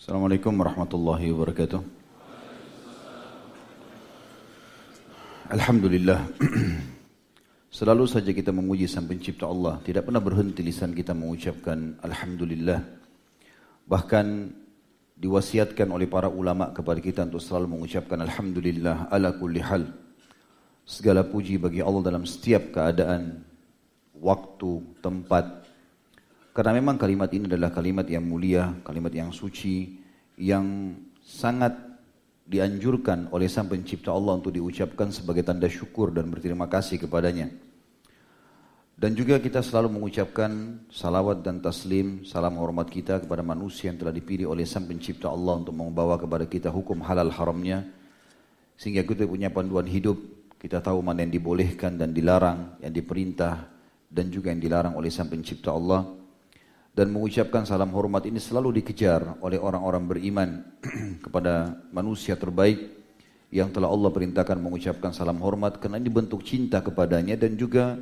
Assalamualaikum warahmatullahi wabarakatuh. Alhamdulillah. Selalu saja kita memuji Sang Pencipta Allah. Tidak pernah berhenti lisan kita mengucapkan Alhamdulillah. Bahkan diwasiatkan oleh para ulama kepada kita untuk selalu mengucapkan Alhamdulillah ala kulli hal. Segala puji bagi Allah dalam setiap keadaan, waktu, tempat, karena memang kalimat ini adalah kalimat yang mulia, kalimat yang suci, yang sangat dianjurkan oleh Sang Pencipta Allah untuk diucapkan sebagai tanda syukur dan berterima kasih kepadanya. Dan juga kita selalu mengucapkan salawat dan taslim, salam hormat kita kepada manusia yang telah dipilih oleh Sang Pencipta Allah untuk membawa kepada kita hukum halal haramnya. Sehingga kita punya panduan hidup, kita tahu mana yang dibolehkan dan dilarang, yang diperintah dan juga yang dilarang oleh Sang Pencipta Allah dan mengucapkan salam hormat ini selalu dikejar oleh orang-orang beriman kepada manusia terbaik yang telah Allah perintahkan mengucapkan salam hormat karena ini bentuk cinta kepadanya dan juga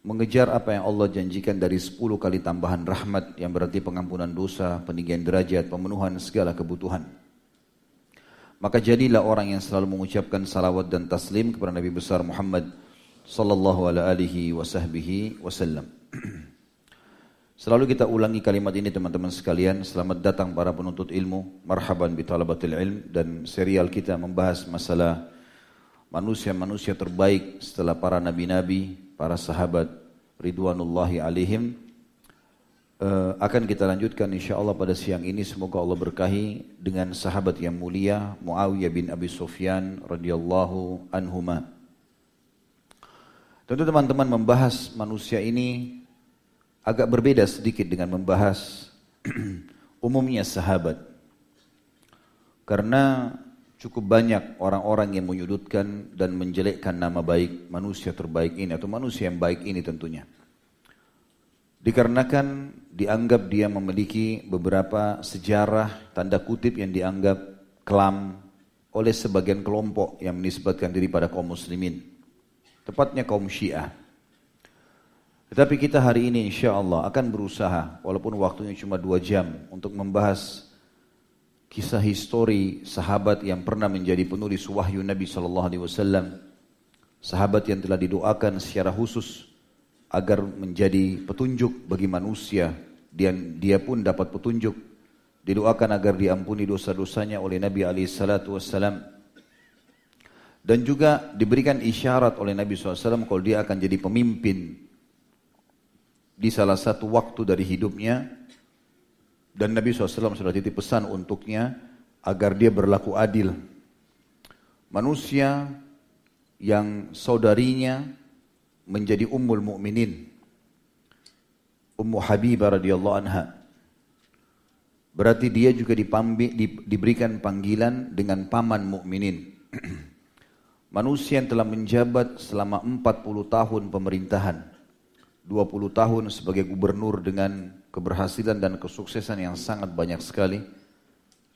mengejar apa yang Allah janjikan dari 10 kali tambahan rahmat yang berarti pengampunan dosa, peninggian derajat, pemenuhan segala kebutuhan. Maka jadilah orang yang selalu mengucapkan salawat dan taslim kepada Nabi besar Muhammad sallallahu alaihi wasallam. Selalu kita ulangi kalimat ini teman-teman sekalian. Selamat datang para penuntut ilmu. Marhaban bi talabatil ilm. Dan serial kita membahas masalah manusia-manusia terbaik setelah para nabi-nabi, para sahabat ridwanullahi alaihim. Uh, akan kita lanjutkan insya Allah pada siang ini semoga Allah berkahi dengan sahabat yang mulia Muawiyah bin Abi Sufyan radhiyallahu anhuma. Tentu teman-teman membahas manusia ini agak berbeda sedikit dengan membahas umumnya sahabat. Karena cukup banyak orang-orang yang menyudutkan dan menjelekkan nama baik manusia terbaik ini atau manusia yang baik ini tentunya. Dikarenakan dianggap dia memiliki beberapa sejarah tanda kutip yang dianggap kelam oleh sebagian kelompok yang menisbatkan diri pada kaum muslimin. Tepatnya kaum syiah. Tetapi kita hari ini insya Allah akan berusaha, walaupun waktunya cuma dua jam, untuk membahas kisah histori sahabat yang pernah menjadi penulis wahyu Nabi Sallallahu Alaihi Wasallam, sahabat yang telah didoakan secara khusus agar menjadi petunjuk bagi manusia, dan dia pun dapat petunjuk, didoakan agar diampuni dosa-dosanya oleh Nabi Alaihi Wasallam, dan juga diberikan isyarat oleh Nabi SAW kalau dia akan jadi pemimpin di salah satu waktu dari hidupnya dan Nabi SAW sudah titip pesan untuknya agar dia berlaku adil. Manusia yang saudarinya menjadi ummul mukminin, Ummu Habibah radhiyallahu anha. Berarti dia juga dipambi, di, diberikan panggilan dengan paman mukminin. Manusia yang telah menjabat selama 40 tahun pemerintahan 20 tahun sebagai gubernur dengan keberhasilan dan kesuksesan yang sangat banyak sekali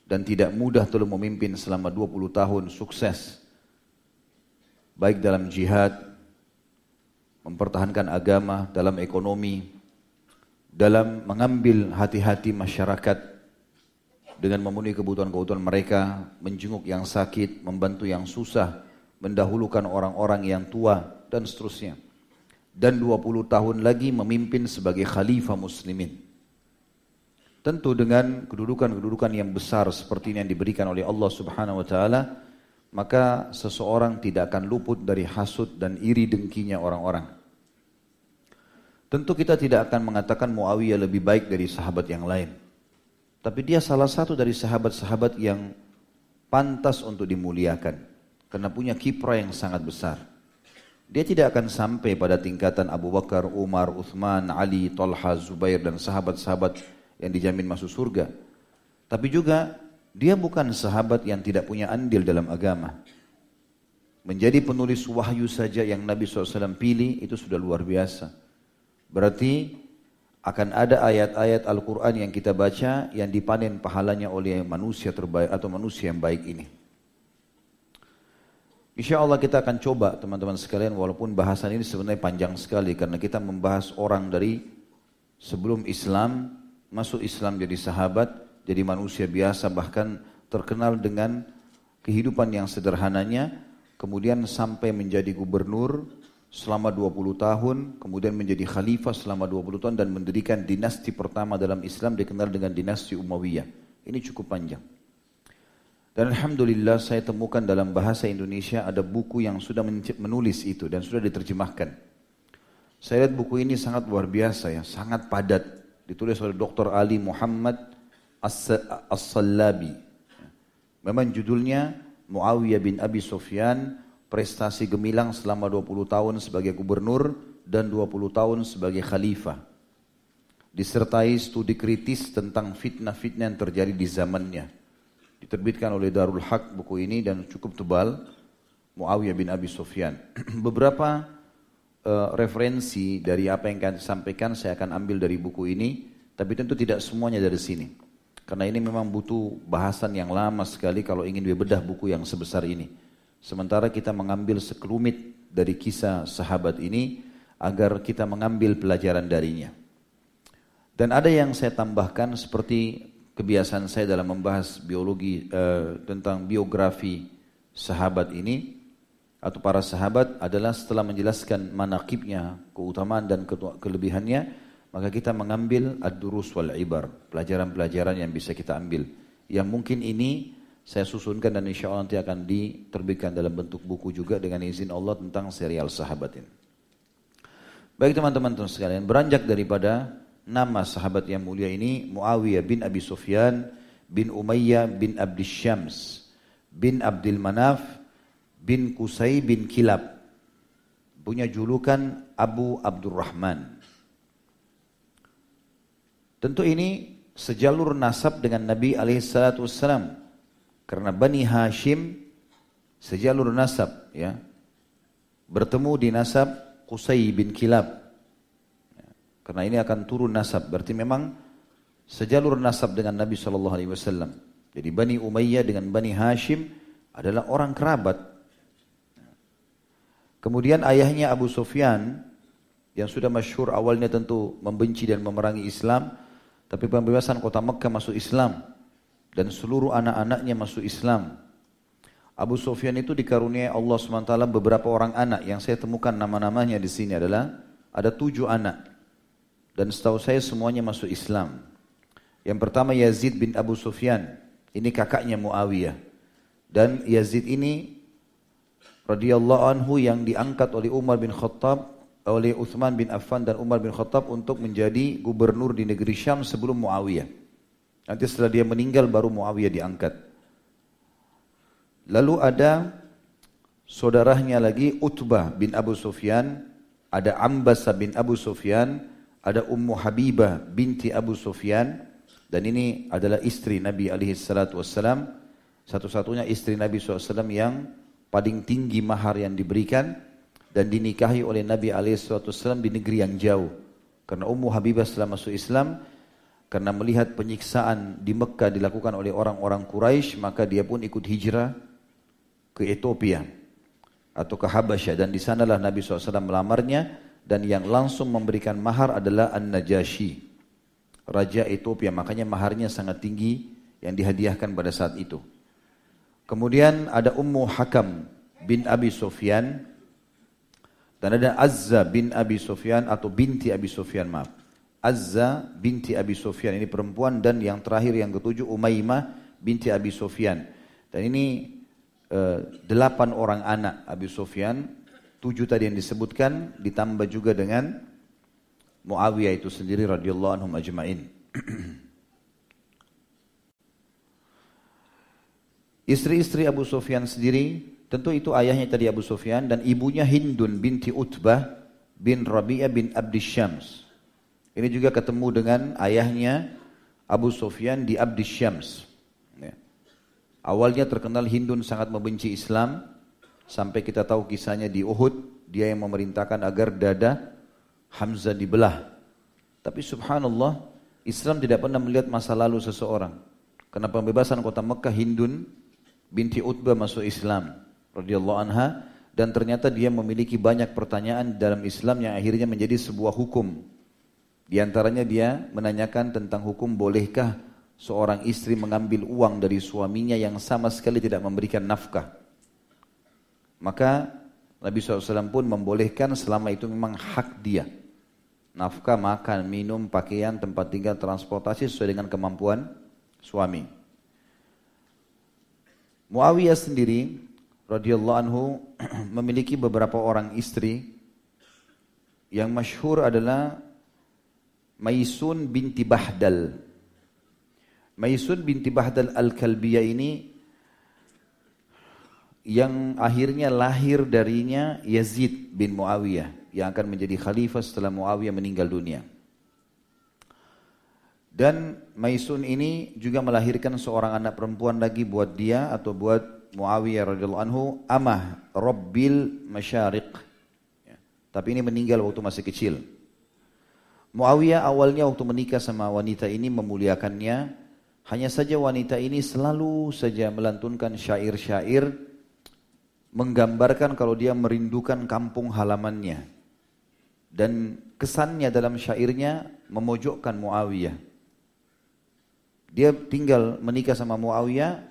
dan tidak mudah telah memimpin selama 20 tahun sukses baik dalam jihad mempertahankan agama dalam ekonomi dalam mengambil hati-hati masyarakat dengan memenuhi kebutuhan-kebutuhan mereka menjenguk yang sakit membantu yang susah mendahulukan orang-orang yang tua dan seterusnya dan 20 tahun lagi memimpin sebagai khalifah muslimin. Tentu dengan kedudukan-kedudukan yang besar seperti ini yang diberikan oleh Allah Subhanahu wa taala, maka seseorang tidak akan luput dari hasut dan iri dengkinya orang-orang. Tentu kita tidak akan mengatakan Muawiyah lebih baik dari sahabat yang lain. Tapi dia salah satu dari sahabat-sahabat yang pantas untuk dimuliakan karena punya kiprah yang sangat besar. Dia tidak akan sampai pada tingkatan Abu Bakar, Umar, Uthman, Ali, Talha, Zubair dan sahabat-sahabat yang dijamin masuk surga. Tapi juga dia bukan sahabat yang tidak punya andil dalam agama. Menjadi penulis wahyu saja yang Nabi SAW pilih itu sudah luar biasa. Berarti akan ada ayat-ayat Al-Quran yang kita baca yang dipanen pahalanya oleh manusia terbaik atau manusia yang baik ini. Insya Allah kita akan coba teman-teman sekalian walaupun bahasan ini sebenarnya panjang sekali karena kita membahas orang dari sebelum Islam masuk Islam jadi sahabat jadi manusia biasa bahkan terkenal dengan kehidupan yang sederhananya, kemudian sampai menjadi gubernur selama 20 tahun, kemudian menjadi khalifah selama 20 tahun dan mendirikan dinasti pertama dalam Islam dikenal dengan dinasti Umayyah. Ini cukup panjang. Dan Alhamdulillah saya temukan dalam bahasa Indonesia ada buku yang sudah menulis itu dan sudah diterjemahkan. Saya lihat buku ini sangat luar biasa ya, sangat padat. Ditulis oleh Dr. Ali Muhammad As-Sallabi. Memang judulnya Muawiyah bin Abi Sufyan prestasi gemilang selama 20 tahun sebagai gubernur dan 20 tahun sebagai khalifah. Disertai studi kritis tentang fitnah-fitnah yang terjadi di zamannya. Diterbitkan oleh Darul Haq buku ini dan cukup tebal. Muawiyah bin Abi Sufyan. Beberapa uh, referensi dari apa yang akan sampaikan saya akan ambil dari buku ini, tapi tentu tidak semuanya dari sini. Karena ini memang butuh bahasan yang lama sekali kalau ingin bedah buku yang sebesar ini. Sementara kita mengambil sekelumit dari kisah sahabat ini agar kita mengambil pelajaran darinya. Dan ada yang saya tambahkan seperti kebiasaan saya dalam membahas biologi eh, tentang biografi sahabat ini atau para sahabat adalah setelah menjelaskan manakibnya, keutamaan dan kelebihannya, maka kita mengambil ad-durus wal ibar, pelajaran-pelajaran yang bisa kita ambil. Yang mungkin ini saya susunkan dan insya Allah nanti akan diterbitkan dalam bentuk buku juga dengan izin Allah tentang serial sahabat ini. Baik teman-teman sekalian, beranjak daripada nama sahabat yang mulia ini Muawiyah bin Abi Sufyan bin Umayyah bin Abdi Syams bin Abdul Manaf bin Kusai bin Kilab punya julukan Abu Abdurrahman. Tentu ini sejalur nasab dengan Nabi alaihi salatu wassalam karena Bani Hashim sejalur nasab ya. Bertemu di nasab Qusay bin Kilab. Karena ini akan turun nasab. Berarti memang sejalur nasab dengan Nabi Shallallahu Alaihi Wasallam. Jadi Bani Umayyah dengan Bani Hashim adalah orang kerabat. Kemudian ayahnya Abu Sufyan yang sudah masyhur awalnya tentu membenci dan memerangi Islam, tapi pembebasan kota Mekah masuk Islam dan seluruh anak-anaknya masuk Islam. Abu Sufyan itu dikaruniai Allah SWT beberapa orang anak yang saya temukan nama-namanya di sini adalah ada tujuh anak dan setahu saya semuanya masuk Islam. Yang pertama Yazid bin Abu Sufyan, ini kakaknya Muawiyah. Dan Yazid ini radhiyallahu anhu yang diangkat oleh Umar bin Khattab oleh Uthman bin Affan dan Umar bin Khattab untuk menjadi gubernur di negeri Syam sebelum Muawiyah. Nanti setelah dia meninggal baru Muawiyah diangkat. Lalu ada saudaranya lagi Utbah bin Abu Sufyan, ada Ambasa bin Abu Sufyan, ada Ummu Habibah binti Abu Sufyan dan ini adalah istri Nabi alaihi salatu satu-satunya istri Nabi SAW yang paling tinggi mahar yang diberikan dan dinikahi oleh Nabi wassalam di negeri yang jauh. Karena Ummu Habibah setelah masuk Islam, karena melihat penyiksaan di Mekah dilakukan oleh orang-orang Quraisy, maka dia pun ikut hijrah ke Ethiopia atau ke Habasyah dan di sanalah Nabi SAW melamarnya dan yang langsung memberikan mahar adalah An-Najasyi, raja Ethiopia. Makanya maharnya sangat tinggi yang dihadiahkan pada saat itu. Kemudian ada Ummu Hakam bin Abi Sufyan dan ada Azza bin Abi Sufyan atau binti Abi Sufyan maaf. Azza binti Abi Sufyan ini perempuan dan yang terakhir yang ketujuh Umaymah binti Abi Sufyan. Dan ini uh, delapan orang anak Abi Sufyan, tujuh tadi yang disebutkan ditambah juga dengan Muawiyah itu sendiri radhiyallahu anhum ajmain. Istri-istri Abu Sufyan sendiri, tentu itu ayahnya tadi Abu Sufyan dan ibunya Hindun binti Utbah bin Rabi'ah bin Abdi Syams. Ini juga ketemu dengan ayahnya Abu Sufyan di Abdi Syams. Ya. Awalnya terkenal Hindun sangat membenci Islam. Sampai kita tahu kisahnya di Uhud. Dia yang memerintahkan agar dada Hamzah dibelah. Tapi subhanallah Islam tidak pernah melihat masa lalu seseorang. Karena pembebasan kota Mekah Hindun binti Utbah masuk Islam radhiyallahu anha dan ternyata dia memiliki banyak pertanyaan dalam Islam yang akhirnya menjadi sebuah hukum di antaranya dia menanyakan tentang hukum bolehkah seorang istri mengambil uang dari suaminya yang sama sekali tidak memberikan nafkah. Maka Nabi SAW pun membolehkan selama itu memang hak dia. Nafkah, makan, minum, pakaian, tempat tinggal, transportasi sesuai dengan kemampuan suami. Muawiyah sendiri radhiyallahu anhu memiliki beberapa orang istri yang masyhur adalah Maisun binti Bahdal Maisun binti Bahdal Al-Kalbiyah ini yang akhirnya lahir darinya Yazid bin Muawiyah yang akan menjadi khalifah setelah Muawiyah meninggal dunia. Dan Maisun ini juga melahirkan seorang anak perempuan lagi buat dia atau buat Muawiyah radhiyallahu anhu amah Rabbil Masyariq. Ya. Tapi ini meninggal waktu masih kecil. Muawiyah awalnya waktu menikah sama wanita ini memuliakannya hanya saja wanita ini selalu saja melantunkan syair-syair menggambarkan kalau dia merindukan kampung halamannya. Dan kesannya dalam syairnya memojokkan Muawiyah. Dia tinggal menikah sama Muawiyah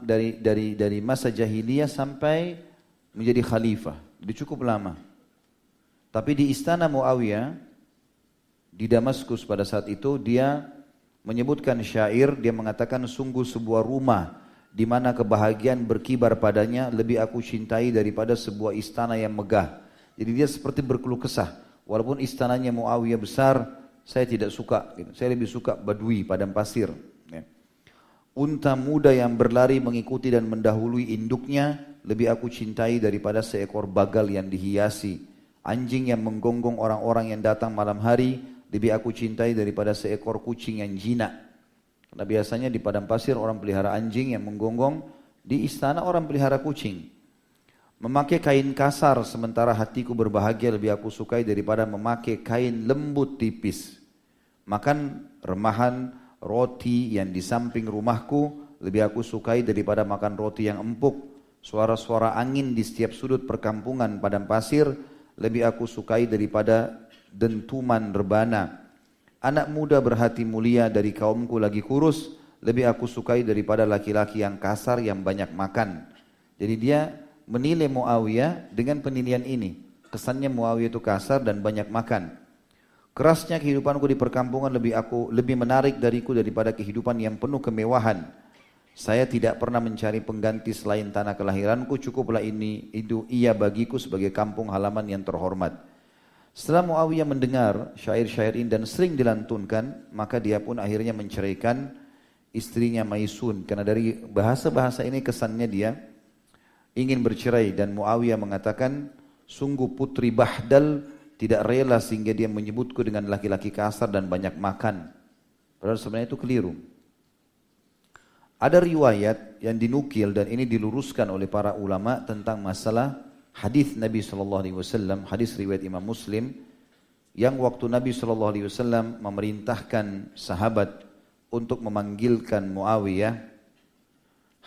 dari dari dari masa jahiliyah sampai menjadi khalifah. Dia cukup lama. Tapi di istana Muawiyah di Damaskus pada saat itu dia menyebutkan syair dia mengatakan sungguh sebuah rumah di mana kebahagiaan berkibar padanya lebih aku cintai daripada sebuah istana yang megah. Jadi dia seperti berkeluh kesah. Walaupun istananya Muawiyah besar, saya tidak suka. Gitu. Saya lebih suka badui, padang pasir. Ya. Unta muda yang berlari mengikuti dan mendahului induknya lebih aku cintai daripada seekor bagal yang dihiasi. Anjing yang menggonggong orang-orang yang datang malam hari lebih aku cintai daripada seekor kucing yang jinak. Karena biasanya di padang pasir orang pelihara anjing yang menggonggong, di istana orang pelihara kucing. Memakai kain kasar sementara hatiku berbahagia lebih aku sukai daripada memakai kain lembut tipis. Makan remahan roti yang di samping rumahku lebih aku sukai daripada makan roti yang empuk. Suara-suara angin di setiap sudut perkampungan padang pasir lebih aku sukai daripada dentuman rebana. Anak muda berhati mulia dari kaumku lagi kurus, lebih aku sukai daripada laki-laki yang kasar yang banyak makan. Jadi dia menilai Muawiyah dengan penilaian ini. Kesannya Muawiyah itu kasar dan banyak makan. Kerasnya kehidupanku di perkampungan lebih aku lebih menarik dariku daripada kehidupan yang penuh kemewahan. Saya tidak pernah mencari pengganti selain tanah kelahiranku, cukuplah ini itu ia bagiku sebagai kampung halaman yang terhormat. Setelah Muawiyah mendengar syair-syair ini dan sering dilantunkan, maka dia pun akhirnya menceraikan istrinya Maisun. Karena dari bahasa-bahasa ini kesannya dia ingin bercerai dan Muawiyah mengatakan, sungguh putri Bahdal tidak rela sehingga dia menyebutku dengan laki-laki kasar dan banyak makan. Padahal sebenarnya itu keliru. Ada riwayat yang dinukil dan ini diluruskan oleh para ulama tentang masalah hadis Nabi Shallallahu Alaihi Wasallam, hadis riwayat Imam Muslim, yang waktu Nabi Shallallahu Alaihi Wasallam memerintahkan sahabat untuk memanggilkan Muawiyah,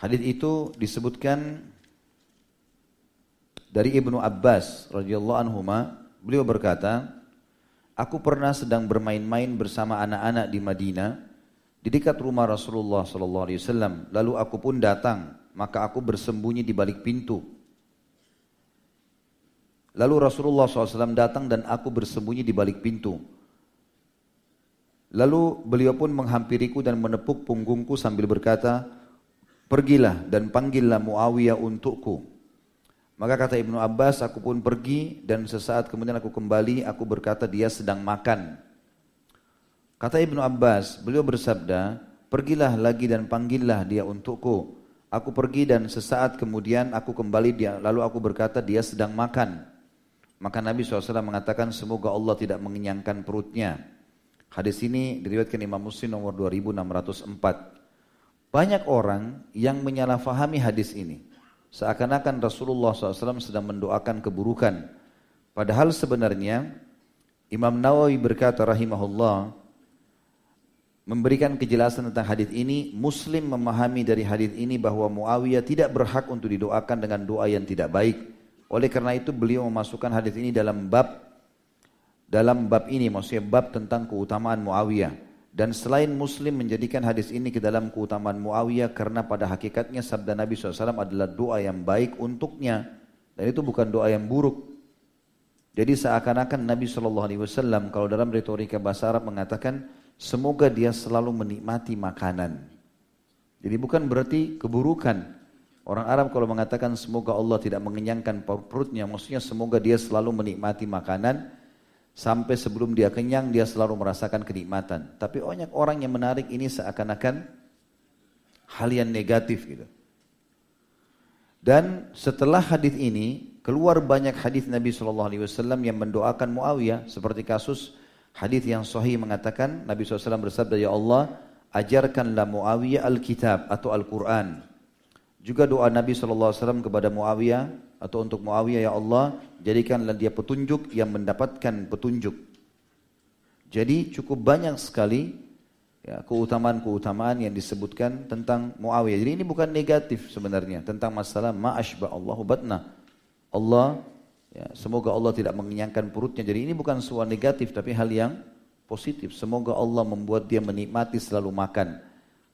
hadis itu disebutkan dari Ibnu Abbas radhiyallahu anhu beliau berkata, aku pernah sedang bermain-main bersama anak-anak di Madinah di dekat rumah Rasulullah sallallahu alaihi wasallam. Lalu aku pun datang, maka aku bersembunyi di balik pintu Lalu Rasulullah SAW datang dan aku bersembunyi di balik pintu. Lalu beliau pun menghampiriku dan menepuk punggungku sambil berkata, Pergilah dan panggillah Muawiyah untukku. Maka kata Ibnu Abbas, aku pun pergi dan sesaat kemudian aku kembali, aku berkata dia sedang makan. Kata Ibnu Abbas, beliau bersabda, pergilah lagi dan panggillah dia untukku. Aku pergi dan sesaat kemudian aku kembali dia, lalu aku berkata dia sedang makan. Maka Nabi SAW mengatakan semoga Allah tidak mengenyangkan perutnya. Hadis ini diriwayatkan Imam Muslim nomor 2604. Banyak orang yang menyalahfahami hadis ini. Seakan-akan Rasulullah SAW sedang mendoakan keburukan. Padahal sebenarnya Imam Nawawi berkata rahimahullah memberikan kejelasan tentang hadis ini, Muslim memahami dari hadis ini bahwa Muawiyah tidak berhak untuk didoakan dengan doa yang tidak baik. Oleh karena itu beliau memasukkan hadis ini dalam bab dalam bab ini maksudnya bab tentang keutamaan Muawiyah Dan selain Muslim menjadikan hadis ini ke dalam keutamaan Muawiyah karena pada hakikatnya sabda Nabi SAW adalah doa yang baik untuknya. Dan itu bukan doa yang buruk. Jadi seakan-akan Nabi SAW kalau dalam retorika bahasa Arab mengatakan semoga dia selalu menikmati makanan. Jadi bukan berarti keburukan. Orang Arab kalau mengatakan semoga Allah tidak mengenyangkan perutnya, maksudnya semoga dia selalu menikmati makanan Sampai sebelum dia kenyang, dia selalu merasakan kenikmatan. Tapi banyak orang yang menarik ini seakan-akan hal yang negatif gitu. Dan setelah hadis ini, keluar banyak hadis Nabi SAW yang mendoakan Muawiyah. Seperti kasus hadis yang sahih mengatakan, Nabi SAW bersabda, Ya Allah, ajarkanlah Muawiyah Alkitab atau Al-Quran. Juga doa Nabi SAW kepada Muawiyah, atau untuk Muawiyah ya Allah jadikanlah dia petunjuk yang mendapatkan petunjuk. Jadi cukup banyak sekali ya, keutamaan-keutamaan yang disebutkan tentang Muawiyah. Jadi ini bukan negatif sebenarnya tentang masalah ma'ashba Allahu batna. Allah ya, semoga Allah tidak mengenyangkan perutnya. Jadi ini bukan sesuatu negatif tapi hal yang positif. Semoga Allah membuat dia menikmati selalu makan.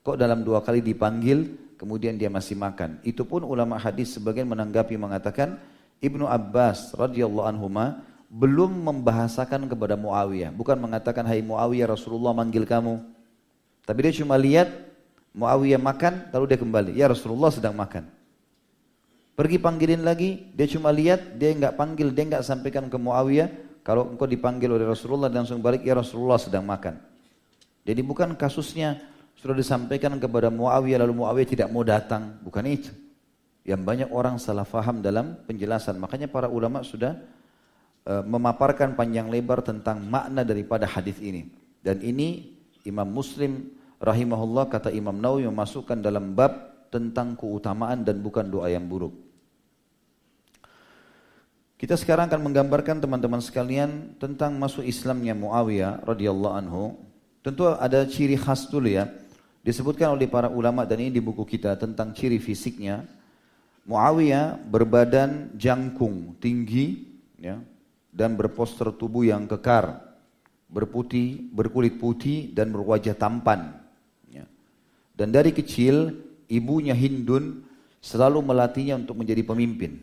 Kok dalam dua kali dipanggil kemudian dia masih makan. Itu pun ulama hadis sebagian menanggapi mengatakan Ibnu Abbas radhiyallahu anhu belum membahasakan kepada Muawiyah, bukan mengatakan hai Muawiyah Rasulullah manggil kamu. Tapi dia cuma lihat Muawiyah makan lalu dia kembali, ya Rasulullah sedang makan. Pergi panggilin lagi, dia cuma lihat, dia enggak panggil, dia enggak sampaikan ke Muawiyah, kalau engkau dipanggil oleh Rasulullah dan langsung balik, ya Rasulullah sedang makan. Jadi bukan kasusnya sudah disampaikan kepada Muawiyah lalu Muawiyah tidak mau datang. Bukan itu. Yang banyak orang salah faham dalam penjelasan. Makanya para ulama sudah uh, memaparkan panjang lebar tentang makna daripada hadis ini. Dan ini Imam Muslim rahimahullah kata Imam Nawawi memasukkan dalam bab tentang keutamaan dan bukan doa yang buruk. Kita sekarang akan menggambarkan teman-teman sekalian tentang masuk Islamnya Muawiyah radhiyallahu anhu. Tentu ada ciri khas dulu ya. Disebutkan oleh para ulama dan ini di buku kita tentang ciri fisiknya. Muawiyah berbadan jangkung, tinggi, ya, dan berposter tubuh yang kekar, berputih, berkulit putih dan berwajah tampan. Ya. Dan dari kecil ibunya Hindun selalu melatihnya untuk menjadi pemimpin.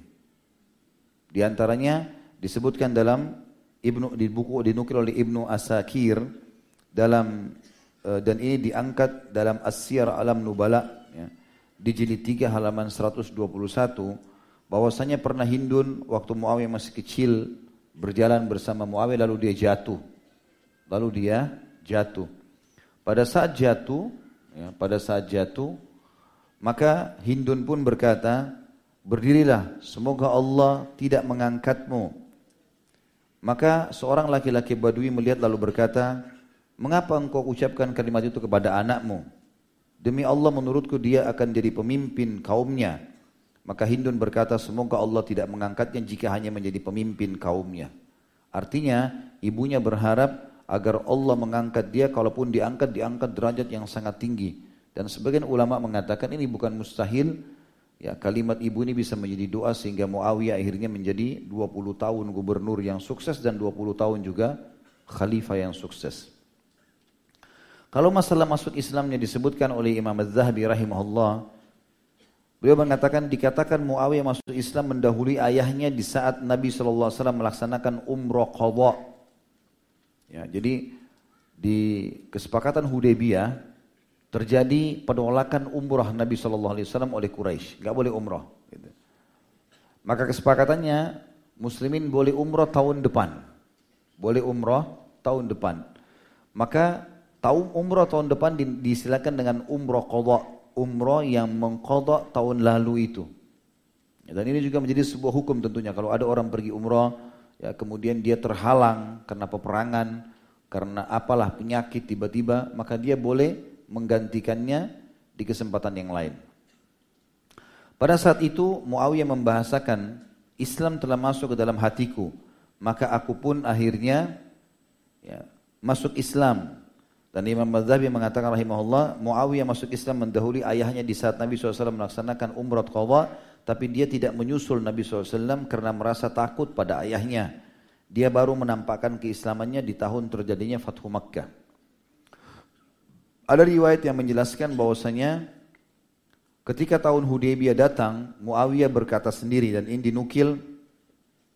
Di antaranya disebutkan dalam Ibnu di buku dinukil oleh Ibnu Asakir dalam dan ini diangkat dalam Asyar Alam Nubala ya, di jilid 3 halaman 121 bahwasanya pernah Hindun waktu Muawiyah masih kecil berjalan bersama Muawiyah lalu dia jatuh. Lalu dia jatuh. Pada saat jatuh, ya, pada saat jatuh, maka Hindun pun berkata, berdirilah, semoga Allah tidak mengangkatmu. Maka seorang laki-laki badui melihat lalu berkata, Mengapa engkau ucapkan kalimat itu kepada anakmu? Demi Allah menurutku dia akan jadi pemimpin kaumnya. Maka Hindun berkata semoga Allah tidak mengangkatnya jika hanya menjadi pemimpin kaumnya. Artinya ibunya berharap agar Allah mengangkat dia kalaupun diangkat diangkat derajat yang sangat tinggi. Dan sebagian ulama mengatakan ini bukan mustahil ya kalimat ibu ini bisa menjadi doa sehingga Muawiyah akhirnya menjadi 20 tahun gubernur yang sukses dan 20 tahun juga khalifah yang sukses. Kalau masalah masuk Islamnya disebutkan oleh Imam Az-Zahabi rahimahullah, beliau mengatakan dikatakan Muawiyah masuk Islam mendahului ayahnya di saat Nabi SAW melaksanakan umrah qadha. Ya, jadi di kesepakatan Hudaybiyah terjadi penolakan umrah Nabi SAW oleh Quraisy, nggak boleh umrah. Gitu. Maka kesepakatannya Muslimin boleh umrah tahun depan, boleh umrah tahun depan. Maka Tahun umrah tahun depan disilakan dengan umrah qadha, umrah yang mengqadha tahun lalu itu. Dan ini juga menjadi sebuah hukum tentunya kalau ada orang pergi umrah ya kemudian dia terhalang karena peperangan, karena apalah penyakit tiba-tiba, maka dia boleh menggantikannya di kesempatan yang lain. Pada saat itu Muawiyah membahasakan Islam telah masuk ke dalam hatiku, maka aku pun akhirnya ya, masuk Islam dan Imam Madzhabi mengatakan rahimahullah, Muawiyah masuk Islam mendahului ayahnya di saat Nabi SAW melaksanakan umrah qadha, tapi dia tidak menyusul Nabi SAW karena merasa takut pada ayahnya. Dia baru menampakkan keislamannya di tahun terjadinya Fathu Makkah. Ada riwayat yang menjelaskan bahwasanya ketika tahun Hudaybiyah datang, Muawiyah berkata sendiri dan ini dinukil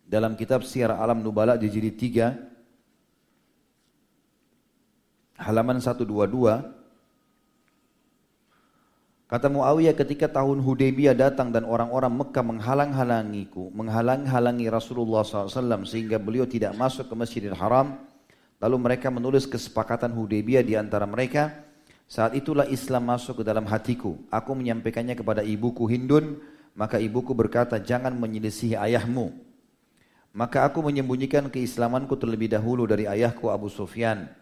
dalam kitab Syiar Alam Nubala di jilid 3 halaman 122 Kata Muawiyah ketika tahun Hudaybiyah datang dan orang-orang Mekah menghalang-halangiku, menghalang-halangi Rasulullah SAW sehingga beliau tidak masuk ke Masjidil Haram. Lalu mereka menulis kesepakatan Hudaybiyah di antara mereka. Saat itulah Islam masuk ke dalam hatiku. Aku menyampaikannya kepada ibuku Hindun, maka ibuku berkata, jangan menyelisihi ayahmu. Maka aku menyembunyikan keislamanku terlebih dahulu dari ayahku Abu Sufyan.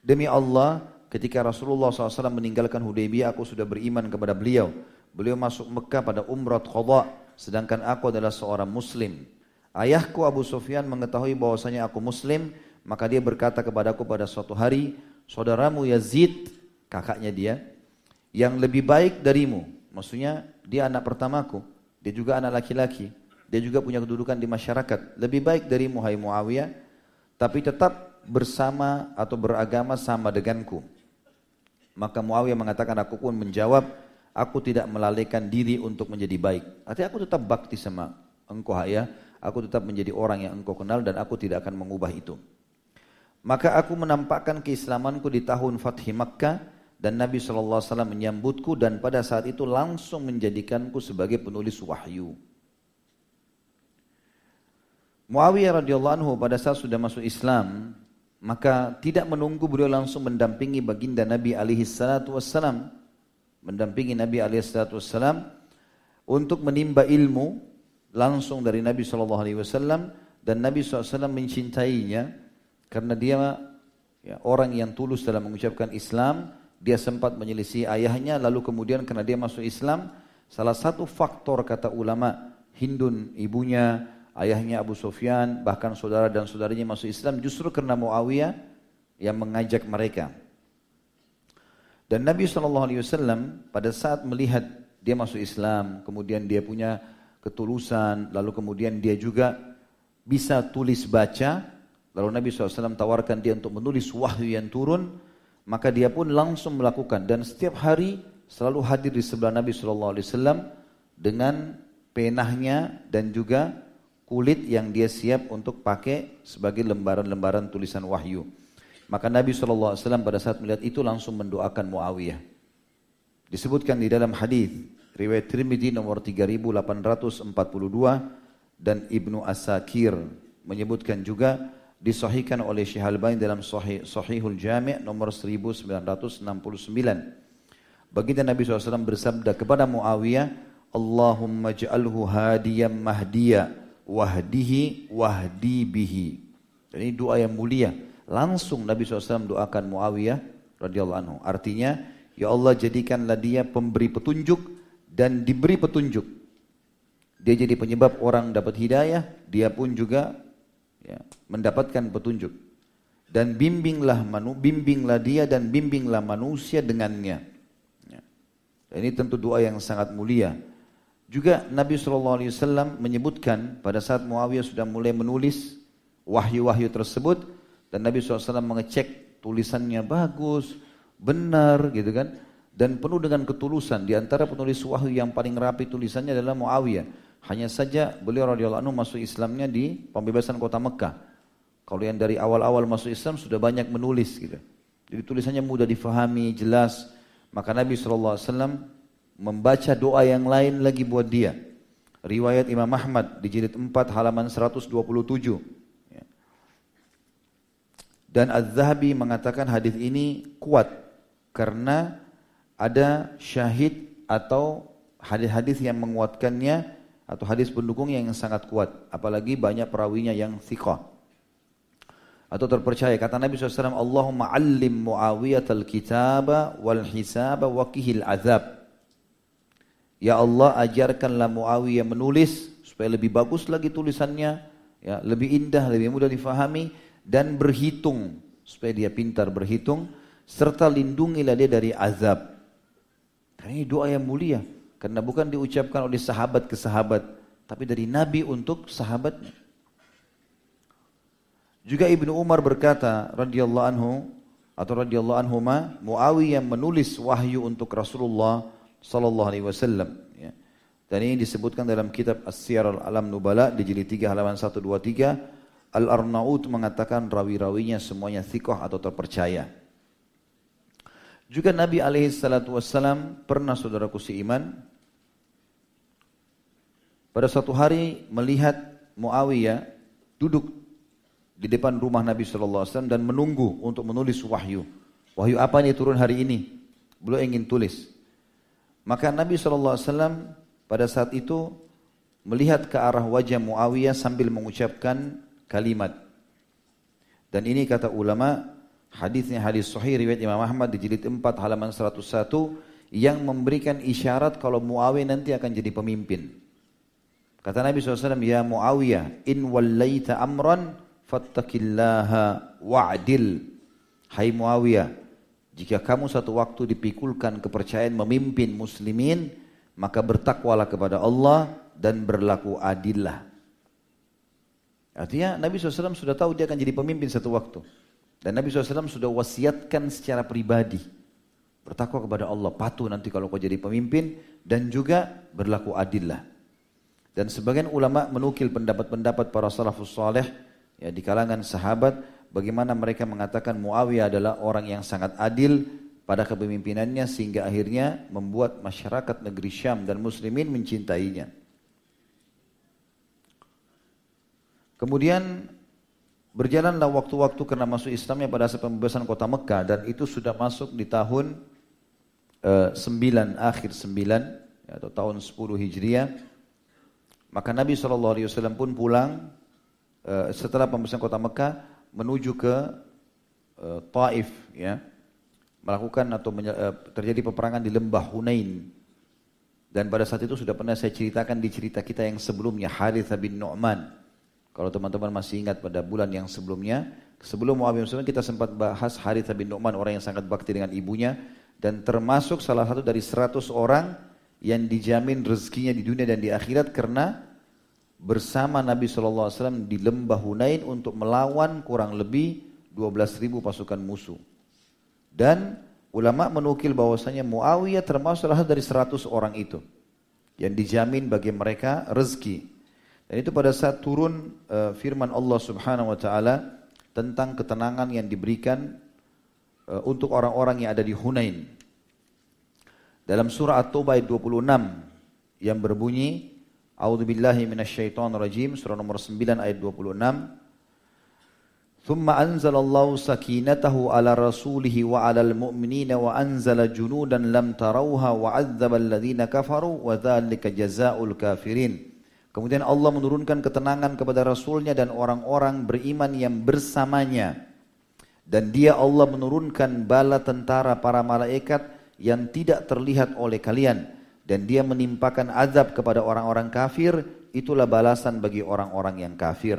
Demi Allah, ketika Rasulullah SAW meninggalkan Hudaybiyah, aku sudah beriman kepada beliau. Beliau masuk Mekah pada umrat khada, sedangkan aku adalah seorang muslim. Ayahku Abu Sufyan mengetahui bahwasanya aku muslim, maka dia berkata kepadaku pada suatu hari, saudaramu Yazid, kakaknya dia, yang lebih baik darimu. Maksudnya dia anak pertamaku, dia juga anak laki-laki, dia juga punya kedudukan di masyarakat. Lebih baik darimu hai Muawiyah, tapi tetap bersama atau beragama sama denganku. Maka Muawiyah mengatakan aku pun menjawab, aku tidak melalaikan diri untuk menjadi baik. Artinya aku tetap bakti sama engkau ya, aku tetap menjadi orang yang engkau kenal dan aku tidak akan mengubah itu. Maka aku menampakkan keislamanku di tahun Fathi Makkah dan Nabi SAW menyambutku dan pada saat itu langsung menjadikanku sebagai penulis wahyu. Muawiyah radhiyallahu anhu pada saat sudah masuk Islam, maka tidak menunggu beliau langsung mendampingi baginda Nabi alaihi salatu wassalam mendampingi Nabi alaihi salatu wassalam untuk menimba ilmu langsung dari Nabi sallallahu alaihi wasallam dan Nabi SAW mencintainya karena dia ya, orang yang tulus dalam mengucapkan Islam. Dia sempat menyelisih ayahnya lalu kemudian karena dia masuk Islam salah satu faktor kata ulama Hindun ibunya ayahnya Abu Sufyan, bahkan saudara dan saudaranya masuk Islam justru karena Muawiyah yang mengajak mereka. Dan Nabi SAW pada saat melihat dia masuk Islam, kemudian dia punya ketulusan, lalu kemudian dia juga bisa tulis baca, lalu Nabi SAW tawarkan dia untuk menulis wahyu yang turun, maka dia pun langsung melakukan dan setiap hari selalu hadir di sebelah Nabi SAW dengan penahnya dan juga kulit yang dia siap untuk pakai sebagai lembaran-lembaran tulisan wahyu. Maka Nabi SAW pada saat melihat itu langsung mendoakan Muawiyah. Disebutkan di dalam hadis riwayat Tirmidzi nomor 3842 dan Ibnu Asakir menyebutkan juga disahihkan oleh Syekh Al-Albani dalam Sahih Sahihul Jami' nomor 1969. Baginda Nabi SAW bersabda kepada Muawiyah, Allahumma ja'alhu hadiyan mahdiya wahdihi wahdi bihi. Ini doa yang mulia. Langsung Nabi SAW doakan Muawiyah radhiyallahu anhu. Artinya, ya Allah jadikanlah dia pemberi petunjuk dan diberi petunjuk. Dia jadi penyebab orang dapat hidayah, dia pun juga ya, mendapatkan petunjuk. Dan bimbinglah manu, bimbinglah dia dan bimbinglah manusia dengannya. Ya. Ini tentu doa yang sangat mulia. Juga Nabi SAW menyebutkan pada saat Muawiyah sudah mulai menulis wahyu-wahyu tersebut dan Nabi SAW mengecek tulisannya bagus, benar gitu kan dan penuh dengan ketulusan di antara penulis wahyu yang paling rapi tulisannya adalah Muawiyah. Hanya saja beliau radhiyallahu anhu masuk Islamnya di pembebasan kota Mekah. Kalau yang dari awal-awal masuk Islam sudah banyak menulis gitu. Jadi tulisannya mudah difahami, jelas. Maka Nabi SAW membaca doa yang lain lagi buat dia. Riwayat Imam Ahmad di jilid 4 halaman 127. Ya. Dan Az-Zahabi mengatakan hadis ini kuat karena ada syahid atau hadis-hadis yang menguatkannya atau hadis pendukungnya yang sangat kuat. Apalagi banyak perawinya yang thiqah. Atau terpercaya. Kata Nabi SAW, Allahumma allim Muawiyah al-kitaba wal hisaba wa kihil azab. Ya Allah ajarkanlah Muawiyah menulis supaya lebih bagus lagi tulisannya, ya, lebih indah, lebih mudah difahami dan berhitung supaya dia pintar berhitung serta lindungilah dia dari azab. Karena ini doa yang mulia karena bukan diucapkan oleh sahabat ke sahabat tapi dari Nabi untuk sahabatnya. Juga Ibnu Umar berkata radhiyallahu anhu, atau radhiyallahu anhu Muawiyah menulis wahyu untuk Rasulullah sallallahu alaihi wasallam ya. Dan ini disebutkan dalam kitab As-Siyar Al-Alam Nubala di jilid 3 halaman 123 Al-Arnaud mengatakan rawi-rawinya semuanya thikoh atau terpercaya. Juga Nabi alaihi salatu wassalam pernah saudaraku seiman pada suatu hari melihat Muawiyah duduk di depan rumah Nabi SAW dan menunggu untuk menulis wahyu. Wahyu apa nih turun hari ini? Beliau ingin tulis. Maka Nabi SAW pada saat itu melihat ke arah wajah Muawiyah sambil mengucapkan kalimat. Dan ini kata ulama, hadisnya hadis sahih riwayat Imam Ahmad di jilid 4 halaman 101 yang memberikan isyarat kalau Muawiyah nanti akan jadi pemimpin. Kata Nabi SAW, Ya Muawiyah, in wallaita amran fattakillaha wa'dil. Hai Muawiyah, jika kamu satu waktu dipikulkan kepercayaan memimpin muslimin, maka bertakwalah kepada Allah dan berlaku adillah. Artinya Nabi SAW sudah tahu dia akan jadi pemimpin satu waktu. Dan Nabi SAW sudah wasiatkan secara pribadi. Bertakwa kepada Allah, patuh nanti kalau kau jadi pemimpin. Dan juga berlaku adillah. Dan sebagian ulama menukil pendapat-pendapat para salafus saleh ya di kalangan sahabat bagaimana mereka mengatakan Muawiyah adalah orang yang sangat adil pada kepemimpinannya sehingga akhirnya membuat masyarakat negeri Syam dan muslimin mencintainya. Kemudian berjalanlah waktu-waktu karena masuk Islamnya pada saat pembebasan kota Mekah dan itu sudah masuk di tahun uh, eh, 9 akhir 9 atau tahun 10 Hijriah. Maka Nabi SAW pun pulang Eh, setelah pembebasan kota Mekah menuju ke uh, Taif ya. Melakukan atau uh, terjadi peperangan di lembah Hunain. Dan pada saat itu sudah pernah saya ceritakan di cerita kita yang sebelumnya Harith bin Nu'man. Kalau teman-teman masih ingat pada bulan yang sebelumnya sebelum Muawiyah bin kita sempat bahas Harith bin Nu'man orang yang sangat bakti dengan ibunya. Dan termasuk salah satu dari 100 orang yang dijamin rezekinya di dunia dan di akhirat karena bersama Nabi SAW di lembah Hunain untuk melawan kurang lebih 12.000 pasukan musuh. Dan ulama menukil bahwasanya Muawiyah termasuk salah dari 100 orang itu yang dijamin bagi mereka rezeki. Dan itu pada saat turun uh, firman Allah Subhanahu wa taala tentang ketenangan yang diberikan uh, untuk orang-orang yang ada di Hunain. Dalam surah At-Taubah ayat 26 yang berbunyi A'udzu billahi minasyaitonir rajim surah nomor 9 ayat 26. Thumma anzalallahu sakinatahu ala rasulihi wa ala al-mu'minina wa anzala junudan lam tarawha wa 'adzaba alladhina kafaru wa dzalika jazaa'ul kafirin. Kemudian Allah menurunkan ketenangan kepada Rasulnya dan orang-orang beriman yang bersamanya. Dan dia Allah menurunkan bala tentara para malaikat yang tidak terlihat oleh kalian dan dia menimpakan azab kepada orang-orang kafir, itulah balasan bagi orang-orang yang kafir.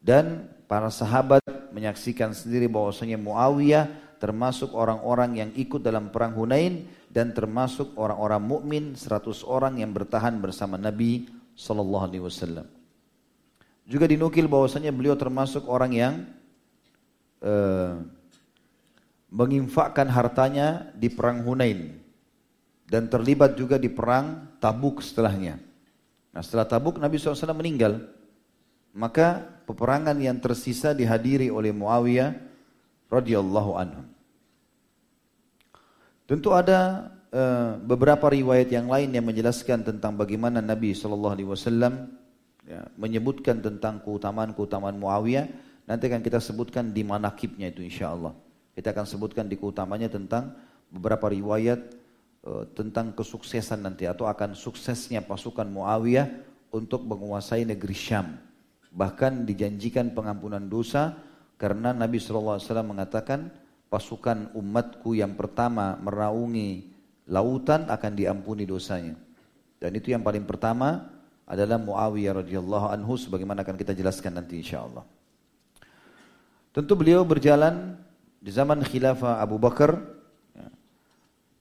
Dan para sahabat menyaksikan sendiri bahwasanya Muawiyah termasuk orang-orang yang ikut dalam perang Hunain dan termasuk orang-orang mukmin 100 orang yang bertahan bersama Nabi sallallahu alaihi wasallam. Juga dinukil bahwasanya beliau termasuk orang yang uh, menginfakkan hartanya di perang Hunain dan terlibat juga di perang Tabuk setelahnya. Nah setelah Tabuk Nabi SAW meninggal, maka peperangan yang tersisa dihadiri oleh Muawiyah radhiyallahu anhu. Tentu ada uh, beberapa riwayat yang lain yang menjelaskan tentang bagaimana Nabi Wasallam ya, menyebutkan tentang keutamaan-keutamaan Muawiyah. Nanti akan kita sebutkan di manakibnya itu insya Allah. Kita akan sebutkan di keutamanya tentang beberapa riwayat Eh, tentang kesuksesan nanti atau akan suksesnya pasukan Muawiyah untuk menguasai negeri Syam. Bahkan dijanjikan pengampunan dosa karena Nabi SAW mengatakan pasukan umatku yang pertama meraungi lautan akan diampuni dosanya. Dan itu yang paling pertama adalah Muawiyah radhiyallahu anhu sebagaimana akan kita jelaskan nanti insyaallah. Tentu beliau berjalan di zaman khilafah Abu Bakar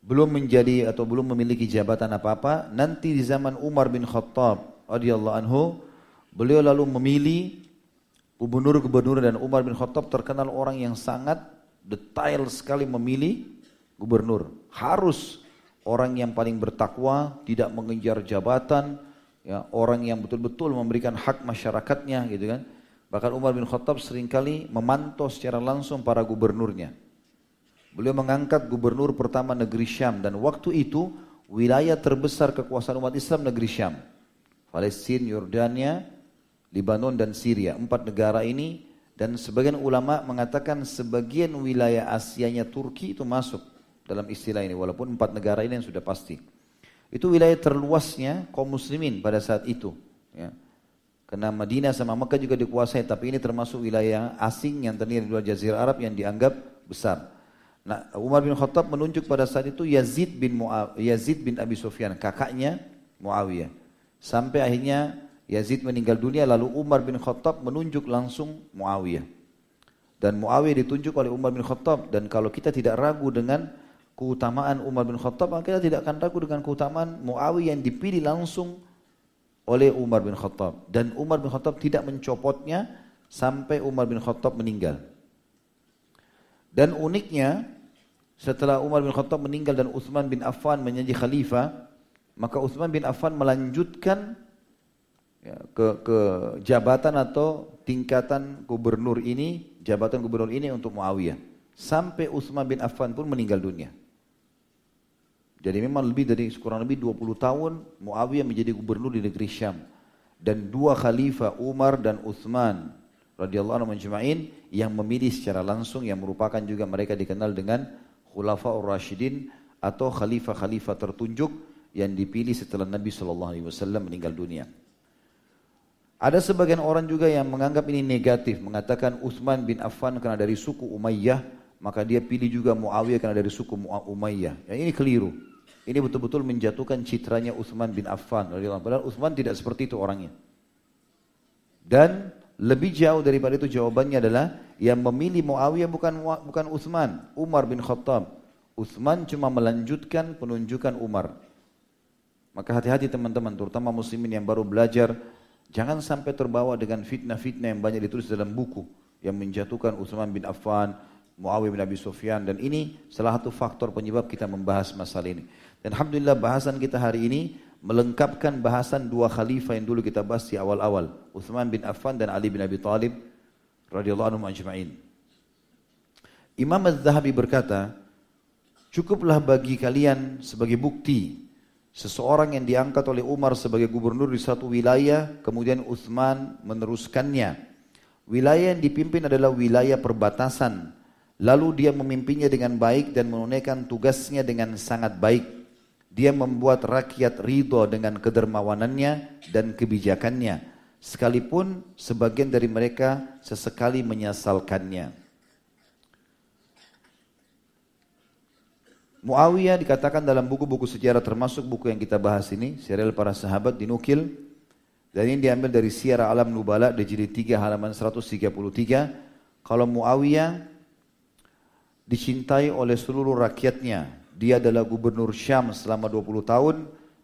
belum menjadi atau belum memiliki jabatan apa-apa, nanti di zaman Umar bin Khattab radhiyallahu anhu, beliau lalu memilih gubernur-gubernur dan Umar bin Khattab terkenal orang yang sangat detail sekali memilih gubernur. Harus orang yang paling bertakwa, tidak mengejar jabatan, ya, orang yang betul-betul memberikan hak masyarakatnya gitu kan. Bahkan Umar bin Khattab sering kali memantau secara langsung para gubernurnya. Beliau mengangkat gubernur pertama negeri Syam dan waktu itu wilayah terbesar kekuasaan umat Islam negeri Syam. Palestina, Yordania, Libanon dan Syria. Empat negara ini dan sebagian ulama mengatakan sebagian wilayah Asianya Turki itu masuk dalam istilah ini walaupun empat negara ini yang sudah pasti. Itu wilayah terluasnya kaum muslimin pada saat itu. Ya. Karena Madinah sama Mekah juga dikuasai, tapi ini termasuk wilayah asing yang terdiri dari luar Jazirah Arab yang dianggap besar. Nah, Umar bin Khattab menunjuk pada saat itu Yazid bin Yazid bin Abi Sufyan, kakaknya Muawiyah. Sampai akhirnya Yazid meninggal dunia lalu Umar bin Khattab menunjuk langsung Muawiyah. Dan Muawiyah ditunjuk oleh Umar bin Khattab dan kalau kita tidak ragu dengan keutamaan Umar bin Khattab, maka kita tidak akan ragu dengan keutamaan Muawiyah yang dipilih langsung oleh Umar bin Khattab dan Umar bin Khattab tidak mencopotnya sampai Umar bin Khattab meninggal. Dan uniknya setelah Umar bin Khattab meninggal dan Uthman bin Affan menjadi khalifah, maka Uthman bin Affan melanjutkan ya, ke, ke jabatan atau tingkatan gubernur ini, jabatan gubernur ini untuk Muawiyah. Sampai Uthman bin Affan pun meninggal dunia. Jadi memang lebih dari kurang lebih 20 tahun Muawiyah menjadi gubernur di negeri Syam. Dan dua khalifah Umar dan Uthman radhiyallahu anhu majma'in yang memilih secara langsung yang merupakan juga mereka dikenal dengan Khulafaur Rashidin atau khalifah-khalifah tertunjuk yang dipilih setelah Nabi Shallallahu Alaihi Wasallam meninggal dunia. Ada sebagian orang juga yang menganggap ini negatif, mengatakan Uthman bin Affan karena dari suku Umayyah, maka dia pilih juga Muawiyah karena dari suku Umayyah. Yang ini keliru. Ini betul-betul menjatuhkan citranya Uthman bin Affan. Padahal Uthman tidak seperti itu orangnya. Dan lebih jauh daripada itu jawabannya adalah yang memilih Muawiyah bukan bukan Utsman, Umar bin Khattab. Utsman cuma melanjutkan penunjukan Umar. Maka hati-hati teman-teman, terutama muslimin yang baru belajar, jangan sampai terbawa dengan fitnah-fitnah yang banyak ditulis dalam buku yang menjatuhkan Utsman bin Affan, Muawiyah bin Abi Sufyan dan ini salah satu faktor penyebab kita membahas masalah ini. Dan alhamdulillah bahasan kita hari ini melengkapkan bahasan dua khalifah yang dulu kita bahas di awal-awal, Uthman bin Affan dan Ali bin Abi Thalib radhiyallahu anhum ajma'in. Imam Az-Zahabi berkata, cukuplah bagi kalian sebagai bukti seseorang yang diangkat oleh Umar sebagai gubernur di satu wilayah, kemudian Uthman meneruskannya. Wilayah yang dipimpin adalah wilayah perbatasan. Lalu dia memimpinnya dengan baik dan menunaikan tugasnya dengan sangat baik. Dia membuat rakyat ridho dengan kedermawanannya dan kebijakannya. Sekalipun sebagian dari mereka sesekali menyesalkannya. Muawiyah dikatakan dalam buku-buku sejarah termasuk buku yang kita bahas ini, serial para sahabat dinukil dan ini diambil dari Syiar Alam Nubala di jilid 3 halaman 133. Kalau Muawiyah dicintai oleh seluruh rakyatnya, dia adalah gubernur Syam selama 20 tahun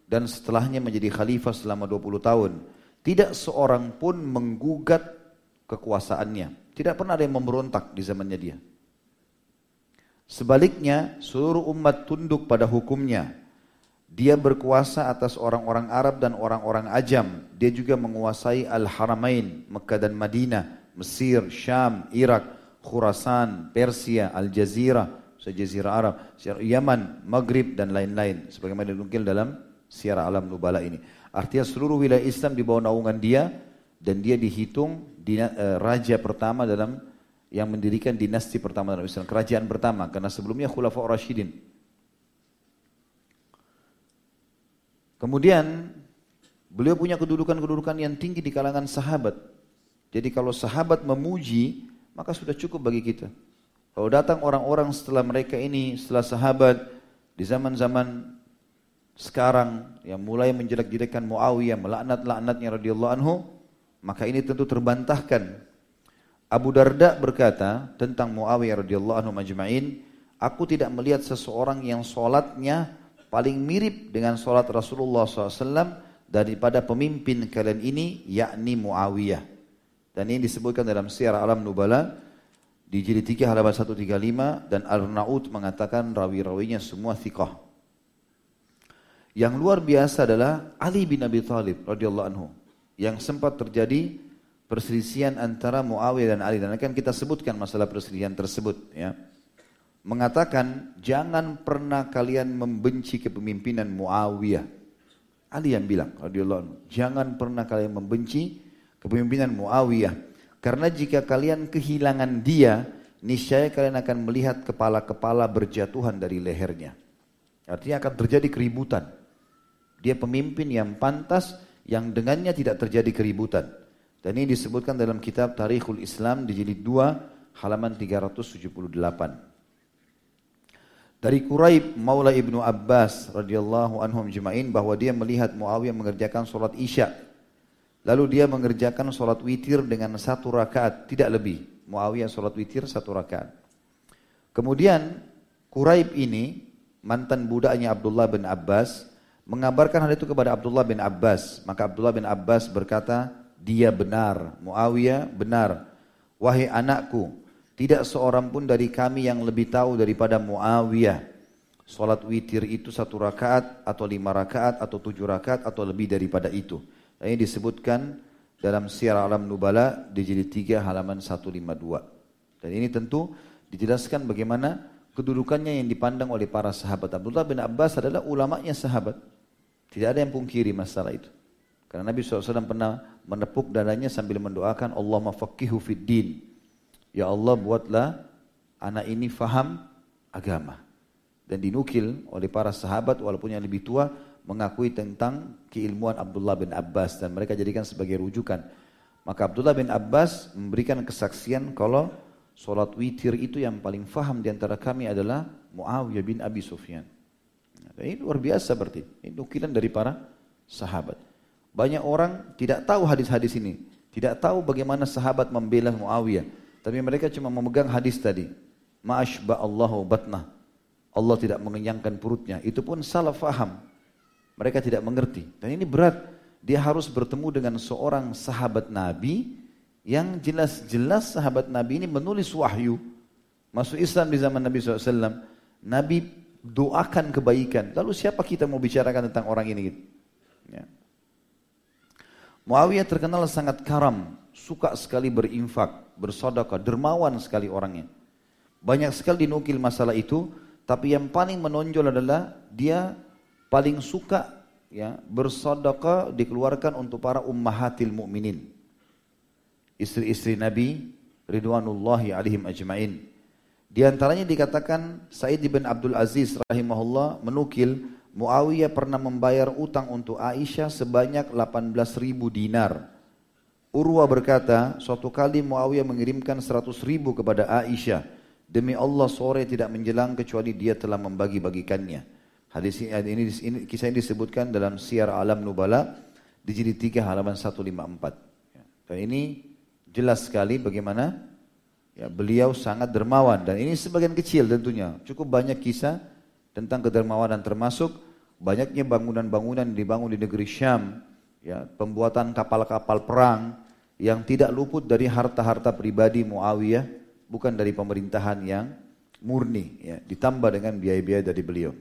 dan setelahnya menjadi khalifah selama 20 tahun. Tidak seorang pun menggugat kekuasaannya. Tidak pernah ada yang memberontak di zamannya dia. Sebaliknya, seluruh umat tunduk pada hukumnya. Dia berkuasa atas orang-orang Arab dan orang-orang Ajam. Dia juga menguasai Al-Haramain, Mekah dan Madinah, Mesir, Syam, Irak, Khurasan, Persia, Al-Jazirah, sejazirah Arab, Yaman, Maghrib dan lain-lain. Sebagaimana dinukil dalam siara alam nubala ini. Artinya seluruh wilayah Islam di bawah naungan dia dan dia dihitung di, uh, raja pertama dalam yang mendirikan dinasti pertama dalam Islam, kerajaan pertama karena sebelumnya Khulafa Rashidin. Kemudian beliau punya kedudukan-kedudukan yang tinggi di kalangan sahabat. Jadi kalau sahabat memuji, maka sudah cukup bagi kita. Kalau datang orang-orang setelah mereka ini, setelah sahabat, di zaman-zaman sekarang yang mulai menjelek-jelekkan Muawiyah, melaknat-laknatnya radhiyallahu anhu, maka ini tentu terbantahkan. Abu Darda berkata tentang Muawiyah radhiyallahu anhu majma'in, aku tidak melihat seseorang yang solatnya paling mirip dengan solat Rasulullah SAW daripada pemimpin kalian ini, yakni Muawiyah. Dan ini disebutkan dalam Syiar Alam Nubala, di jilid 3 halaman 135 dan Al-Naud mengatakan rawi-rawinya semua thiqah. Yang luar biasa adalah Ali bin Abi Thalib radhiyallahu anhu yang sempat terjadi perselisihan antara Muawiyah dan Ali dan akan kita sebutkan masalah perselisihan tersebut ya. Mengatakan jangan pernah kalian membenci kepemimpinan Muawiyah. Ali yang bilang radhiyallahu anhu, jangan pernah kalian membenci kepemimpinan Muawiyah karena jika kalian kehilangan dia, niscaya kalian akan melihat kepala-kepala berjatuhan dari lehernya. Artinya akan terjadi keributan. Dia pemimpin yang pantas yang dengannya tidak terjadi keributan. Dan ini disebutkan dalam kitab Tarikhul Islam di jilid 2 halaman 378. Dari Quraib Maula Ibnu Abbas radhiyallahu anhum jema'in bahwa dia melihat Muawiyah mengerjakan sholat Isya Lalu dia mengerjakan sholat witir dengan satu rakaat, tidak lebih. Muawiyah sholat witir satu rakaat. Kemudian Quraib ini, mantan budaknya Abdullah bin Abbas, mengabarkan hal itu kepada Abdullah bin Abbas. Maka Abdullah bin Abbas berkata, dia benar, Muawiyah benar. Wahai anakku, tidak seorang pun dari kami yang lebih tahu daripada Muawiyah. Sholat witir itu satu rakaat atau lima rakaat atau tujuh rakaat atau lebih daripada itu. Ini disebutkan dalam Syiar Alam Nubala di jilid 3 halaman 152. Dan ini tentu dijelaskan bagaimana kedudukannya yang dipandang oleh para sahabat. Abdullah bin Abbas adalah ulamanya sahabat. Tidak ada yang pungkiri masalah itu. Karena Nabi SAW pernah menepuk dadanya sambil mendoakan Allah mafakihu fid din. Ya Allah buatlah anak ini faham agama. Dan dinukil oleh para sahabat walaupun yang lebih tua mengakui tentang keilmuan Abdullah bin Abbas dan mereka jadikan sebagai rujukan. Maka Abdullah bin Abbas memberikan kesaksian kalau solat witir itu yang paling faham di antara kami adalah Muawiyah bin Abi Sufyan. Nah, ini luar biasa berarti. Ini nukilan dari para sahabat. Banyak orang tidak tahu hadis-hadis ini. Tidak tahu bagaimana sahabat membela Muawiyah. Tapi mereka cuma memegang hadis tadi. Ma'ashba Allahu batnah. Allah tidak mengenyangkan perutnya. Itu pun salah faham. Mereka tidak mengerti. Dan ini berat. Dia harus bertemu dengan seorang sahabat Nabi yang jelas-jelas sahabat Nabi ini menulis wahyu. Masuk Islam di zaman Nabi SAW. Nabi doakan kebaikan. Lalu siapa kita mau bicarakan tentang orang ini? Ya. Muawiyah terkenal sangat karam, suka sekali berinfak, bersodakah, dermawan sekali orangnya. Banyak sekali dinukil masalah itu, tapi yang paling menonjol adalah dia paling suka ya bersedekah dikeluarkan untuk para ummahatil mukminin. Istri-istri Nabi ridwanullahi alaihim ajmain. Di antaranya dikatakan Said bin Abdul Aziz rahimahullah menukil Muawiyah pernah membayar utang untuk Aisyah sebanyak 18 ribu dinar. Urwa berkata, suatu kali Muawiyah mengirimkan 100 ribu kepada Aisyah. Demi Allah sore tidak menjelang kecuali dia telah membagi-bagikannya. Hadis ini, ini, ini kisah ini disebutkan dalam Syiar Alam Nubala di jilid 3 halaman 154. Ya. Dan ini jelas sekali bagaimana ya, beliau sangat dermawan dan ini sebagian kecil tentunya. Cukup banyak kisah tentang kedermawanan termasuk banyaknya bangunan-bangunan dibangun di negeri Syam, ya, pembuatan kapal-kapal perang yang tidak luput dari harta-harta pribadi Muawiyah, bukan dari pemerintahan yang murni, ya, ditambah dengan biaya-biaya dari beliau.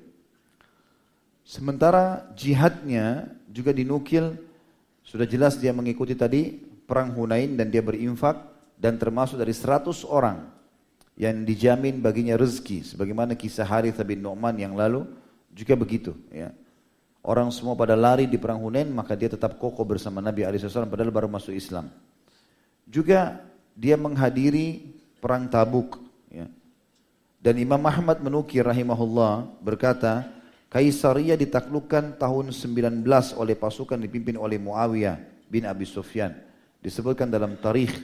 Sementara jihadnya juga dinukil sudah jelas dia mengikuti tadi perang Hunain dan dia berinfak dan termasuk dari 100 orang yang dijamin baginya rezeki sebagaimana kisah Harith bin Nu'man yang lalu juga begitu ya. Orang semua pada lari di perang Hunain maka dia tetap kokoh bersama Nabi SAW padahal baru masuk Islam. Juga dia menghadiri perang Tabuk ya. Dan Imam Ahmad menukir rahimahullah berkata, Kaisaria ditaklukkan tahun 19 oleh pasukan dipimpin oleh Muawiyah bin Abi Sufyan. Disebutkan dalam tarikh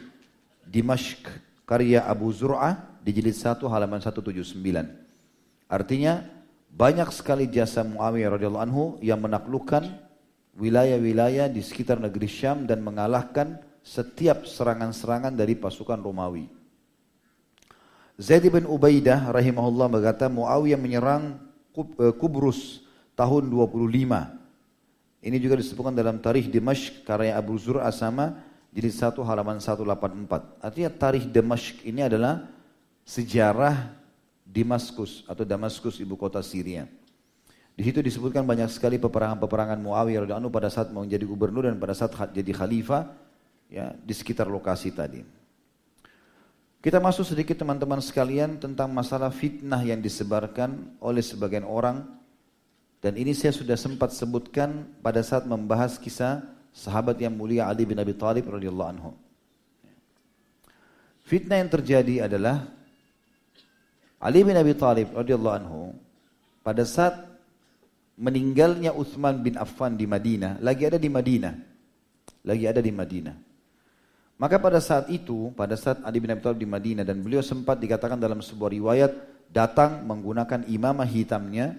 Dimashq karya Abu Zur'ah di jilid 1 halaman 179. Artinya banyak sekali jasa Muawiyah radhiyallahu anhu yang menaklukkan wilayah-wilayah di sekitar negeri Syam dan mengalahkan setiap serangan-serangan dari pasukan Romawi. Zaid bin Ubaidah rahimahullah berkata Muawiyah menyerang Kubrus tahun 25. Ini juga disebutkan dalam tarikh Dimashq karya Abu Zur Asama jadi satu halaman 184. Artinya tarikh Dimashq ini adalah sejarah Damaskus atau Damaskus ibu kota Syria. Di situ disebutkan banyak sekali peperangan-peperangan Muawiyah radhiyallahu pada saat mau jadi gubernur dan pada saat jadi khalifah ya di sekitar lokasi tadi. Kita masuk sedikit teman-teman sekalian tentang masalah fitnah yang disebarkan oleh sebagian orang dan ini saya sudah sempat sebutkan pada saat membahas kisah sahabat yang mulia Ali bin Abi Thalib radhiyallahu anhu. Fitnah yang terjadi adalah Ali bin Abi Thalib radhiyallahu anhu pada saat meninggalnya Utsman bin Affan di Madinah, lagi ada di Madinah. Lagi ada di Madinah. Maka pada saat itu, pada saat Ali bin Abi Thalib di Madinah dan beliau sempat dikatakan dalam sebuah riwayat datang menggunakan imamah hitamnya,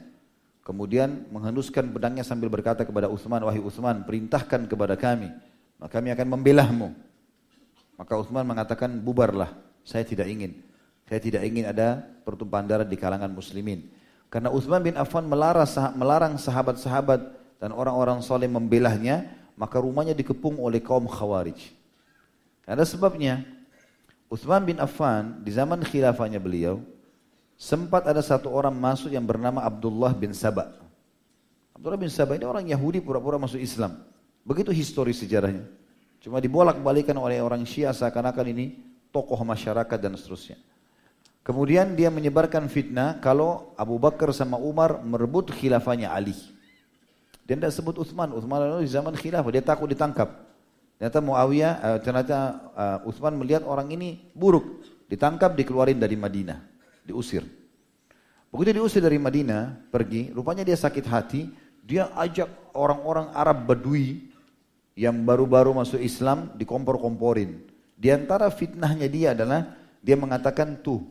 kemudian menghenduskan pedangnya sambil berkata kepada Utsman, "Wahai Utsman, perintahkan kepada kami, maka kami akan membelahmu." Maka Utsman mengatakan, "Bubarlah, saya tidak ingin." Saya tidak ingin ada pertumpahan darah di kalangan muslimin. Karena Utsman bin Affan melarang sahabat-sahabat dan orang-orang soleh membelahnya, maka rumahnya dikepung oleh kaum khawarij. Ada sebabnya, Utsman bin Affan di zaman khilafahnya beliau, sempat ada satu orang masuk yang bernama Abdullah bin Sabah. Abdullah bin Sabah ini orang Yahudi pura-pura masuk Islam. Begitu historis sejarahnya. Cuma dibolak-balikan oleh orang Syiah seakan-akan ini tokoh masyarakat dan seterusnya. Kemudian dia menyebarkan fitnah kalau Abu Bakar sama Umar merebut khilafahnya Ali. Dia tidak sebut Uthman. Uthman di zaman khilafah, dia takut ditangkap. Ternyata Muawiyah, uh, ternyata uh, Uthman melihat orang ini buruk. Ditangkap, dikeluarin dari Madinah. Diusir. Begitu diusir dari Madinah, pergi, rupanya dia sakit hati. Dia ajak orang-orang Arab Badui yang baru-baru masuk Islam dikompor-komporin. Di antara fitnahnya dia adalah dia mengatakan tuh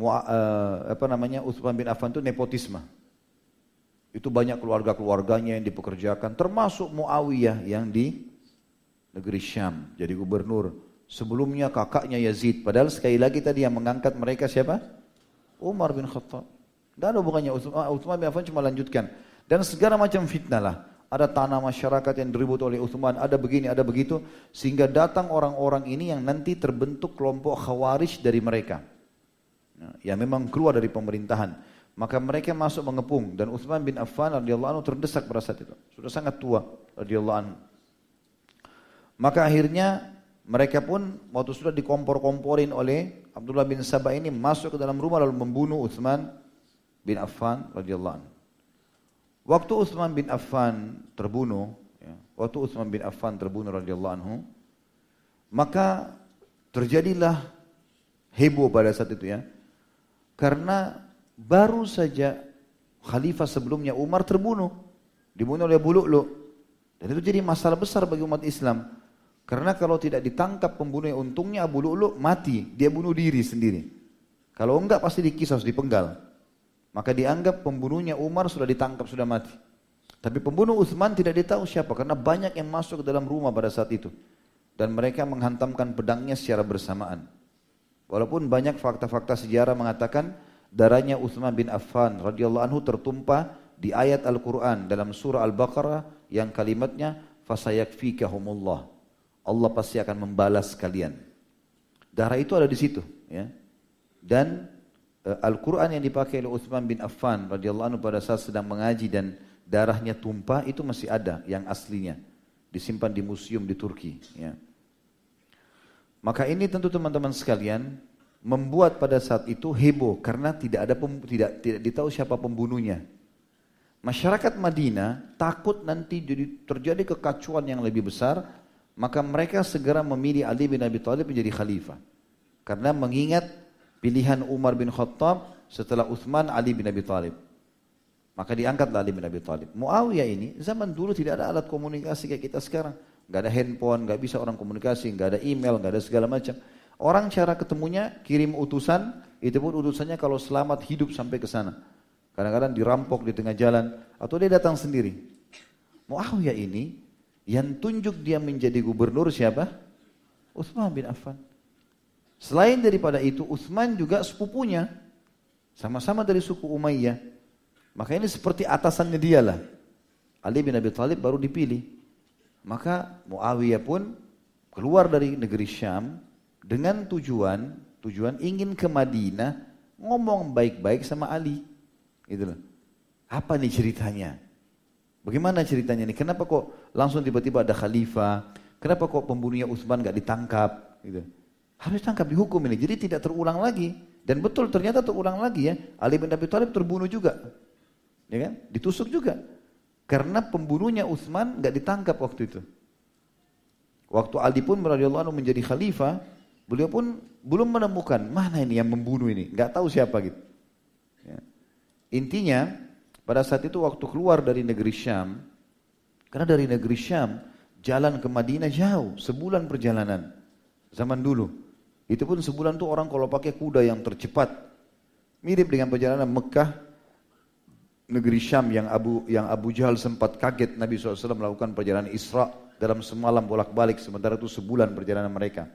uh, apa namanya Utsman bin Affan itu nepotisme. Itu banyak keluarga-keluarganya yang dipekerjakan, termasuk Muawiyah yang di negeri Syam jadi gubernur. Sebelumnya kakaknya Yazid, padahal sekali lagi tadi yang mengangkat mereka siapa? Umar bin Khattab. Dan ada hubungannya Utsman bin Affan cuma lanjutkan. Dan segala macam fitnah lah. Ada tanah masyarakat yang diribut oleh Utsman, ada begini, ada begitu. Sehingga datang orang-orang ini yang nanti terbentuk kelompok khawarij dari mereka yang memang keluar dari pemerintahan. Maka mereka masuk mengepung dan Utsman bin Affan radhiyallahu anhu terdesak pada saat itu. Sudah sangat tua radhiyallahu anhu. Maka akhirnya mereka pun waktu sudah dikompor-komporin oleh Abdullah bin Sabah ini masuk ke dalam rumah lalu membunuh Utsman bin Affan radhiyallahu anhu. Waktu Utsman bin Affan terbunuh, ya, waktu Utsman bin Affan terbunuh radhiyallahu anhu, maka terjadilah heboh pada saat itu ya. Karena baru saja khalifah sebelumnya Umar terbunuh. Dibunuh oleh Bulu'lu. Dan itu jadi masalah besar bagi umat Islam. Karena kalau tidak ditangkap pembunuhnya, untungnya Abu Lu'lu mati. Dia bunuh diri sendiri. Kalau enggak pasti dikisah, dipenggal. Maka dianggap pembunuhnya Umar sudah ditangkap, sudah mati. Tapi pembunuh Uthman tidak ditahu siapa karena banyak yang masuk ke dalam rumah pada saat itu. Dan mereka menghantamkan pedangnya secara bersamaan. Walaupun banyak fakta-fakta sejarah mengatakan darahnya Utsman bin Affan radhiyallahu anhu tertumpah di ayat Al-Qur'an dalam surah Al-Baqarah yang kalimatnya fasayakfikahumullah. Allah pasti akan membalas kalian. Darah itu ada di situ, ya. Dan uh, Al-Qur'an yang dipakai oleh Utsman bin Affan radhiyallahu anhu pada saat sedang mengaji dan darahnya tumpah itu masih ada yang aslinya disimpan di museum di Turki, ya. Maka ini tentu teman-teman sekalian membuat pada saat itu heboh karena tidak ada pem, tidak tidak ditahu siapa pembunuhnya. Masyarakat Madinah takut nanti jadi terjadi kekacauan yang lebih besar, maka mereka segera memilih Ali bin Abi Thalib menjadi khalifah. Karena mengingat pilihan Umar bin Khattab setelah Uthman Ali bin Abi Thalib. Maka diangkatlah Ali bin Abi Thalib. Muawiyah ini zaman dulu tidak ada alat komunikasi kayak kita sekarang nggak ada handphone, nggak bisa orang komunikasi, nggak ada email, nggak ada segala macam. Orang cara ketemunya kirim utusan, itu pun utusannya kalau selamat hidup sampai ke sana. Kadang-kadang dirampok di tengah jalan atau dia datang sendiri. Muawiyah ini yang tunjuk dia menjadi gubernur siapa? Utsman bin Affan. Selain daripada itu, Utsman juga sepupunya. Sama-sama dari suku Umayyah. Maka ini seperti atasannya dialah. Ali bin Abi Thalib baru dipilih. Maka Muawiyah pun keluar dari negeri Syam dengan tujuan tujuan ingin ke Madinah, ngomong baik-baik sama Ali. Loh. Apa nih ceritanya? Bagaimana ceritanya nih? Kenapa kok langsung tiba-tiba ada khalifah? Kenapa kok pembunuhnya Utsman gak ditangkap? Gitu. Harus ditangkap dihukum ini. Jadi tidak terulang lagi. Dan betul ternyata terulang lagi ya. Ali bin Abi Thalib terbunuh juga. Ya kan? Ditusuk juga. Karena pembunuhnya Utsman gak ditangkap waktu itu. Waktu Ali pun radhiyallahu anhu menjadi khalifah, beliau pun belum menemukan mana ini yang membunuh ini, nggak tahu siapa gitu. Ya. Intinya pada saat itu waktu keluar dari negeri Syam, karena dari negeri Syam jalan ke Madinah jauh, sebulan perjalanan. Zaman dulu. Itu pun sebulan tuh orang kalau pakai kuda yang tercepat. Mirip dengan perjalanan Mekah negeri Syam yang Abu yang Abu Jahal sempat kaget Nabi SAW melakukan perjalanan Isra dalam semalam bolak-balik sementara itu sebulan perjalanan mereka.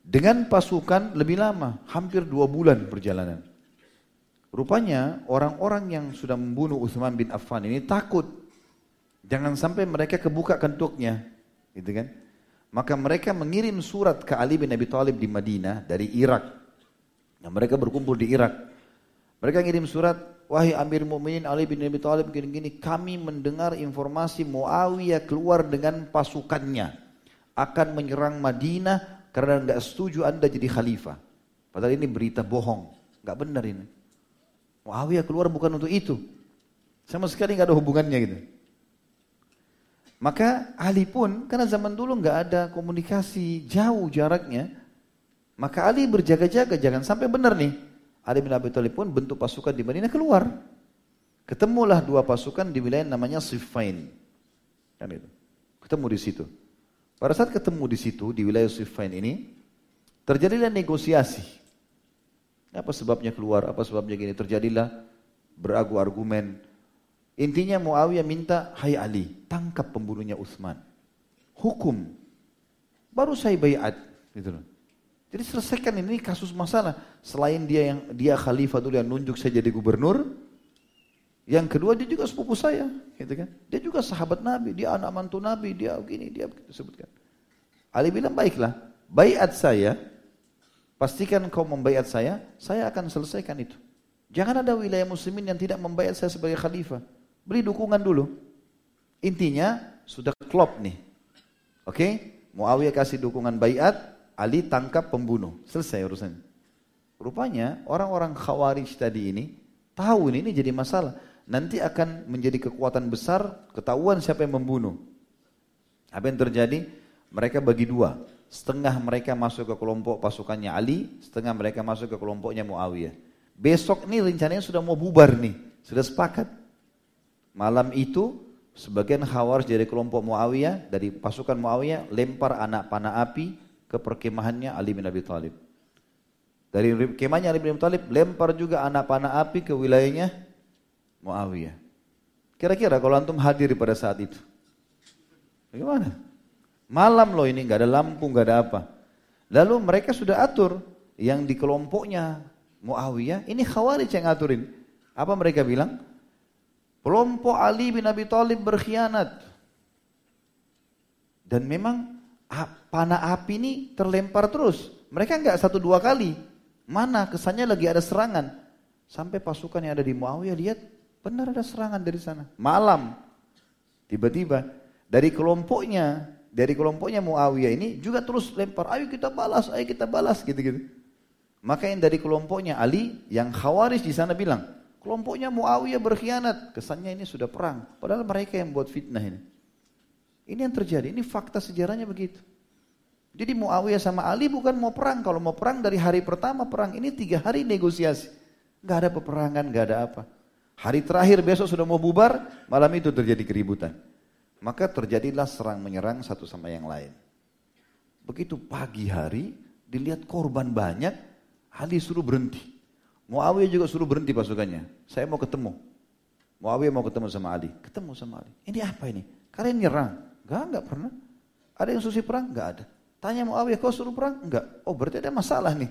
Dengan pasukan lebih lama, hampir dua bulan perjalanan. Rupanya orang-orang yang sudah membunuh Utsman bin Affan ini takut. Jangan sampai mereka kebuka kentuknya. Gitu kan? Maka mereka mengirim surat ke Ali bin Abi Thalib di Madinah dari Irak. Nah, mereka berkumpul di Irak. Mereka ngirim surat, wahai Amir Mu'minin Ali bin Abi Thalib gini-gini, kami mendengar informasi Muawiyah keluar dengan pasukannya akan menyerang Madinah karena nggak setuju Anda jadi khalifah. Padahal ini berita bohong, nggak benar ini. Muawiyah keluar bukan untuk itu. Sama sekali nggak ada hubungannya gitu. Maka Ali pun, karena zaman dulu nggak ada komunikasi jauh jaraknya, maka Ali berjaga-jaga jangan sampai benar nih. Ali bin Abi Thalib pun bentuk pasukan di Madinah keluar. Ketemulah dua pasukan di wilayah namanya Siffin. Kan itu. Ketemu di situ. Pada saat ketemu di situ di wilayah Siffin ini, terjadilah negosiasi. Apa sebabnya keluar, apa sebabnya gini. Terjadilah beragu argumen. Intinya Muawiyah minta, hai Ali, tangkap pembunuhnya Utsman. Hukum. Baru saya bayat. Gitu. Jadi selesaikan ini kasus masalah. Selain dia yang dia khalifah dulu yang nunjuk saya jadi gubernur, yang kedua dia juga sepupu saya, gitu kan? Dia juga sahabat Nabi, dia anak mantu Nabi, dia begini, dia begitu sebutkan. Ali bilang baiklah, bayat saya Pastikan kau membayar saya, saya akan selesaikan itu. Jangan ada wilayah muslimin yang tidak membayar saya sebagai khalifah. Beri dukungan dulu. Intinya sudah klop nih. Oke? Okay? Muawiyah kasih dukungan bayat, Ali tangkap pembunuh. Selesai urusan. Rupanya orang-orang khawarij tadi ini tahu ini, ini jadi masalah. Nanti akan menjadi kekuatan besar, ketahuan siapa yang membunuh. Apa yang terjadi? Mereka bagi dua. Setengah mereka masuk ke kelompok pasukannya Ali, setengah mereka masuk ke kelompoknya Muawiyah. Besok nih rencananya sudah mau bubar nih, sudah sepakat. Malam itu sebagian khawarij dari kelompok Muawiyah, dari pasukan Muawiyah lempar anak panah api ke perkemahannya Ali bin Abi Thalib. Dari kemahnya Ali bin Abi Thalib lempar juga anak panah api ke wilayahnya Muawiyah. Kira-kira kalau antum hadir pada saat itu, bagaimana? Malam loh ini, nggak ada lampu, nggak ada apa. Lalu mereka sudah atur yang di kelompoknya Muawiyah, ini Khawarij yang aturin. Apa mereka bilang? Kelompok Ali bin Abi Thalib berkhianat. Dan memang panah api ini terlempar terus. Mereka nggak satu dua kali. Mana kesannya lagi ada serangan. Sampai pasukan yang ada di Muawiyah lihat benar ada serangan dari sana. Malam. Tiba-tiba dari kelompoknya dari kelompoknya Muawiyah ini juga terus lempar, ayo kita balas, ayo kita balas gitu-gitu. Maka yang dari kelompoknya Ali yang khawaris di sana bilang, kelompoknya Muawiyah berkhianat, kesannya ini sudah perang. Padahal mereka yang buat fitnah ini. Ini yang terjadi, ini fakta sejarahnya begitu. Jadi Muawiyah sama Ali bukan mau perang, kalau mau perang dari hari pertama perang, ini tiga hari negosiasi. Gak ada peperangan, gak ada apa. Hari terakhir besok sudah mau bubar, malam itu terjadi keributan. Maka terjadilah serang menyerang satu sama yang lain. Begitu pagi hari, dilihat korban banyak, Ali suruh berhenti. Muawiyah juga suruh berhenti pasukannya. Saya mau ketemu. Muawiyah mau ketemu sama Ali. Ketemu sama Ali. Ini apa ini? Kalian nyerang? Enggak, enggak pernah. Ada yang susi perang? Enggak ada. Tanya Muawiyah, kau suruh perang? Enggak. Oh berarti ada masalah nih.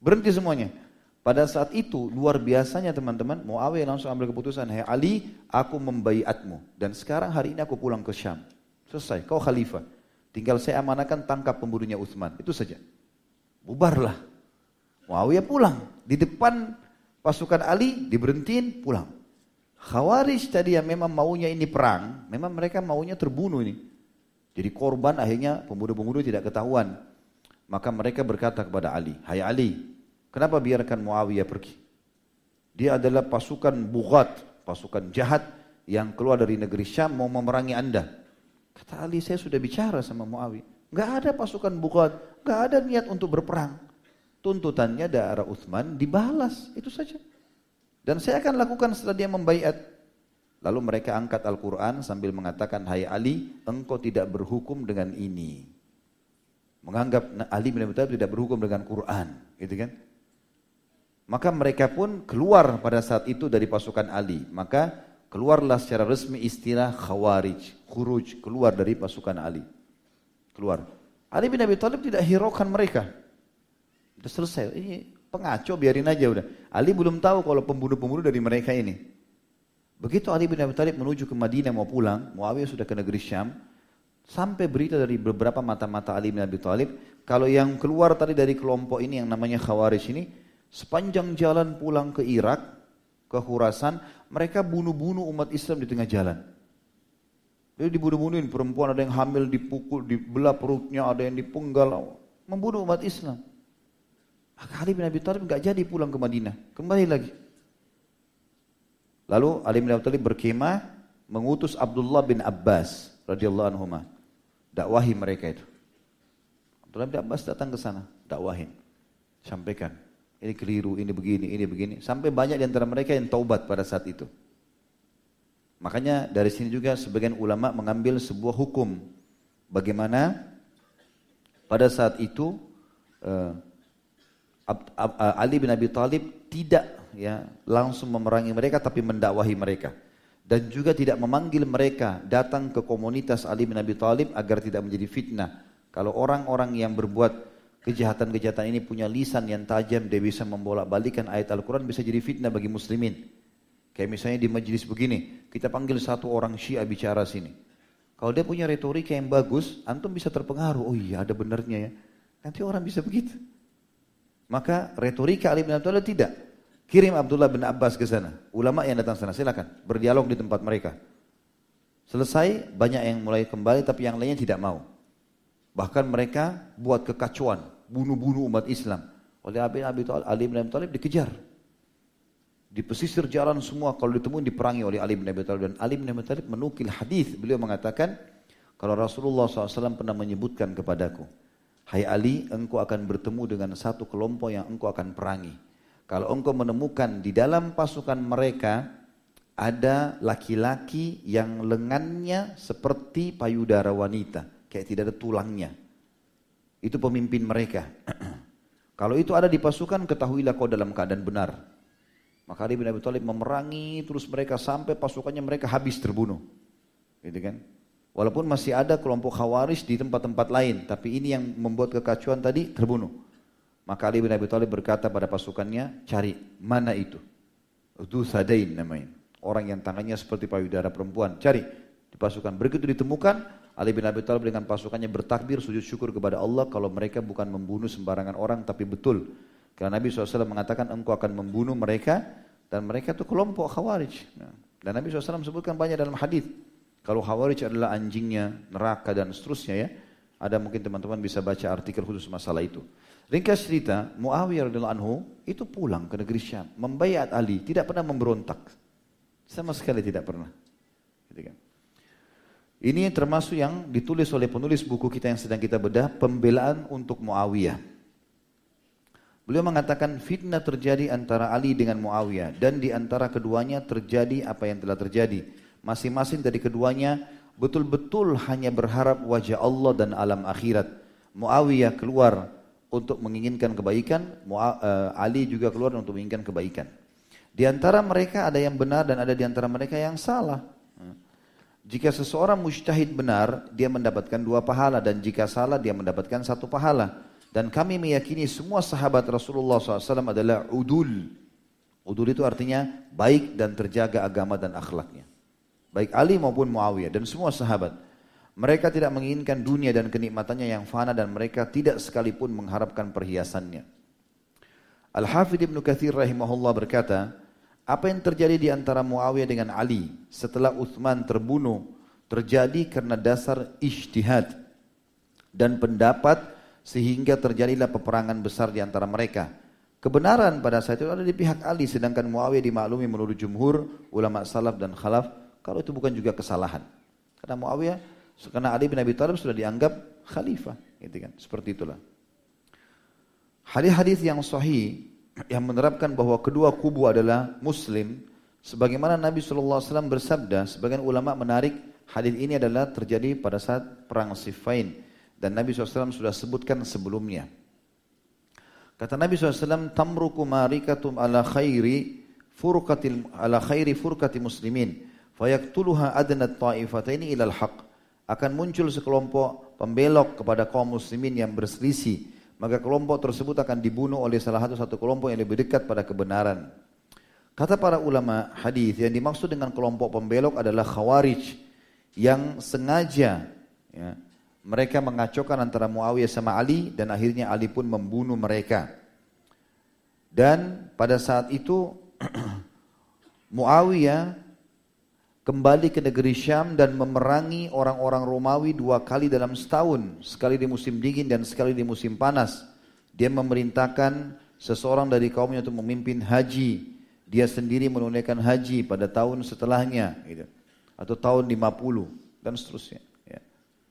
Berhenti semuanya. Pada saat itu luar biasanya teman-teman, Muawiyah langsung ambil keputusan, "Hai Ali, aku membaiatmu dan sekarang hari ini aku pulang ke Syam." Selesai, kau khalifah. Tinggal saya amanakan tangkap pembunuhnya Utsman. Itu saja. Bubarlah. Muawiyah pulang. Di depan pasukan Ali diberhentiin pulang. Khawarij tadi yang memang maunya ini perang, memang mereka maunya terbunuh ini. Jadi korban akhirnya pembunuh-pembunuh tidak ketahuan. Maka mereka berkata kepada Ali, Hai Ali, kenapa biarkan Muawiyah pergi? Dia adalah pasukan bughat, pasukan jahat yang keluar dari negeri Syam mau memerangi anda. Kata Ali, saya sudah bicara sama Muawiyah. Gak ada pasukan bughat, gak ada niat untuk berperang. Tuntutannya daerah Uthman dibalas, itu saja. Dan saya akan lakukan setelah dia membaiat. Lalu mereka angkat Al-Quran sambil mengatakan, Hai Ali, engkau tidak berhukum dengan ini. Menganggap Ali bin Abi Thalib tidak berhukum dengan Quran. Gitu kan? Maka mereka pun keluar pada saat itu dari pasukan Ali. Maka keluarlah secara resmi istilah Khawarij. Khuruj, keluar dari pasukan Ali. Keluar. Ali bin Abi Thalib tidak hiraukan mereka. Sudah selesai. Ini Pengaco biarin aja udah. Ali belum tahu kalau pembunuh-pembunuh dari mereka ini. Begitu Ali bin Abi Thalib menuju ke Madinah mau pulang, Muawiyah sudah ke negeri Syam, sampai berita dari beberapa mata-mata Ali bin Abi Thalib, kalau yang keluar tadi dari kelompok ini yang namanya Khawarij ini, sepanjang jalan pulang ke Irak, ke Khurasan, mereka bunuh-bunuh umat Islam di tengah jalan. Jadi dibunuh-bunuhin perempuan, ada yang hamil dipukul, dibelah perutnya, ada yang dipenggal, membunuh umat Islam. Ali bin Abi Thalib nggak jadi pulang ke Madinah, kembali lagi. Lalu Ali bin Abi Thalib berkemah mengutus Abdullah bin Abbas radhiyallahu anhu dakwahi mereka itu. Abdullah bin Abbas datang ke sana, dakwahin. Sampaikan, ini keliru, ini begini, ini begini. Sampai banyak di antara mereka yang taubat pada saat itu. Makanya dari sini juga sebagian ulama mengambil sebuah hukum. Bagaimana pada saat itu uh, Ali bin Abi Thalib tidak ya langsung memerangi mereka tapi mendakwahi mereka dan juga tidak memanggil mereka datang ke komunitas Ali bin Abi Thalib agar tidak menjadi fitnah. Kalau orang-orang yang berbuat kejahatan-kejahatan ini punya lisan yang tajam, dia bisa membolak-balikan ayat Al-Quran bisa jadi fitnah bagi muslimin. Kayak misalnya di majelis begini, kita panggil satu orang Syiah bicara sini. Kalau dia punya retorika yang bagus, antum bisa terpengaruh. Oh iya, ada benernya ya. Nanti orang bisa begitu. Maka retorika Ali bin Abi Thalib tidak. Kirim Abdullah bin Abbas ke sana. Ulama yang datang sana silakan berdialog di tempat mereka. Selesai banyak yang mulai kembali tapi yang lainnya tidak mau. Bahkan mereka buat kekacauan, bunuh-bunuh umat Islam. Oleh Abi Thalib, Ali bin Abi Thalib dikejar. Di pesisir jalan semua kalau ditemuin diperangi oleh Ali bin Abi Thalib dan Ali bin Abi Thalib menukil hadis beliau mengatakan kalau Rasulullah SAW pernah menyebutkan kepadaku Hai Ali, engkau akan bertemu dengan satu kelompok yang engkau akan perangi. Kalau engkau menemukan di dalam pasukan mereka ada laki-laki yang lengannya seperti payudara wanita, kayak tidak ada tulangnya. Itu pemimpin mereka. Kalau itu ada di pasukan, ketahuilah kau dalam keadaan benar. Maka Ali bin Abi Thalib memerangi terus mereka sampai pasukannya mereka habis terbunuh. Gitu kan? Walaupun masih ada kelompok khawarij di tempat-tempat lain, tapi ini yang membuat kekacauan tadi terbunuh. Maka Ali bin Abi Thalib berkata pada pasukannya, cari mana itu? Itu Sadain namanya. Orang yang tangannya seperti payudara perempuan. Cari di pasukan. Begitu ditemukan, Ali bin Abi Thalib dengan pasukannya bertakbir sujud syukur kepada Allah kalau mereka bukan membunuh sembarangan orang tapi betul. Karena Nabi SAW mengatakan engkau akan membunuh mereka dan mereka itu kelompok khawarij. Nah, dan Nabi SAW sebutkan banyak dalam hadis. Kalau Khawarij adalah anjingnya, neraka dan seterusnya ya. Ada mungkin teman-teman bisa baca artikel khusus masalah itu. Ringkas cerita, Muawiyah radhiyallahu anhu itu pulang ke negeri Syam, membayat Ali, tidak pernah memberontak. Sama sekali tidak pernah. Gitu kan. Ini termasuk yang ditulis oleh penulis buku kita yang sedang kita bedah, pembelaan untuk Muawiyah. Beliau mengatakan fitnah terjadi antara Ali dengan Muawiyah dan di antara keduanya terjadi apa yang telah terjadi Masing-masing dari keduanya betul-betul hanya berharap wajah Allah dan alam akhirat. Muawiyah keluar untuk menginginkan kebaikan, eh, Ali juga keluar untuk menginginkan kebaikan. Di antara mereka ada yang benar dan ada di antara mereka yang salah. Jika seseorang mujtahid benar, dia mendapatkan dua pahala dan jika salah dia mendapatkan satu pahala. Dan kami meyakini semua sahabat Rasulullah SAW adalah udul. Udul itu artinya baik dan terjaga agama dan akhlaknya. Baik Ali maupun Muawiyah dan semua sahabat. Mereka tidak menginginkan dunia dan kenikmatannya yang fana dan mereka tidak sekalipun mengharapkan perhiasannya. Al-Hafidh Ibn Kathir rahimahullah berkata, apa yang terjadi di antara Muawiyah dengan Ali setelah Uthman terbunuh terjadi karena dasar ijtihad dan pendapat sehingga terjadilah peperangan besar di antara mereka. Kebenaran pada saat itu ada di pihak Ali sedangkan Muawiyah dimaklumi menurut jumhur ulama salaf dan khalaf kalau itu bukan juga kesalahan. Karena Muawiyah karena Ali bin Abi Thalib sudah dianggap khalifah, gitu kan. Seperti itulah. Hadis-hadis yang sahih yang menerapkan bahwa kedua kubu adalah muslim sebagaimana Nabi SAW bersabda sebagian ulama menarik hadis ini adalah terjadi pada saat perang Siffin dan Nabi SAW sudah sebutkan sebelumnya Kata Nabi SAW, tamruku marikatum ala khairi furqatil ala khairi furqati muslimin fayaktuluha adnat ta'ifataini ilal haq. Akan muncul sekelompok pembelok kepada kaum muslimin yang berselisih. Maka kelompok tersebut akan dibunuh oleh salah satu satu kelompok yang lebih dekat pada kebenaran. Kata para ulama hadis yang dimaksud dengan kelompok pembelok adalah khawarij yang sengaja ya, mereka mengacaukan antara Muawiyah sama Ali dan akhirnya Ali pun membunuh mereka. Dan pada saat itu Muawiyah kembali ke negeri Syam dan memerangi orang-orang Romawi dua kali dalam setahun, sekali di musim dingin dan sekali di musim panas. Dia memerintahkan seseorang dari kaumnya untuk memimpin haji. Dia sendiri menunaikan haji pada tahun setelahnya, gitu. atau tahun 50 dan seterusnya.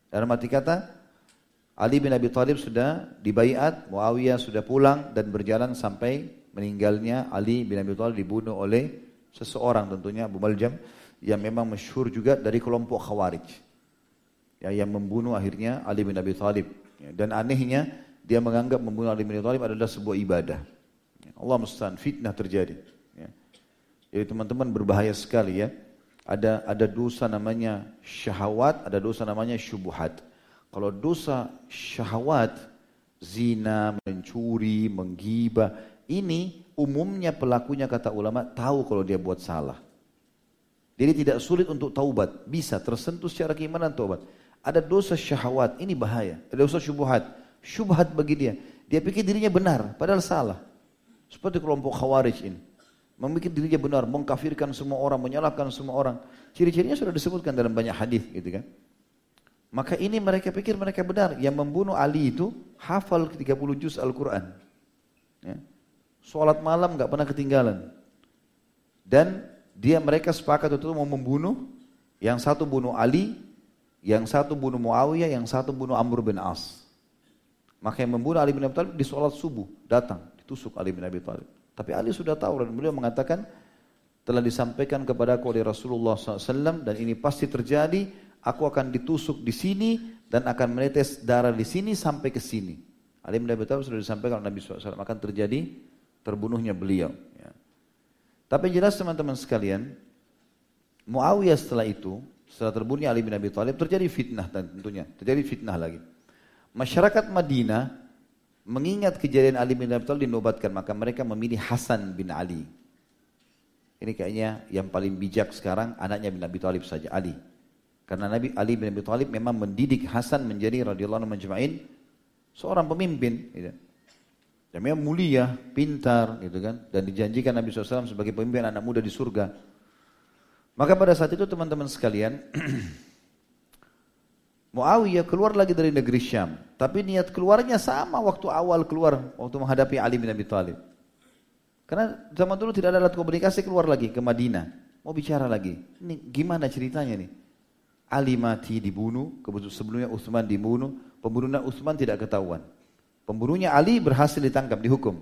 Dalam arti kata, Ali bin Abi Thalib sudah dibaiat, Muawiyah sudah pulang dan berjalan sampai meninggalnya Ali bin Abi Thalib dibunuh oleh seseorang tentunya Abu Maljam yang memang masyhur juga dari kelompok Khawarij. Ya, yang membunuh akhirnya Ali bin Abi Thalib. Ya, dan anehnya dia menganggap membunuh Ali bin Abi Thalib adalah sebuah ibadah. Ya, Allah mustahil fitnah terjadi. Ya. Jadi teman-teman berbahaya sekali ya ada ada dosa namanya syahwat, ada dosa namanya syubhat. Kalau dosa syahwat, zina, mencuri, menggibah, ini umumnya pelakunya kata ulama tahu kalau dia buat salah. Jadi tidak sulit untuk taubat, bisa tersentuh secara keimanan taubat. Ada dosa syahwat, ini bahaya. Ada dosa syubhat, syubhat bagi dia. Dia pikir dirinya benar, padahal salah. Seperti kelompok khawarij ini membuat dirinya benar, mengkafirkan semua orang, menyalahkan semua orang. Ciri-cirinya sudah disebutkan dalam banyak hadis, gitu kan. Maka ini mereka pikir mereka benar. Yang membunuh Ali itu hafal 30 juz Al-Quran. Ya. Sholat malam nggak pernah ketinggalan. Dan dia mereka sepakat itu mau membunuh. Yang satu bunuh Ali, yang satu bunuh Muawiyah, yang satu bunuh Amr bin As. Maka yang membunuh Ali bin Abi Thalib di sholat subuh datang, ditusuk Ali bin Abi Thalib. Tapi Ali sudah tahu dan beliau mengatakan telah disampaikan kepada aku oleh Rasulullah SAW dan ini pasti terjadi. Aku akan ditusuk di sini dan akan menetes darah di sini sampai ke sini. Ali bin Abi Thalib sudah disampaikan oleh Nabi SAW akan terjadi terbunuhnya beliau. Tapi jelas teman-teman sekalian, Muawiyah setelah itu, setelah terbunuhnya Ali bin Abi Thalib terjadi fitnah tentunya, terjadi fitnah lagi. Masyarakat Madinah mengingat kejadian Ali bin Abi Thalib dinobatkan, maka mereka memilih Hasan bin Ali. Ini kayaknya yang paling bijak sekarang anaknya bin Abi Thalib saja, Ali. Karena Nabi Ali bin Abi Thalib memang mendidik Hasan menjadi radhiyallahu anhu seorang pemimpin. Gitu. Memang mulia, pintar, gitu kan. Dan dijanjikan Nabi SAW sebagai pemimpin anak muda di surga. Maka pada saat itu teman-teman sekalian, Muawiyah keluar lagi dari negeri Syam. Tapi niat keluarnya sama waktu awal keluar, waktu menghadapi Ali bin Abi Thalib. Karena zaman dulu tidak ada alat komunikasi keluar lagi ke Madinah. Mau bicara lagi. Ini gimana ceritanya nih? Ali mati dibunuh, kebetulan sebelumnya Utsman dibunuh, pembunuhnya Utsman tidak ketahuan. Pembunuhnya Ali berhasil ditangkap, dihukum.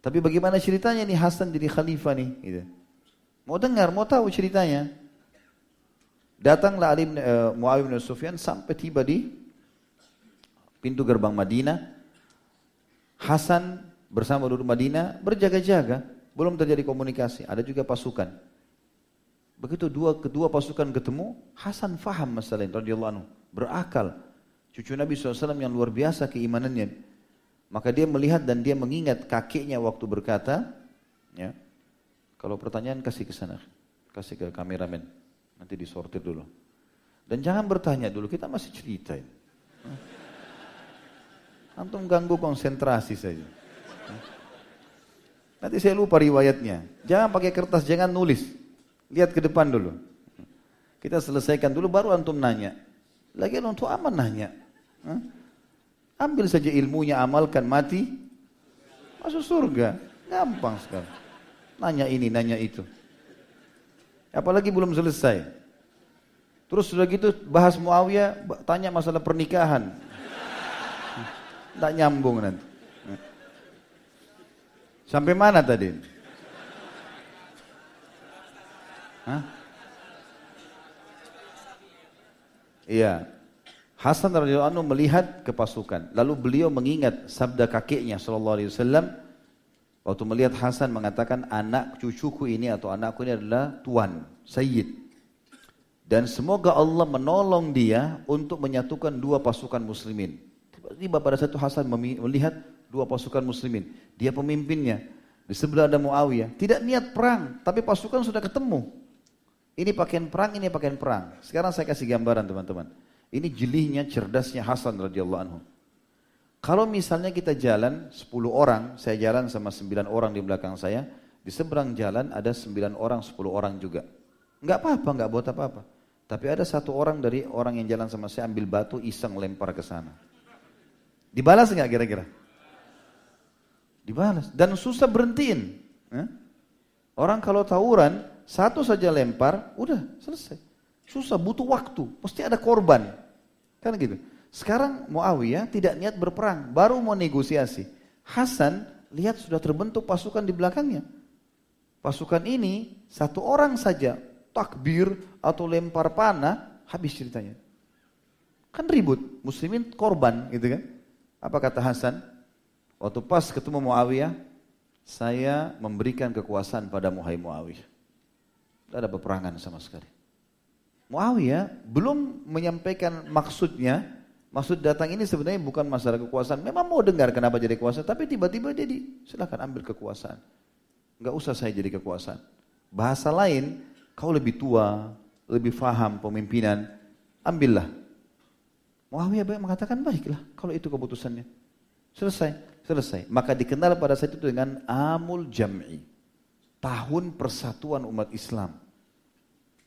Tapi bagaimana ceritanya nih Hasan jadi khalifah nih? Gitu. Mau dengar, mau tahu ceritanya. Datanglah Ali bin, uh, Muawiyah bin Sufyan sampai tiba di pintu gerbang Madinah. Hasan bersama duduk Madinah berjaga-jaga, belum terjadi komunikasi. Ada juga pasukan. Begitu dua kedua pasukan ketemu, Hasan faham masalah ini radhiyallahu anhu, berakal. Cucu Nabi SAW yang luar biasa keimanannya. Maka dia melihat dan dia mengingat kakeknya waktu berkata, ya, kalau pertanyaan kasih ke sana, kasih ke kameramen. Nanti disortir dulu. Dan jangan bertanya dulu, kita masih cerita ini. Antum ganggu konsentrasi saja. Nanti saya lupa riwayatnya. Jangan pakai kertas, jangan nulis. Lihat ke depan dulu. Kita selesaikan dulu baru antum nanya. Lagi untuk aman nanya. Hah? Ambil saja ilmunya, amalkan, mati. Masuk surga. Gampang sekali. Nanya ini, nanya itu. Apalagi belum selesai. Terus sudah gitu bahas Muawiyah, tanya masalah pernikahan. Tidak nyambung nanti. Sampai mana tadi? Hah? Iya. Hasan radhiyallahu anhu melihat ke pasukan. Lalu beliau mengingat sabda kakeknya sallallahu alaihi wasallam waktu melihat Hasan mengatakan anak cucuku ini atau anakku ini adalah tuan, sayyid. Dan semoga Allah menolong dia untuk menyatukan dua pasukan muslimin. Tiba-tiba pada satu Hasan melihat dua pasukan muslimin. Dia pemimpinnya. Di sebelah ada Muawiyah. Tidak niat perang, tapi pasukan sudah ketemu. Ini pakaian perang, ini pakaian perang. Sekarang saya kasih gambaran teman-teman. Ini jelinya, cerdasnya Hasan radhiyallahu anhu. Kalau misalnya kita jalan 10 orang, saya jalan sama 9 orang di belakang saya, di seberang jalan ada 9 orang, 10 orang juga. Enggak apa-apa, enggak buat apa-apa. Tapi ada satu orang dari orang yang jalan sama saya ambil batu iseng lempar ke sana. Dibalas enggak kira-kira? Dibalas. Dan susah berhentiin. Orang kalau tawuran, satu saja lempar, udah selesai. Susah, butuh waktu. Pasti ada korban. Kan gitu. Sekarang Muawiyah tidak niat berperang, baru mau negosiasi. Hasan lihat sudah terbentuk pasukan di belakangnya. Pasukan ini satu orang saja takbir atau lempar panah, habis ceritanya. Kan ribut, muslimin korban gitu kan. Apa kata Hasan? Waktu pas ketemu Muawiyah, saya memberikan kekuasaan pada Muhai Muawiyah. Tidak ada peperangan sama sekali. Muawiyah belum menyampaikan maksudnya. Maksud datang ini sebenarnya bukan masalah kekuasaan. Memang mau dengar kenapa jadi kekuasaan. Tapi tiba-tiba jadi silahkan ambil kekuasaan. Enggak usah saya jadi kekuasaan. Bahasa lain, kau lebih tua, lebih faham pemimpinan. Ambillah. Muawiyah mengatakan baiklah kalau itu keputusannya. Selesai, selesai. Maka dikenal pada saat itu dengan amul jam'i tahun persatuan umat Islam.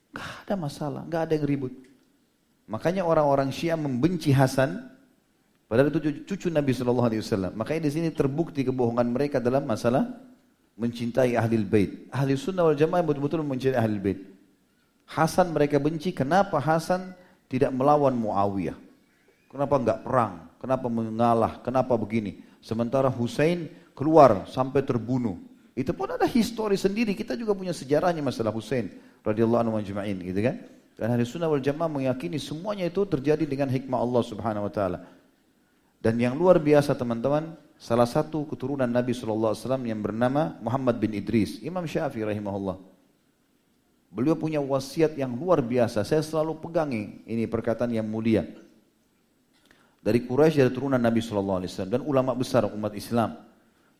Gak ada masalah, gak ada yang ribut. Makanya orang-orang Syiah membenci Hasan, padahal itu cucu Nabi Shallallahu Alaihi Wasallam. Makanya di sini terbukti kebohongan mereka dalam masalah mencintai ahli bait. Ahli sunnah wal jamaah betul-betul mencintai ahli bait. Hasan mereka benci, kenapa Hasan tidak melawan Muawiyah? Kenapa enggak perang? Kenapa mengalah? Kenapa begini? Sementara Hussein keluar sampai terbunuh. Itu pun ada histori sendiri. Kita juga punya sejarahnya masalah Hussein radhiyallahu anhu majma'in gitu kan. Dan hari sunnah wal jamaah meyakini semuanya itu terjadi dengan hikmah Allah subhanahu wa ta'ala. Dan yang luar biasa teman-teman, salah satu keturunan Nabi SAW yang bernama Muhammad bin Idris, Imam Syafi'i rahimahullah. Beliau punya wasiat yang luar biasa. Saya selalu pegangi ini perkataan yang mulia. Dari Quraisy dari turunan Nabi SAW dan ulama besar umat Islam.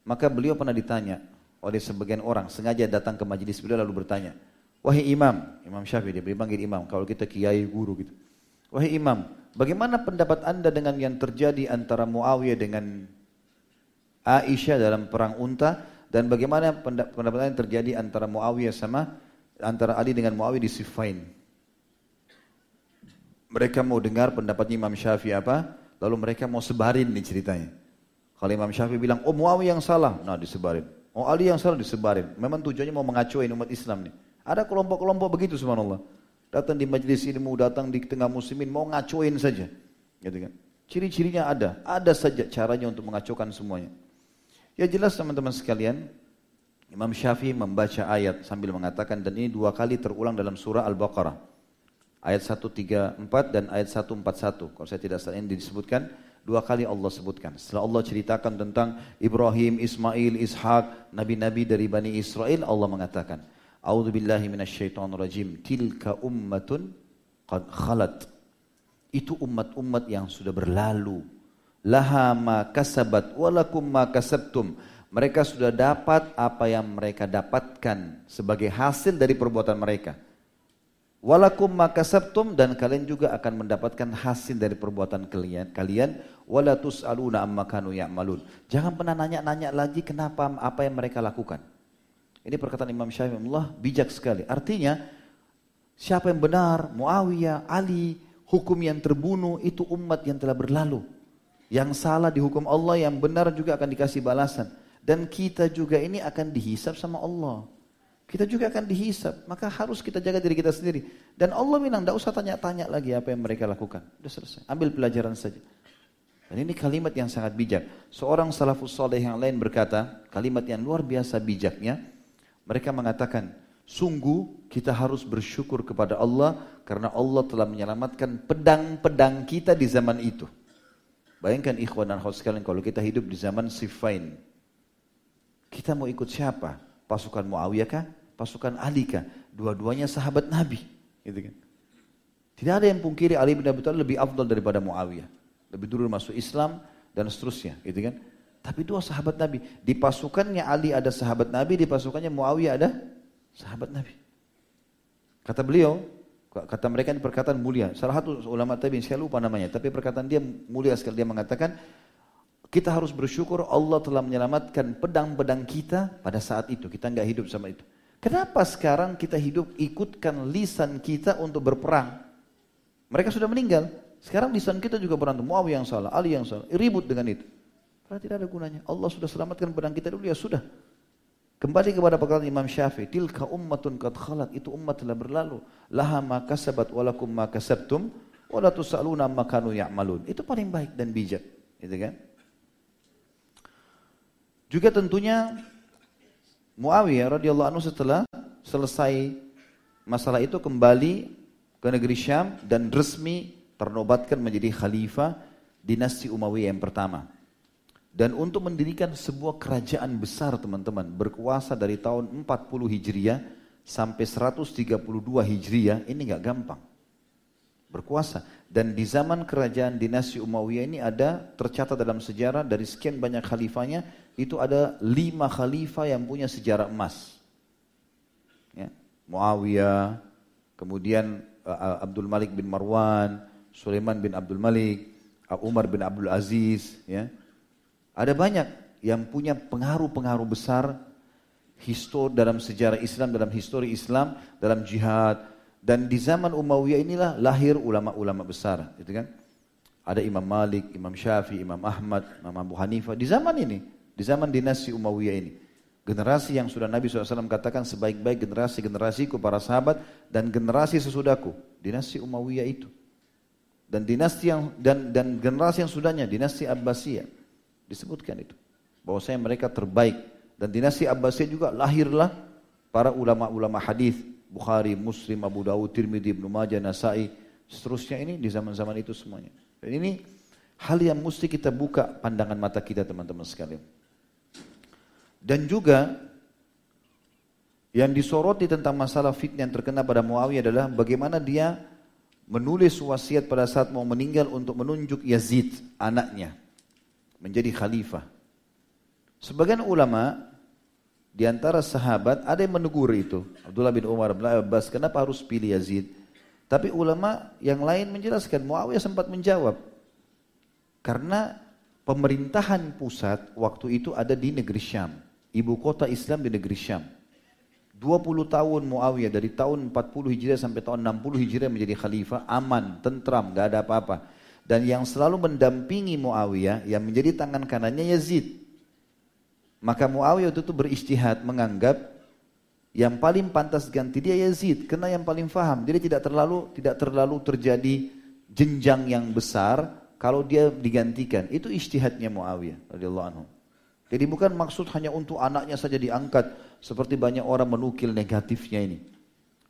Maka beliau pernah ditanya, oleh sebagian orang sengaja datang ke majelis beliau lalu bertanya, "Wahai imam, Imam Syafi'i dia dipanggil imam, kalau kita kiai guru gitu. Wahai imam, bagaimana pendapat Anda dengan yang terjadi antara Muawiyah dengan Aisyah dalam perang unta dan bagaimana pendapat yang terjadi antara Muawiyah sama antara Ali dengan Muawiyah di Siffin?" Mereka mau dengar pendapat Imam Syafi'i apa, lalu mereka mau sebarin nih ceritanya. Kalau Imam Syafi'i bilang, oh Muawiyah yang salah, nah disebarin. Oh Ali yang salah disebarin. Memang tujuannya mau mengacuin umat Islam nih. Ada kelompok-kelompok begitu subhanallah. Datang di majelis ilmu, datang di tengah muslimin, mau ngacuin saja. Gitu kan. Ciri-cirinya ada. Ada saja caranya untuk mengacaukan semuanya. Ya jelas teman-teman sekalian, Imam Syafi'i membaca ayat sambil mengatakan dan ini dua kali terulang dalam surah Al-Baqarah. Ayat 134 dan ayat 141. Kalau saya tidak salah ini disebutkan Dua kali Allah sebutkan. Setelah Allah ceritakan tentang Ibrahim, Ismail, Ishak, nabi-nabi dari Bani Israel, Allah mengatakan, A'udzu billahi minasyaitonir rajim. Tilka ummatun qad khalat. Itu umat-umat yang sudah berlalu. Laha ma kasabat walakum ma kasabtum. Mereka sudah dapat apa yang mereka dapatkan sebagai hasil dari perbuatan mereka. Walakum makasabtum dan kalian juga akan mendapatkan hasil dari perbuatan kalian. Kalian wala tus'aluna amma kanu ya'malun. Jangan pernah nanya-nanya lagi kenapa apa yang mereka lakukan. Ini perkataan Imam Syafi'i Allah bijak sekali. Artinya siapa yang benar, Muawiyah, Ali, hukum yang terbunuh itu umat yang telah berlalu. Yang salah dihukum Allah, yang benar juga akan dikasih balasan. Dan kita juga ini akan dihisap sama Allah kita juga akan dihisap. Maka harus kita jaga diri kita sendiri. Dan Allah bilang, tidak usah tanya-tanya lagi apa yang mereka lakukan. Sudah selesai. Ambil pelajaran saja. Dan ini kalimat yang sangat bijak. Seorang salafus soleh yang lain berkata, kalimat yang luar biasa bijaknya. Mereka mengatakan, sungguh kita harus bersyukur kepada Allah karena Allah telah menyelamatkan pedang-pedang kita di zaman itu. Bayangkan ikhwan dan khawat sekalian kalau kita hidup di zaman Sifain. Kita mau ikut siapa? Pasukan Muawiyah kah? pasukan Ali kah? Dua-duanya sahabat Nabi. Gitu kan. Tidak ada yang pungkiri Ali bin Abi Thalib lebih afdal daripada Muawiyah. Lebih dulu masuk Islam dan seterusnya, gitu kan. Tapi dua sahabat Nabi. Di pasukannya Ali ada sahabat Nabi, di pasukannya Muawiyah ada sahabat Nabi. Kata beliau, kata mereka ini perkataan mulia. Salah satu ulama tabi'in saya lupa namanya, tapi perkataan dia mulia sekali. Dia mengatakan, kita harus bersyukur Allah telah menyelamatkan pedang-pedang kita pada saat itu. Kita nggak hidup sama itu. Kenapa sekarang kita hidup ikutkan lisan kita untuk berperang? Mereka sudah meninggal. Sekarang lisan kita juga berantem. Muawiyah yang salah, Ali yang salah. Ribut dengan itu. Karena tidak ada gunanya. Allah sudah selamatkan pedang kita dulu ya sudah. Kembali kepada perkataan Imam Syafi'i, tilka ummatun qad khalat, itu umat telah berlalu. Laha ma kasabat walakum ma kasabtum wala tusaluna ma kanu ya'malun. Itu paling baik dan bijak, gitu kan? Juga tentunya Muawiyah radhiyallahu anhu setelah selesai masalah itu kembali ke negeri Syam dan resmi ternobatkan menjadi khalifah dinasti Umayyah yang pertama. Dan untuk mendirikan sebuah kerajaan besar teman-teman, berkuasa dari tahun 40 Hijriah sampai 132 Hijriah, ini nggak gampang. Berkuasa. Dan di zaman kerajaan dinasti Umayyah ini ada tercatat dalam sejarah dari sekian banyak khalifahnya, itu ada lima khalifah yang punya sejarah emas. Ya. Muawiyah, kemudian uh, Abdul Malik bin Marwan, Sulaiman bin Abdul Malik, uh, Umar bin Abdul Aziz. Ya. Ada banyak yang punya pengaruh-pengaruh besar histori dalam sejarah Islam, dalam histori Islam, dalam jihad. Dan di zaman Umayyah inilah lahir ulama-ulama besar. Gitu kan? Ada Imam Malik, Imam Syafi'i, Imam Ahmad, Imam Abu Hanifah. Di zaman ini. Di zaman dinasti Umayyah ini. Generasi yang sudah Nabi SAW katakan sebaik-baik generasi-generasiku para sahabat dan generasi sesudahku. Dinasti Umayyah itu. Dan dinasti yang dan dan generasi yang sudahnya dinasti Abbasiyah disebutkan itu. Bahwasanya mereka terbaik dan dinasti Abbasiyah juga lahirlah para ulama-ulama hadis Bukhari, Muslim, Abu Dawud, Tirmidzi, Ibnu Majah, Nasai, seterusnya ini di zaman-zaman itu semuanya. Dan ini hal yang mesti kita buka pandangan mata kita teman-teman sekalian. Dan juga yang disoroti tentang masalah fitnah yang terkena pada Muawiyah adalah bagaimana dia menulis wasiat pada saat mau meninggal untuk menunjuk Yazid anaknya menjadi khalifah. Sebagian ulama di antara sahabat ada yang menegur itu. Abdullah bin Umar bin Abbas, kenapa harus pilih Yazid? Tapi ulama yang lain menjelaskan, Muawiyah sempat menjawab. Karena pemerintahan pusat waktu itu ada di negeri Syam ibu kota Islam di negeri Syam. 20 tahun Muawiyah dari tahun 40 Hijriah sampai tahun 60 Hijriah menjadi khalifah aman, tentram, gak ada apa-apa. Dan yang selalu mendampingi Muawiyah yang menjadi tangan kanannya Yazid. Maka Muawiyah itu beristihad menganggap yang paling pantas ganti dia Yazid karena yang paling faham. Jadi tidak terlalu tidak terlalu terjadi jenjang yang besar kalau dia digantikan. Itu istihadnya Muawiyah radhiyallahu anhu. Jadi bukan maksud hanya untuk anaknya saja diangkat seperti banyak orang menukil negatifnya ini.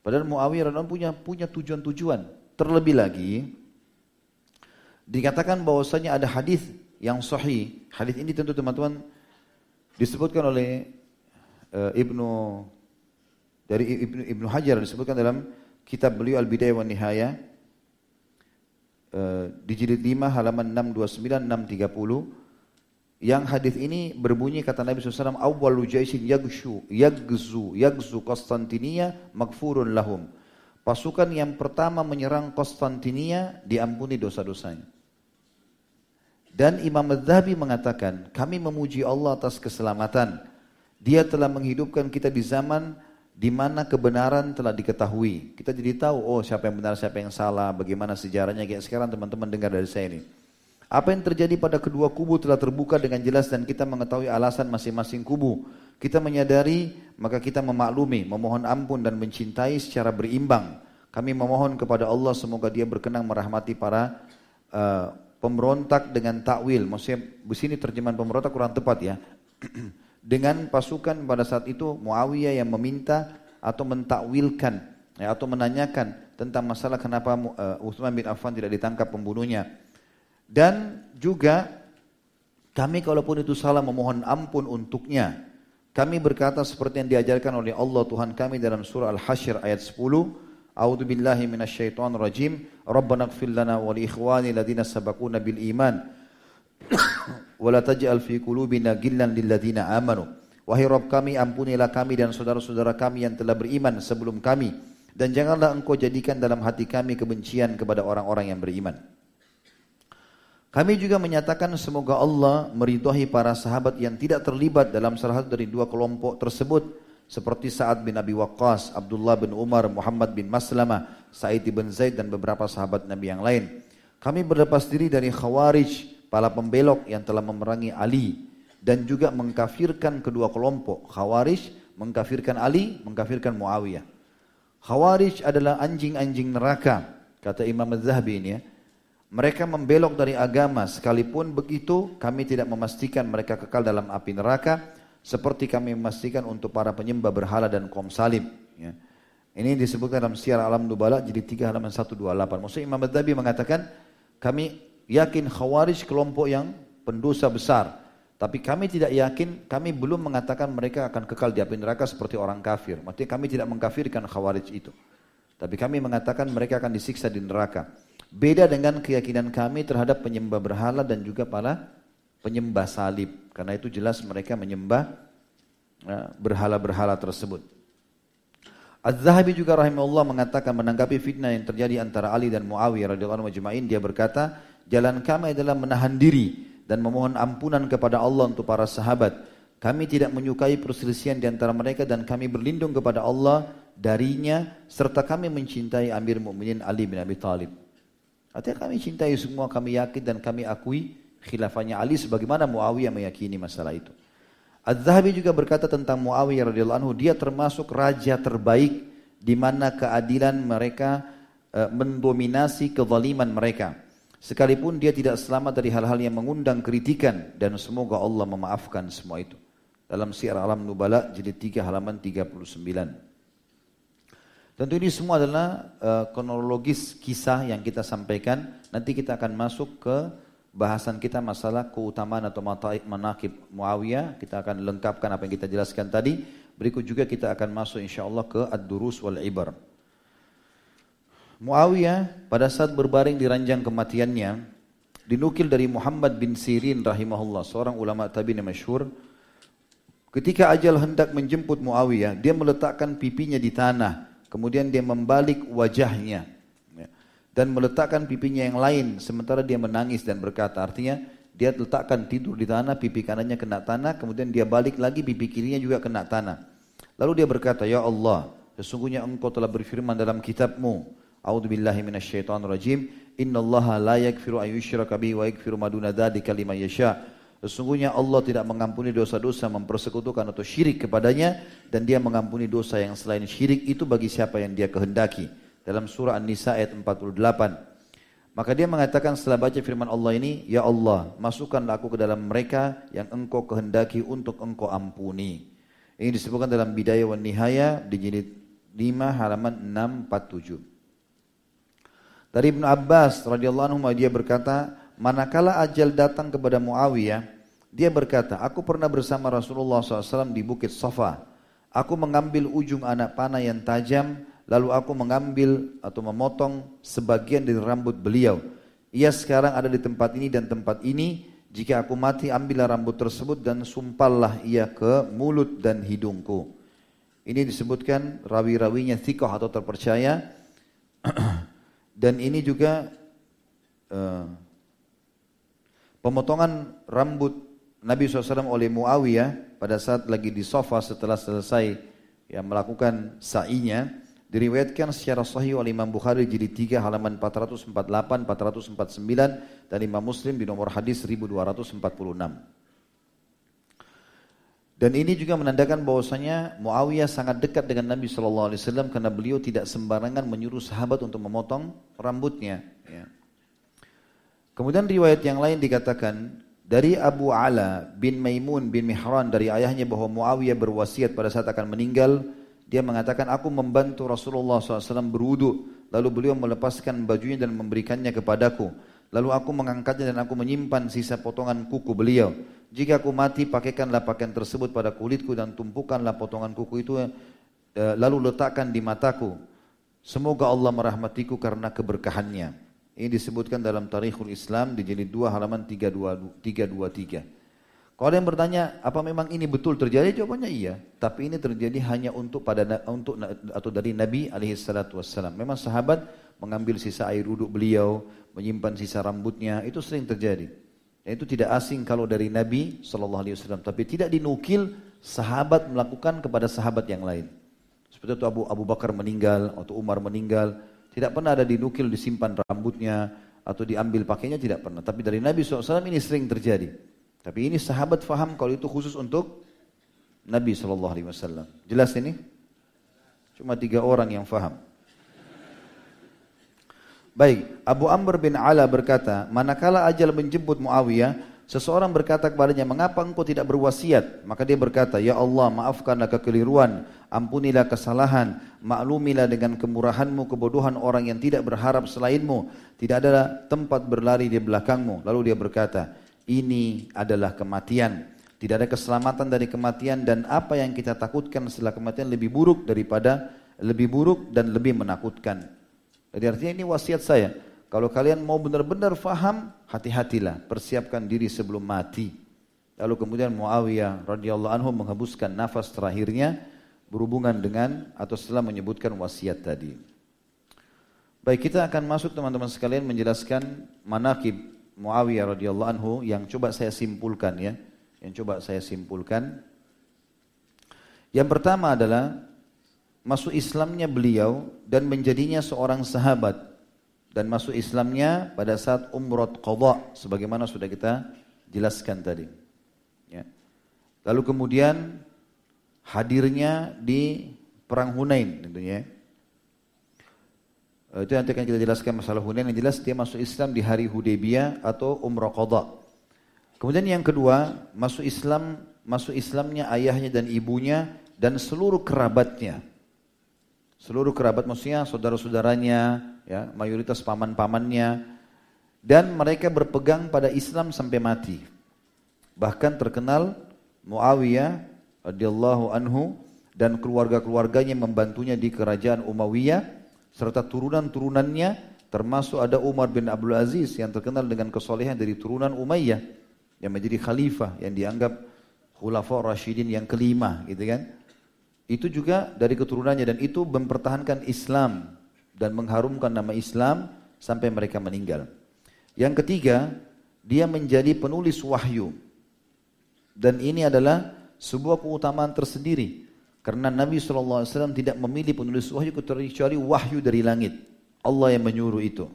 Padahal Muawiyah radhiyallahu punya punya tujuan-tujuan. Terlebih lagi dikatakan bahwasanya ada hadis yang sahih. Hadis ini tentu teman-teman disebutkan oleh uh, Ibnu dari Ibnu Ibnu Hajar disebutkan dalam kitab beliau Al-Bidayah wa Nihayah uh, di jilid 5 halaman 629 630 yang hadis ini berbunyi kata Nabi SAW, awwalu jaisin yagshu, yagzu, yagzu Konstantinia magfurun lahum. Pasukan yang pertama menyerang Konstantinia diampuni dosa-dosanya. Dan Imam Madhabi mengatakan, kami memuji Allah atas keselamatan. Dia telah menghidupkan kita di zaman di mana kebenaran telah diketahui. Kita jadi tahu, oh siapa yang benar, siapa yang salah, bagaimana sejarahnya. Kayak sekarang teman-teman dengar dari saya ini. Apa yang terjadi pada kedua kubu telah terbuka dengan jelas dan kita mengetahui alasan masing-masing kubu. Kita menyadari, maka kita memaklumi, memohon ampun dan mencintai secara berimbang. Kami memohon kepada Allah semoga dia berkenan merahmati para uh, pemberontak dengan takwil. Maksudnya di sini terjemahan pemberontak kurang tepat ya. dengan pasukan pada saat itu Muawiyah yang meminta atau mentakwilkan ya, atau menanyakan tentang masalah kenapa uh, Utsman bin Affan tidak ditangkap pembunuhnya. Dan juga kami kalaupun itu salah memohon ampun untuknya. Kami berkata seperti yang diajarkan oleh Allah Tuhan kami dalam surah Al-Hasyr ayat 10. A'udzu billahi minasyaitonir rajim. Rabbana ighfir lana wa li ikhwani alladziina sabaquna bil iman. wa la taj'al fi qulubina ghillan lil amanu. Wahai Rabb kami, ampunilah kami dan saudara-saudara kami yang telah beriman sebelum kami. Dan janganlah engkau jadikan dalam hati kami kebencian kepada orang-orang yang beriman. Kami juga menyatakan semoga Allah meridhai para sahabat yang tidak terlibat dalam salah satu dari dua kelompok tersebut seperti Sa'ad bin Abi Waqqas, Abdullah bin Umar, Muhammad bin Maslamah, Sa'id bin Zaid dan beberapa sahabat Nabi yang lain. Kami berlepas diri dari Khawarij, para pembelok yang telah memerangi Ali dan juga mengkafirkan kedua kelompok. Khawarij mengkafirkan Ali, mengkafirkan Muawiyah. Khawarij adalah anjing-anjing neraka, kata Imam Az-Zahabi ini ya mereka membelok dari agama sekalipun begitu kami tidak memastikan mereka kekal dalam api neraka seperti kami memastikan untuk para penyembah berhala dan kaum salim. Ya. Ini disebutkan dalam siar alam nubala jadi 3 halaman 128. Maksudnya Imam Adzabi mengatakan kami yakin khawarij kelompok yang pendosa besar. Tapi kami tidak yakin, kami belum mengatakan mereka akan kekal di api neraka seperti orang kafir. Maksudnya kami tidak mengkafirkan khawarij itu. Tapi kami mengatakan mereka akan disiksa di neraka. Beda dengan keyakinan kami terhadap penyembah berhala dan juga para penyembah salib. Karena itu jelas mereka menyembah ya, berhala-berhala tersebut. Az-Zahabi juga rahimahullah mengatakan menanggapi fitnah yang terjadi antara Ali dan Muawiyah radhiyallahu anhu dia berkata, jalan kami adalah menahan diri dan memohon ampunan kepada Allah untuk para sahabat. Kami tidak menyukai perselisihan di antara mereka dan kami berlindung kepada Allah darinya serta kami mencintai Amir Mukminin Ali bin Abi Thalib. Artinya kami cintai semua, kami yakin dan kami akui khilafahnya Ali sebagaimana Muawiyah meyakini masalah itu. Az-Zahabi juga berkata tentang Muawiyah radhiyallahu anhu, dia termasuk raja terbaik di mana keadilan mereka e, mendominasi kezaliman mereka. Sekalipun dia tidak selamat dari hal-hal yang mengundang kritikan dan semoga Allah memaafkan semua itu. Dalam Syiar Alam Nubala jilid 3 halaman 39. Tentu ini semua adalah uh, kronologis kisah yang kita sampaikan. Nanti kita akan masuk ke bahasan kita masalah keutamaan atau manakib Muawiyah. Kita akan lengkapkan apa yang kita jelaskan tadi. Berikut juga kita akan masuk insya Allah ke Ad-Durus wal Ibar. Muawiyah pada saat berbaring di ranjang kematiannya, dinukil dari Muhammad bin Sirin rahimahullah, seorang ulama tabi'in masyhur. Ketika ajal hendak menjemput Muawiyah, dia meletakkan pipinya di tanah Kemudian dia membalik wajahnya ya, dan meletakkan pipinya yang lain sementara dia menangis dan berkata artinya dia letakkan tidur di tanah, pipi kanannya kena tanah, kemudian dia balik lagi, pipi kirinya juga kena tanah. Lalu dia berkata, Ya Allah, sesungguhnya engkau telah berfirman dalam kitabmu, A'udhu billahi minasyaitan rajim, Inna Allah la yakfiru ayyushraka bihi wa yakfiru maduna dzalika liman yasha. Sesungguhnya Allah tidak mengampuni dosa-dosa mempersekutukan atau syirik kepadanya dan dia mengampuni dosa yang selain syirik itu bagi siapa yang dia kehendaki. Dalam surah An-Nisa ayat 48. Maka dia mengatakan setelah baca firman Allah ini, Ya Allah, masukkanlah aku ke dalam mereka yang engkau kehendaki untuk engkau ampuni. Ini disebutkan dalam Bidayah wa Nihaya di jilid 5 halaman 647. Dari Ibn Abbas radhiyallahu anhu dia berkata, manakala ajal datang kepada Muawiyah, dia berkata, aku pernah bersama Rasulullah SAW di Bukit Safa. Aku mengambil ujung anak panah yang tajam, lalu aku mengambil atau memotong sebagian dari rambut beliau. Ia sekarang ada di tempat ini dan tempat ini. Jika aku mati, ambillah rambut tersebut dan sumpallah ia ke mulut dan hidungku. Ini disebutkan rawi-rawinya thikoh atau terpercaya Dan ini juga uh, pemotongan rambut Nabi SAW oleh Muawiyah pada saat lagi di sofa setelah selesai yang melakukan sa'inya diriwayatkan secara sahih oleh Imam Bukhari jadi 3 halaman 448, 449 dan Imam Muslim di nomor hadis 1246. Dan ini juga menandakan bahwasanya Muawiyah sangat dekat dengan Nabi Shallallahu Alaihi Wasallam karena beliau tidak sembarangan menyuruh sahabat untuk memotong rambutnya. Ya. Kemudian riwayat yang lain dikatakan dari Abu Ala bin Maimun bin Mihran dari ayahnya bahwa Muawiyah berwasiat pada saat akan meninggal. Dia mengatakan aku membantu Rasulullah SAW berwudu lalu beliau melepaskan bajunya dan memberikannya kepadaku. Lalu aku mengangkatnya dan aku menyimpan sisa potongan kuku beliau. Jika aku mati, pakaikanlah pakaian tersebut pada kulitku dan tumpukanlah potongan kuku itu eh, lalu letakkan di mataku. Semoga Allah merahmatiku karena keberkahannya. Ini disebutkan dalam Tarikhul Islam di jilid 2 halaman 323. Kalau ada yang bertanya, apa memang ini betul terjadi? Jawabannya iya. Tapi ini terjadi hanya untuk pada untuk atau dari Nabi alaihi salatu wassalam. Memang sahabat mengambil sisa air wudhu beliau, menyimpan sisa rambutnya, itu sering terjadi. Dan itu tidak asing kalau dari Nabi Shallallahu Alaihi Wasallam, tapi tidak dinukil sahabat melakukan kepada sahabat yang lain. Seperti itu Abu Abu Bakar meninggal atau Umar meninggal, tidak pernah ada dinukil disimpan rambutnya atau diambil pakainya tidak pernah. Tapi dari Nabi SAW ini sering terjadi. Tapi ini sahabat faham kalau itu khusus untuk Nabi Shallallahu Alaihi Wasallam. Jelas ini? Cuma tiga orang yang faham. Baik, Abu Amr bin Ala berkata, manakala ajal menjemput Muawiyah, seseorang berkata kepadanya, mengapa engkau tidak berwasiat? Maka dia berkata, ya Allah maafkanlah kekeliruan, ampunilah kesalahan, maklumilah dengan kemurahanmu kebodohan orang yang tidak berharap selainmu, tidak ada tempat berlari di belakangmu. Lalu dia berkata, ini adalah kematian. Tidak ada keselamatan dari kematian dan apa yang kita takutkan setelah kematian lebih buruk daripada lebih buruk dan lebih menakutkan. Jadi artinya ini wasiat saya. Kalau kalian mau benar-benar faham, hati-hatilah, persiapkan diri sebelum mati. Lalu kemudian Muawiyah radhiyallahu anhu menghembuskan nafas terakhirnya berhubungan dengan atau setelah menyebutkan wasiat tadi. Baik, kita akan masuk teman-teman sekalian menjelaskan manakib Muawiyah radhiyallahu anhu yang coba saya simpulkan ya. Yang coba saya simpulkan. Yang pertama adalah masuk Islamnya beliau dan menjadinya seorang sahabat dan masuk Islamnya pada saat umrot qadha sebagaimana sudah kita jelaskan tadi. Ya. Lalu kemudian hadirnya di perang Hunain tentunya. Eh, itu nanti akan kita jelaskan masalah Hunain yang jelas dia masuk Islam di hari Hudaybiyah atau umrah qadha. Kemudian yang kedua, masuk Islam masuk Islamnya ayahnya dan ibunya dan seluruh kerabatnya. Seluruh kerabat maksudnya saudara-saudaranya, ya, mayoritas paman-pamannya dan mereka berpegang pada Islam sampai mati. Bahkan terkenal Muawiyah radhiyallahu anhu dan keluarga-keluarganya membantunya di kerajaan Umayyah serta turunan-turunannya termasuk ada Umar bin Abdul Aziz yang terkenal dengan kesolehan dari turunan Umayyah yang menjadi khalifah yang dianggap khulafa Rashidin yang kelima gitu kan. Itu juga dari keturunannya dan itu mempertahankan Islam dan mengharumkan nama Islam sampai mereka meninggal. Yang ketiga, dia menjadi penulis wahyu. Dan ini adalah sebuah keutamaan tersendiri. Karena Nabi SAW tidak memilih penulis wahyu kecuali wahyu dari langit. Allah yang menyuruh itu.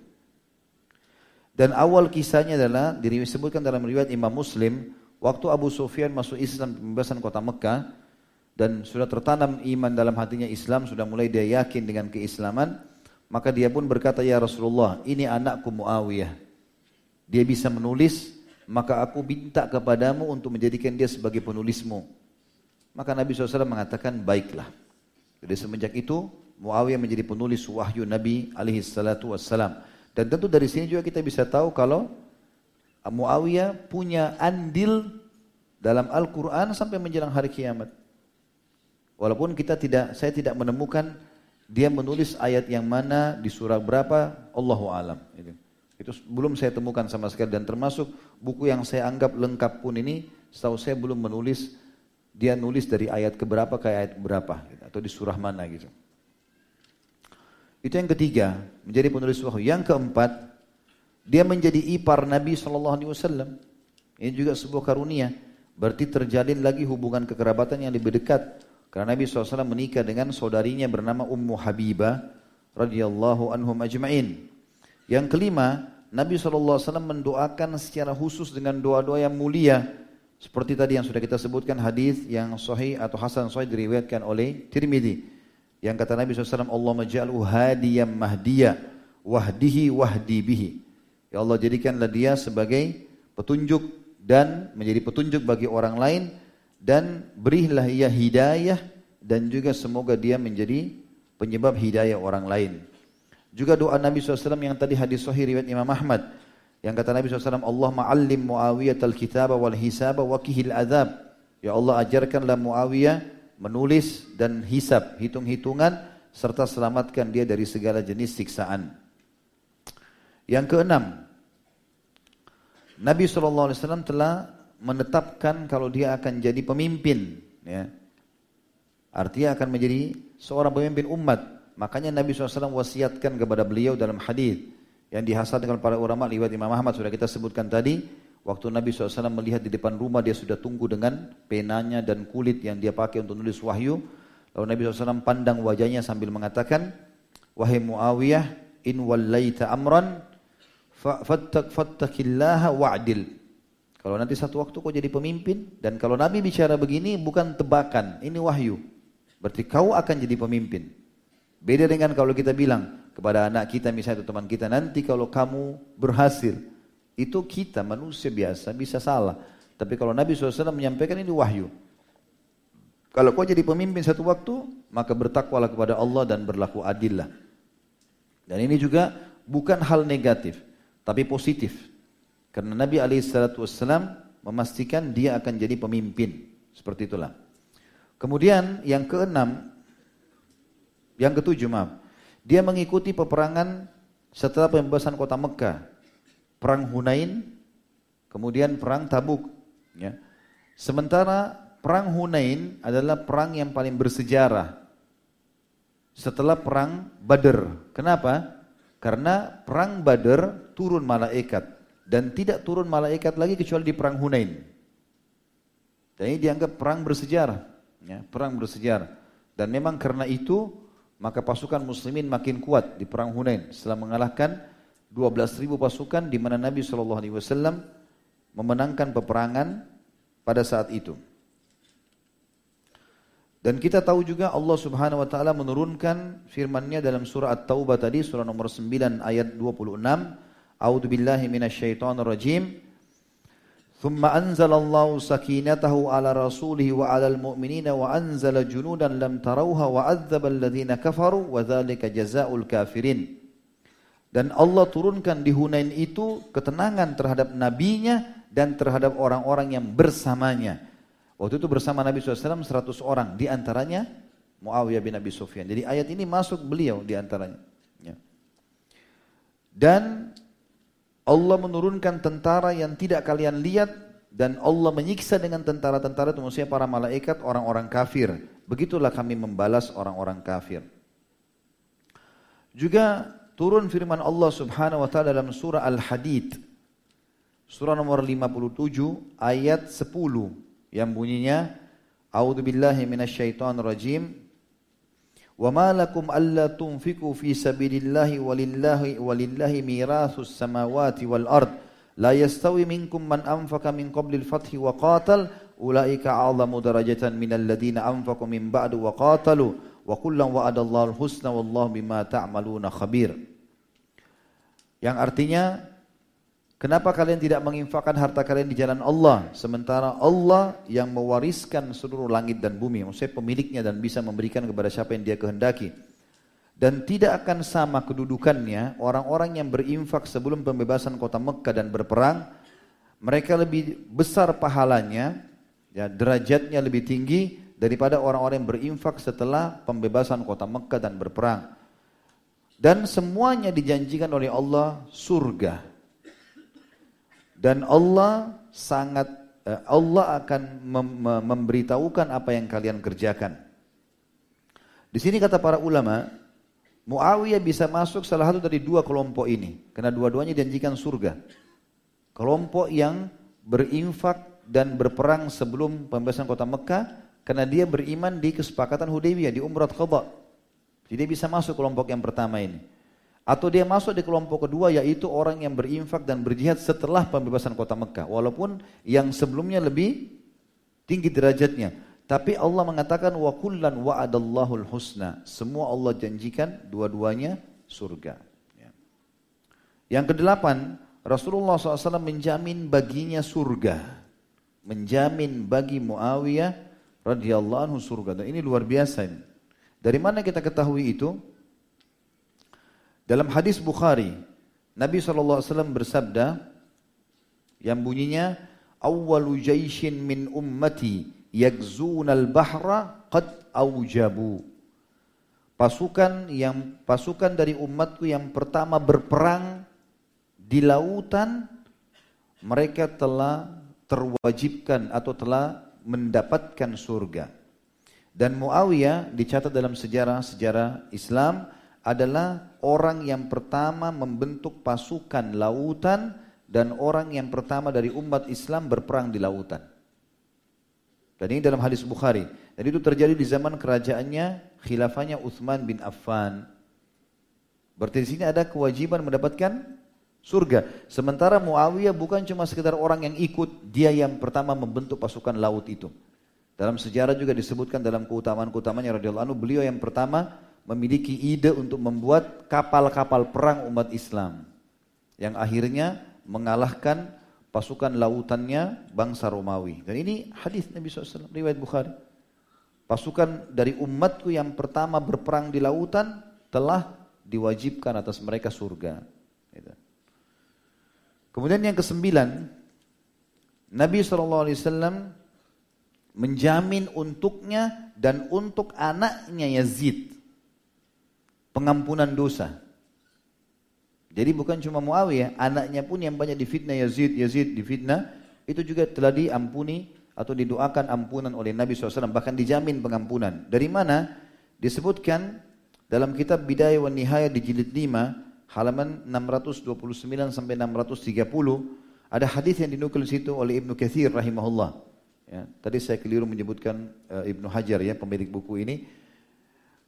Dan awal kisahnya adalah disebutkan dalam riwayat Imam Muslim, waktu Abu Sufyan masuk Islam pembebasan kota Mekah, dan sudah tertanam iman dalam hatinya Islam, sudah mulai dia yakin dengan keislaman, maka dia pun berkata, Ya Rasulullah, ini anakku Muawiyah. Dia bisa menulis, maka aku minta kepadamu untuk menjadikan dia sebagai penulismu. Maka Nabi SAW mengatakan, baiklah. Jadi semenjak itu, Muawiyah menjadi penulis wahyu Nabi alaihi salatu wassalam. Dan tentu dari sini juga kita bisa tahu kalau Muawiyah punya andil dalam Al-Quran sampai menjelang hari kiamat. Walaupun kita tidak, saya tidak menemukan dia menulis ayat yang mana di surah berapa, Allahu alam. Itu. itu belum saya temukan sama sekali dan termasuk buku yang saya anggap lengkap pun ini, setahu saya belum menulis dia nulis dari ayat keberapa ke ayat berapa gitu, atau di surah mana gitu. Itu yang ketiga, menjadi penulis wahyu. Yang keempat, dia menjadi ipar Nabi Shallallahu Alaihi Wasallam. Ini juga sebuah karunia. Berarti terjalin lagi hubungan kekerabatan yang lebih dekat. Karena Nabi SAW menikah dengan saudarinya bernama Ummu Habibah radhiyallahu anhum ajma'in. Yang kelima, Nabi SAW mendoakan secara khusus dengan doa-doa yang mulia. Seperti tadi yang sudah kita sebutkan hadis yang sahih atau hasan sahih diriwayatkan oleh Tirmidzi. Yang kata Nabi SAW, Allah maj'alhu hadiyam mahdiya, wahdihi wahdi bihi. Ya Allah jadikanlah dia sebagai petunjuk dan menjadi petunjuk bagi orang lain dan berilah ia hidayah dan juga semoga dia menjadi penyebab hidayah orang lain. Juga doa Nabi SAW yang tadi hadis sahih riwayat Imam Ahmad yang kata Nabi SAW Allah ma'allim Muawiyah al-kitab wal hisab wa kihil azab. Ya Allah ajarkanlah Muawiyah menulis dan hisab, hitung-hitungan serta selamatkan dia dari segala jenis siksaan. Yang keenam, Nabi SAW telah menetapkan kalau dia akan jadi pemimpin. Ya. Artinya akan menjadi seorang pemimpin umat. Makanya Nabi SAW wasiatkan kepada beliau dalam hadis yang dihasilkan para ulama lewat Imam Ahmad sudah kita sebutkan tadi. Waktu Nabi SAW melihat di depan rumah dia sudah tunggu dengan penanya dan kulit yang dia pakai untuk nulis wahyu. Lalu Nabi SAW pandang wajahnya sambil mengatakan, Wahai Muawiyah, in wallaita amran fattakillaha wa'dil. Kalau nanti satu waktu kau jadi pemimpin dan kalau Nabi bicara begini bukan tebakan, ini wahyu. Berarti kau akan jadi pemimpin. Beda dengan kalau kita bilang kepada anak kita misalnya teman kita nanti kalau kamu berhasil itu kita manusia biasa bisa salah. Tapi kalau Nabi SAW menyampaikan ini wahyu. Kalau kau jadi pemimpin satu waktu, maka bertakwalah kepada Allah dan berlaku adillah. Dan ini juga bukan hal negatif tapi positif. Karena Nabi Alaihissalam memastikan dia akan jadi pemimpin. Seperti itulah. Kemudian yang keenam, yang ketujuh maaf, dia mengikuti peperangan setelah pembebasan kota Mekah, perang Hunain, kemudian perang Tabuk. Ya. Sementara perang Hunain adalah perang yang paling bersejarah setelah perang Badr. Kenapa? Karena perang Badar turun malaikat dan tidak turun malaikat lagi kecuali di perang Hunain. Dan dianggap perang bersejarah, ya, perang bersejarah. Dan memang karena itu maka pasukan muslimin makin kuat di perang Hunain setelah mengalahkan 12.000 pasukan di mana Nabi SAW memenangkan peperangan pada saat itu. Dan kita tahu juga Allah Subhanahu wa taala menurunkan firman-Nya dalam surah At-Taubah tadi surah nomor 9 ayat 26, A'udzu billahi rajim. Ala rasulihi wa ala al-mu'minina wa anzala junudan lam tarawha wa 'adzaba alladhina kafaru wa dzalika jazaa'ul kafirin. Dan Allah turunkan di Hunain itu ketenangan terhadap nabinya dan terhadap orang-orang yang bersamanya Waktu itu bersama Nabi SAW 100 orang, di antaranya Muawiyah bin Abi Sufyan. Jadi ayat ini masuk beliau di antaranya. Ya. Dan Allah menurunkan tentara yang tidak kalian lihat dan Allah menyiksa dengan tentara-tentara itu maksudnya para malaikat orang-orang kafir. Begitulah kami membalas orang-orang kafir. Juga turun firman Allah Subhanahu wa taala dalam surah Al-Hadid. Surah nomor 57 ayat 10 yang bunyinya A'udzu billahi minasyaitonir rajim وما لكم ألا تنفقوا في سبيل الله ولله ولله ميراث السماوات والأرض لا يستوي منكم من أنفق من قبل الفتح وقاتل أولئك أعظم درجة من الذين أنفقوا من بعد وقاتلوا وكلا وعد الله الحسنى والله بما تعملون خبير. Yang artinya Kenapa kalian tidak menginfakkan harta kalian di jalan Allah sementara Allah yang mewariskan seluruh langit dan bumi, maksudnya pemiliknya dan bisa memberikan kepada siapa yang dia kehendaki. Dan tidak akan sama kedudukannya orang-orang yang berinfak sebelum pembebasan kota Mekah dan berperang, mereka lebih besar pahalanya, ya derajatnya lebih tinggi daripada orang-orang yang berinfak setelah pembebasan kota Mekah dan berperang. Dan semuanya dijanjikan oleh Allah surga dan Allah sangat eh, Allah akan mem memberitahukan apa yang kalian kerjakan. Di sini kata para ulama, Muawiyah bisa masuk salah satu dari dua kelompok ini. Karena dua-duanya janjikan surga. Kelompok yang berinfak dan berperang sebelum pembebasan kota Mekah. Karena dia beriman di kesepakatan Hudaybiyah, di Umrah Qadha. Jadi dia bisa masuk kelompok yang pertama ini. Atau dia masuk di kelompok kedua yaitu orang yang berinfak dan berjihad setelah pembebasan kota Mekah. Walaupun yang sebelumnya lebih tinggi derajatnya. Tapi Allah mengatakan wa kullan wa'adallahu husna. Semua Allah janjikan dua-duanya surga. Ya. Yang kedelapan, Rasulullah SAW menjamin baginya surga. Menjamin bagi Muawiyah radhiyallahu anhu surga. Dan ini luar biasa ini. Dari mana kita ketahui itu? Dalam hadis Bukhari, Nabi SAW bersabda yang bunyinya, Awwalu jaishin min ummati al bahra qad aujabu. Pasukan yang pasukan dari umatku yang pertama berperang di lautan mereka telah terwajibkan atau telah mendapatkan surga. Dan Muawiyah dicatat dalam sejarah-sejarah Islam adalah orang yang pertama membentuk pasukan lautan dan orang yang pertama dari umat Islam berperang di lautan. Dan ini dalam hadis Bukhari. Dan itu terjadi di zaman kerajaannya khilafahnya Uthman bin Affan. Berarti di sini ada kewajiban mendapatkan surga. Sementara Muawiyah bukan cuma sekedar orang yang ikut, dia yang pertama membentuk pasukan laut itu. Dalam sejarah juga disebutkan dalam keutamaan-keutamanya radhiyallahu anhu, beliau yang pertama memiliki ide untuk membuat kapal-kapal perang umat Islam yang akhirnya mengalahkan pasukan lautannya bangsa Romawi. Dan ini hadis Nabi SAW, riwayat Bukhari. Pasukan dari umatku yang pertama berperang di lautan telah diwajibkan atas mereka surga. Gitu. Kemudian yang kesembilan, Nabi SAW menjamin untuknya dan untuk anaknya Yazid pengampunan dosa. Jadi bukan cuma Muawiyah, anaknya pun yang banyak difitnah Yazid, Yazid difitnah, itu juga telah diampuni atau didoakan ampunan oleh Nabi SAW, bahkan dijamin pengampunan. Dari mana? Disebutkan dalam kitab Bidayah wa Nihayah di jilid 5, halaman 629 sampai 630, ada hadis yang dinukil situ oleh Ibnu Kathir rahimahullah. Ya, tadi saya keliru menyebutkan uh, Ibnu Hajar ya pemilik buku ini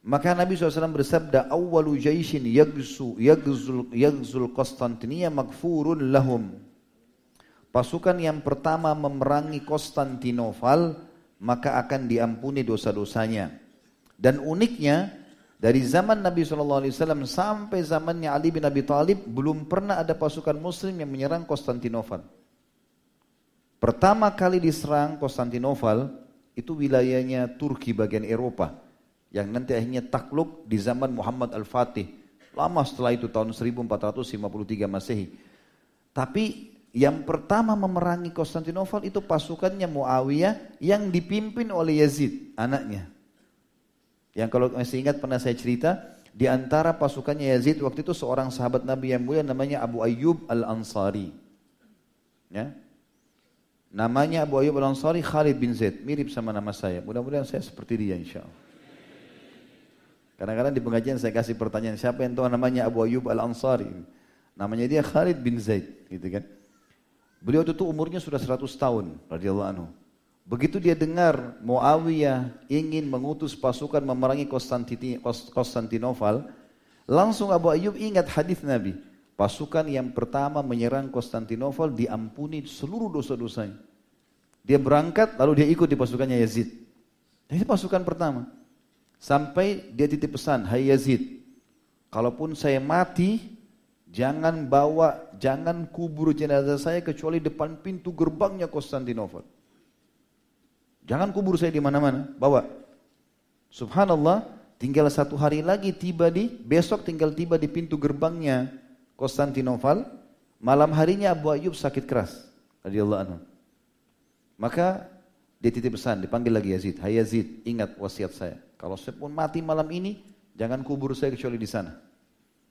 maka Nabi SAW bersabda, "Awwalu jaishin yagzu yagzul yagzul Konstantinia magfurun lahum." Pasukan yang pertama memerangi Konstantinopel maka akan diampuni dosa-dosanya. Dan uniknya dari zaman Nabi SAW sampai zamannya Ali bin Abi Thalib belum pernah ada pasukan Muslim yang menyerang Konstantinopel. Pertama kali diserang Konstantinopel itu wilayahnya Turki bagian Eropa yang nanti akhirnya takluk di zaman Muhammad Al-Fatih. Lama setelah itu tahun 1453 Masehi. Tapi yang pertama memerangi Konstantinopel itu pasukannya Muawiyah yang dipimpin oleh Yazid, anaknya. Yang kalau masih ingat pernah saya cerita, di antara pasukannya Yazid waktu itu seorang sahabat Nabi yang mulia namanya Abu Ayyub Al-Ansari. Ya. Namanya Abu Ayyub Al-Ansari Khalid bin Zaid, mirip sama nama saya. Mudah-mudahan saya seperti dia insya Allah. Kadang-kadang di pengajian saya kasih pertanyaan, siapa yang tahu namanya Abu Ayyub Al-Ansari? Namanya dia Khalid bin Zaid, gitu kan. Beliau itu umurnya sudah 100 tahun, radhiyallahu anhu. Begitu dia dengar Muawiyah ingin mengutus pasukan memerangi Konstantinopel, langsung Abu Ayyub ingat hadis Nabi. Pasukan yang pertama menyerang Konstantinopel diampuni seluruh dosa-dosanya. Dia berangkat lalu dia ikut di pasukannya Yazid. Ini pasukan pertama. Sampai dia titip pesan, Hai Yazid, kalaupun saya mati, jangan bawa, jangan kubur jenazah saya kecuali depan pintu gerbangnya Konstantinopel. Jangan kubur saya di mana-mana, bawa. Subhanallah, tinggal satu hari lagi tiba di, besok tinggal tiba di pintu gerbangnya Konstantinopel. Malam harinya Abu Ayyub sakit keras. Radiyallahu anhu. Maka dia titip pesan, dipanggil lagi Yazid. Hai Yazid, ingat wasiat saya. Kalau saya pun mati malam ini, jangan kubur saya kecuali di sana.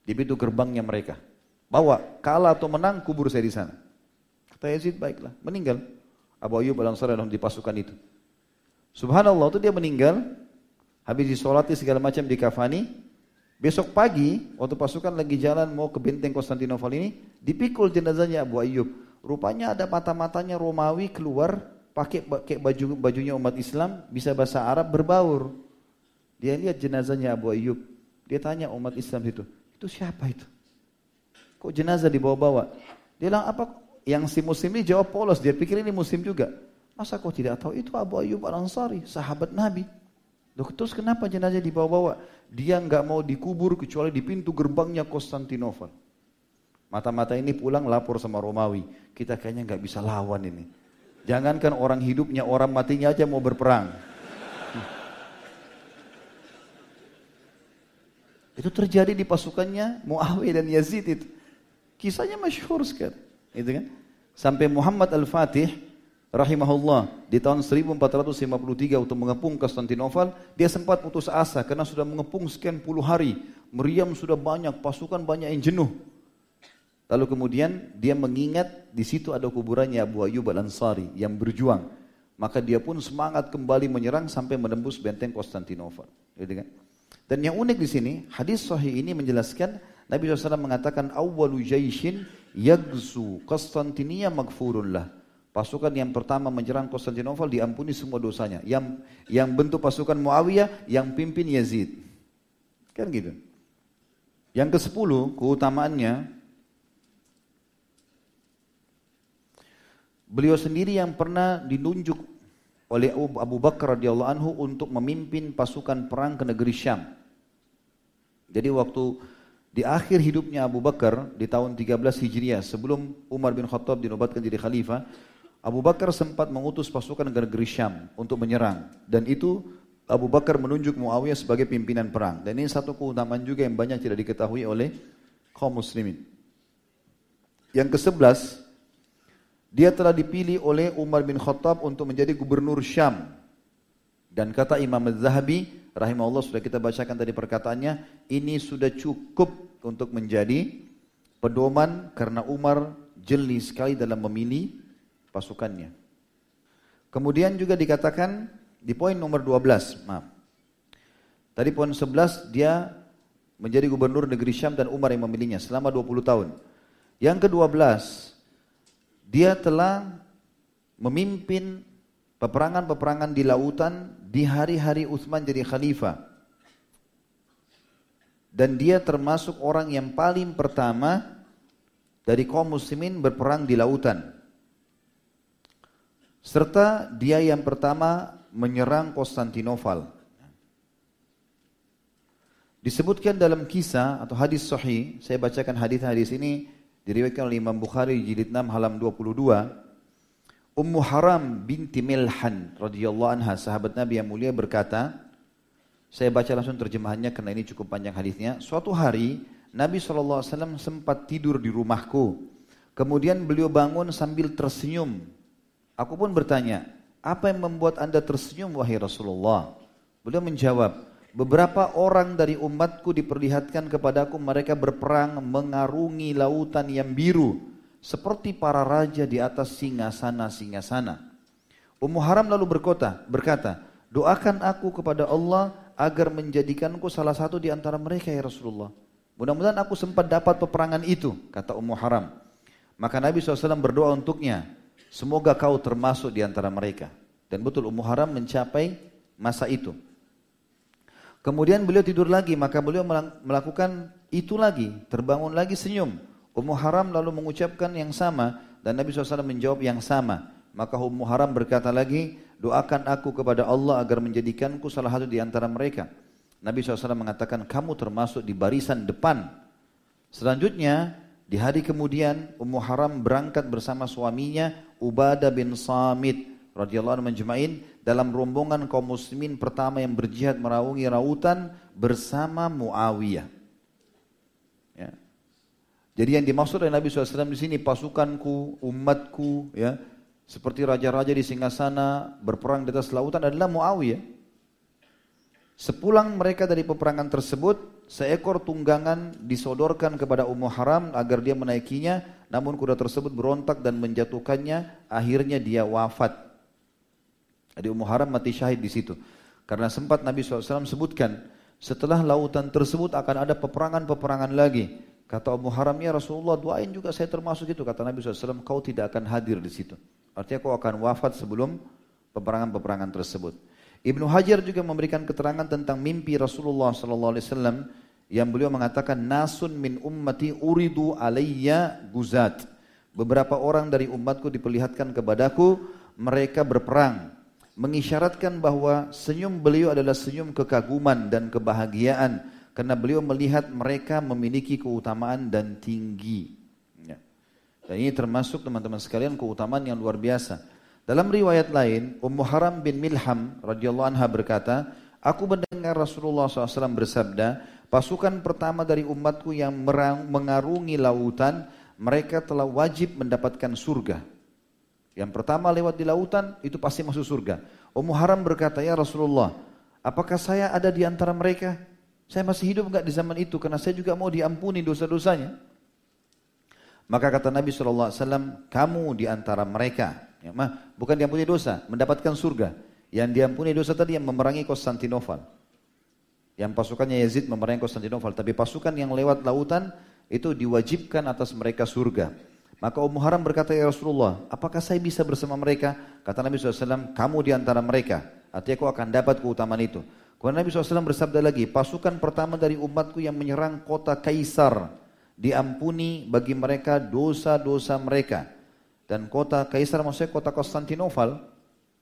Di pintu gerbangnya mereka. Bawa, kalah atau menang, kubur saya di sana. Kata Yazid, baiklah. Meninggal. Abu Ayyub al-Ansari di pasukan itu. Subhanallah, itu dia meninggal. Habis disolati segala macam di kafani. Besok pagi, waktu pasukan lagi jalan mau ke benteng Konstantinopel ini, dipikul jenazahnya Abu Ayyub. Rupanya ada mata-matanya Romawi keluar pakai pakai baju bajunya umat Islam, bisa bahasa Arab berbaur. Dia lihat jenazahnya Abu Ayyub. Dia tanya umat Islam itu, itu siapa itu? Kok jenazah dibawa-bawa? Dia bilang apa? Yang si muslim ini jawab polos, dia pikir ini muslim juga. Masa kau tidak tahu itu Abu Ayyub Al-Ansari, sahabat Nabi. Loh, terus kenapa jenazah dibawa-bawa? Dia nggak mau dikubur kecuali di pintu gerbangnya Konstantinopel. Mata-mata ini pulang lapor sama Romawi. Kita kayaknya nggak bisa lawan ini. Jangankan orang hidupnya, orang matinya aja mau berperang. Itu terjadi di pasukannya Muawiyah dan Yazid itu. Kisahnya masyhur sekali. Itu kan? Sampai Muhammad Al-Fatih rahimahullah di tahun 1453 untuk mengepung Konstantinopel, dia sempat putus asa karena sudah mengepung sekian puluh hari. Meriam sudah banyak, pasukan banyak yang jenuh. Lalu kemudian dia mengingat di situ ada kuburannya Abu Ayyub Al-Ansari yang berjuang. Maka dia pun semangat kembali menyerang sampai menembus benteng Konstantinopel. Gitu kan? Dan yang unik di sini, hadis sahih ini menjelaskan Nabi SAW mengatakan awwalu jaishin yagzu Konstantinia magfurun lah Pasukan yang pertama menyerang Konstantinopel diampuni semua dosanya. Yang yang bentuk pasukan Muawiyah, yang pimpin Yazid. Kan gitu. Yang ke sepuluh keutamaannya beliau sendiri yang pernah dinunjuk oleh Abu Bakar radhiyallahu anhu untuk memimpin pasukan perang ke negeri Syam. Jadi waktu di akhir hidupnya Abu Bakar di tahun 13 Hijriah sebelum Umar bin Khattab dinobatkan jadi khalifah, Abu Bakar sempat mengutus pasukan ke negeri Syam untuk menyerang. Dan itu Abu Bakar menunjuk Muawiyah sebagai pimpinan perang. Dan ini satu keutamaan juga yang banyak tidak diketahui oleh kaum muslimin. Yang ke sebelas, dia telah dipilih oleh Umar bin Khattab untuk menjadi gubernur Syam. Dan kata Imam Az-Zahabi, rahimahullah sudah kita bacakan tadi perkataannya, ini sudah cukup untuk menjadi pedoman karena Umar jeli sekali dalam memilih pasukannya. Kemudian juga dikatakan di poin nomor 12, maaf. Tadi poin 11 dia menjadi gubernur negeri Syam dan Umar yang memilihnya selama 20 tahun. Yang ke-12 dia telah memimpin peperangan-peperangan di lautan di hari-hari Utsman jadi khalifah. Dan dia termasuk orang yang paling pertama dari kaum muslimin berperang di lautan. Serta dia yang pertama menyerang Konstantinopel. Disebutkan dalam kisah atau hadis sahih, saya bacakan hadis-hadis ini diriwayatkan oleh Imam Bukhari jilid 6 halaman 22. Ummu Haram binti Milhan radhiyallahu anha sahabat Nabi yang mulia berkata, saya baca langsung terjemahannya karena ini cukup panjang hadisnya. Suatu hari Nabi SAW sempat tidur di rumahku. Kemudian beliau bangun sambil tersenyum Aku pun bertanya, apa yang membuat anda tersenyum wahai Rasulullah? Beliau menjawab, beberapa orang dari umatku diperlihatkan kepadaku mereka berperang mengarungi lautan yang biru seperti para raja di atas singasana-singasana. Ummu Haram lalu berkata, berkata, doakan aku kepada Allah agar menjadikanku salah satu di antara mereka ya Rasulullah. Mudah-mudahan aku sempat dapat peperangan itu, kata Ummu Haram. Maka Nabi SAW berdoa untuknya, Semoga kau termasuk di antara mereka. Dan betul Ummu Haram mencapai masa itu. Kemudian beliau tidur lagi, maka beliau melakukan itu lagi, terbangun lagi senyum. Ummu Haram lalu mengucapkan yang sama dan Nabi SAW menjawab yang sama. Maka Ummu Haram berkata lagi, doakan aku kepada Allah agar menjadikanku salah satu di antara mereka. Nabi SAW mengatakan, kamu termasuk di barisan depan. Selanjutnya, di hari kemudian Ummu Haram berangkat bersama suaminya Ubadah bin Samit radhiyallahu anhu menjema'in dalam rombongan kaum muslimin pertama yang berjihad meraungi rautan bersama Muawiyah. Ya. Jadi yang dimaksud oleh Nabi SAW di sini pasukanku, umatku, ya, seperti raja-raja di singgasana berperang di atas lautan adalah Muawiyah. Sepulang mereka dari peperangan tersebut, seekor tunggangan disodorkan kepada Ummu Haram agar dia menaikinya, namun kuda tersebut berontak dan menjatuhkannya, akhirnya dia wafat. Jadi Ummu Haram mati syahid di situ. Karena sempat Nabi SAW sebutkan, Setelah lautan tersebut akan ada peperangan-peperangan lagi. Kata Abu Haram, ya Rasulullah doain juga saya termasuk itu. Kata Nabi SAW, kau tidak akan hadir di situ. Artinya kau akan wafat sebelum peperangan-peperangan tersebut. Ibnu Hajar juga memberikan keterangan tentang mimpi Rasulullah SAW yang beliau mengatakan nasun min ummati uridu alayya guzat. Beberapa orang dari umatku diperlihatkan kepadaku mereka berperang mengisyaratkan bahwa senyum beliau adalah senyum kekaguman dan kebahagiaan karena beliau melihat mereka memiliki keutamaan dan tinggi. Ya. Dan ini termasuk teman-teman sekalian keutamaan yang luar biasa. Dalam riwayat lain, Ummu Haram bin Milham radhiyallahu anha berkata, Aku mendengar Rasulullah SAW bersabda, pasukan pertama dari umatku yang mengarungi lautan, mereka telah wajib mendapatkan surga. Yang pertama lewat di lautan itu pasti masuk surga. Ummu Haram berkata, ya Rasulullah, apakah saya ada di antara mereka? Saya masih hidup enggak di zaman itu karena saya juga mau diampuni dosa-dosanya. Maka kata Nabi SAW, kamu di antara mereka. Ya, mah, bukan diampuni dosa, mendapatkan surga. Yang diampuni dosa tadi yang memerangi Konstantinopel. Yang pasukannya Yazid memerangi Konstantinopel. Tapi pasukan yang lewat lautan itu diwajibkan atas mereka surga. Maka Ummu Haram berkata, Ya Rasulullah, apakah saya bisa bersama mereka? Kata Nabi SAW, kamu di antara mereka. Artinya kau akan dapat keutamaan itu. Kemudian Nabi SAW bersabda lagi, pasukan pertama dari umatku yang menyerang kota Kaisar, diampuni bagi mereka dosa-dosa mereka. Dan kota Kaisar maksudnya kota Konstantinopel,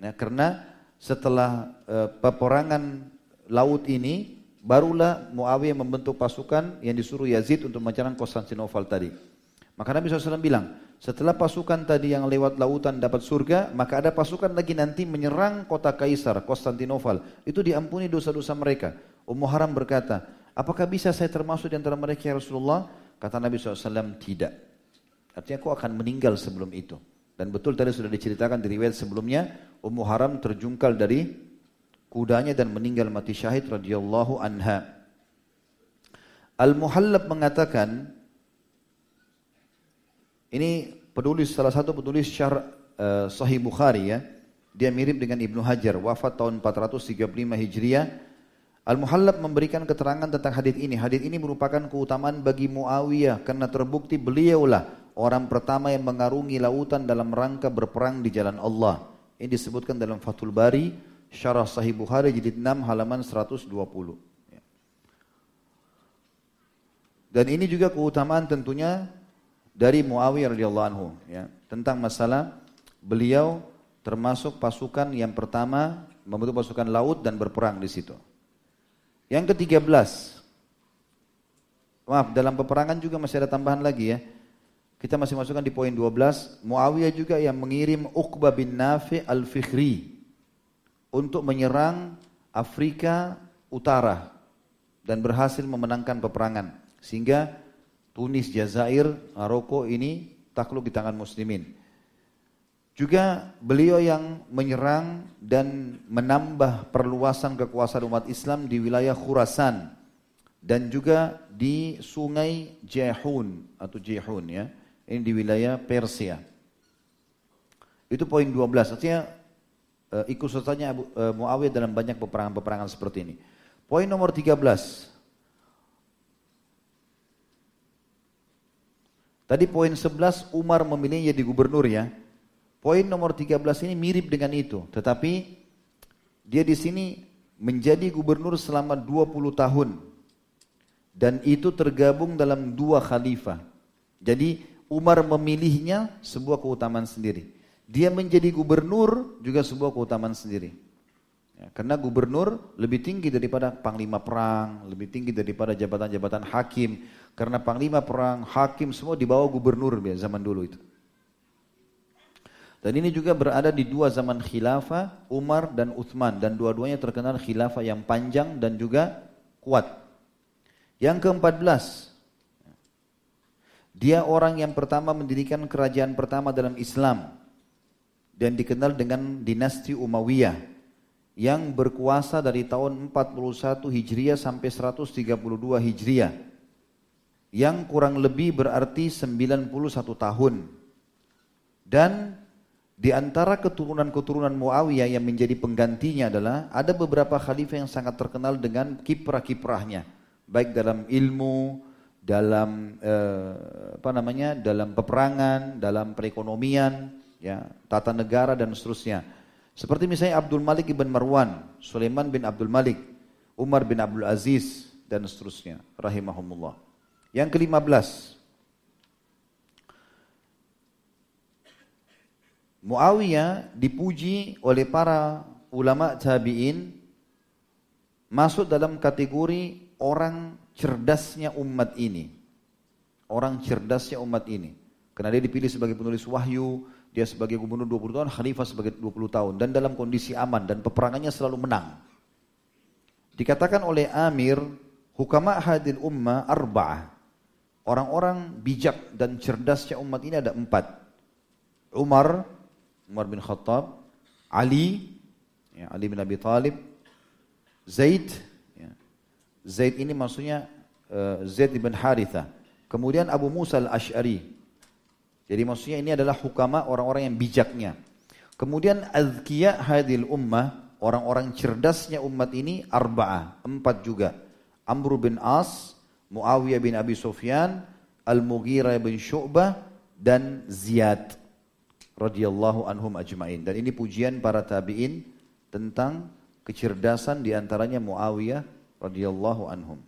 ya, karena setelah uh, peperangan laut ini, barulah Muawiyah membentuk pasukan yang disuruh Yazid untuk menyerang Konstantinopel tadi. Maka Nabi SAW bilang, setelah pasukan tadi yang lewat lautan dapat surga, maka ada pasukan lagi nanti menyerang kota Kaisar, Konstantinopel. Itu diampuni dosa-dosa mereka. Ummu Haram berkata, apakah bisa saya termasuk di antara mereka ya Rasulullah? Kata Nabi SAW, tidak. Artinya kau akan meninggal sebelum itu. Dan betul tadi sudah diceritakan di riwayat sebelumnya, Ummu Haram terjungkal dari kudanya dan meninggal mati syahid radhiyallahu anha. Al-Muhallab mengatakan, ini penulis salah satu penulis syar uh, Sahih Bukhari ya. Dia mirip dengan Ibnu Hajar, wafat tahun 435 Hijriah. Al-Muhallab memberikan keterangan tentang hadis ini. Hadis ini merupakan keutamaan bagi Muawiyah karena terbukti beliaulah orang pertama yang mengarungi lautan dalam rangka berperang di jalan Allah. Ini disebutkan dalam Fathul Bari, Syarah Sahih Bukhari jilid 6 halaman 120. Ya. Dan ini juga keutamaan tentunya dari Muawiyah radhiyallahu anhu ya tentang masalah beliau termasuk pasukan yang pertama membentuk pasukan laut dan berperang di situ. Yang ke-13 Maaf, dalam peperangan juga masih ada tambahan lagi ya. Kita masih masukkan di poin 12, Muawiyah juga yang mengirim Uqbah bin Nafi al-Fikhri untuk menyerang Afrika Utara dan berhasil memenangkan peperangan. Sehingga Tunis, Jazair, Maroko ini takluk di tangan muslimin. Juga beliau yang menyerang dan menambah perluasan kekuasaan umat Islam di wilayah Khurasan dan juga di sungai Jehun atau Jehun ya. Ini di wilayah Persia. Itu poin 12. Artinya uh, ikut sertanya uh, Muawiyah dalam banyak peperangan-peperangan seperti ini. Poin nomor 13. Tadi poin 11 Umar memilih jadi gubernur ya. Poin nomor 13 ini mirip dengan itu, tetapi dia di sini menjadi gubernur selama 20 tahun. Dan itu tergabung dalam dua khalifah. Jadi Umar memilihnya sebuah keutamaan sendiri. Dia menjadi gubernur juga sebuah keutamaan sendiri. Ya, karena gubernur lebih tinggi daripada panglima perang, lebih tinggi daripada jabatan-jabatan hakim. Karena panglima perang, hakim semua di bawah gubernur ya, zaman dulu itu. Dan ini juga berada di dua zaman khilafah, Umar dan Uthman. Dan dua-duanya terkenal khilafah yang panjang dan juga kuat. Yang keempat belas, dia orang yang pertama mendirikan kerajaan pertama dalam Islam. Dan dikenal dengan dinasti Umayyah yang berkuasa dari tahun 41 Hijriah sampai 132 Hijriah yang kurang lebih berarti 91 tahun dan Di antara keturunan-keturunan Muawiyah yang menjadi penggantinya adalah ada beberapa khalifah yang sangat terkenal dengan kiprah-kiprahnya, baik dalam ilmu, dalam eh, apa namanya, dalam peperangan, dalam perekonomian, ya, tata negara dan seterusnya. Seperti misalnya Abdul Malik ibn Marwan, Sulaiman bin Abdul Malik, Umar bin Abdul Aziz dan seterusnya, rahimahumullah. Yang kelima belas, Muawiyah dipuji oleh para ulama tabi'in masuk dalam kategori orang cerdasnya umat ini. Orang cerdasnya umat ini. Karena dia dipilih sebagai penulis wahyu, dia sebagai gubernur 20 tahun, khalifah sebagai 20 tahun. Dan dalam kondisi aman dan peperangannya selalu menang. Dikatakan oleh Amir, hukama hadil ummah arba'ah. Orang-orang bijak dan cerdasnya umat ini ada empat. Umar, Umar bin Khattab, Ali, ya, Ali bin Abi Talib, Zaid, ya. Zaid ini maksudnya uh, Zaid bin Haritha. Kemudian Abu Musa al-Ash'ari. Jadi maksudnya ini adalah hukama orang-orang yang bijaknya. Kemudian azkiya hadil ummah, orang-orang cerdasnya umat ini arba'ah, empat juga. Amr bin As, Muawiyah bin Abi Sufyan, Al-Mughirah bin Syu'bah, dan Ziyad radhiyallahu anhum ajmain. Dan ini pujian para tabi'in tentang kecerdasan di antaranya Muawiyah radhiyallahu anhum.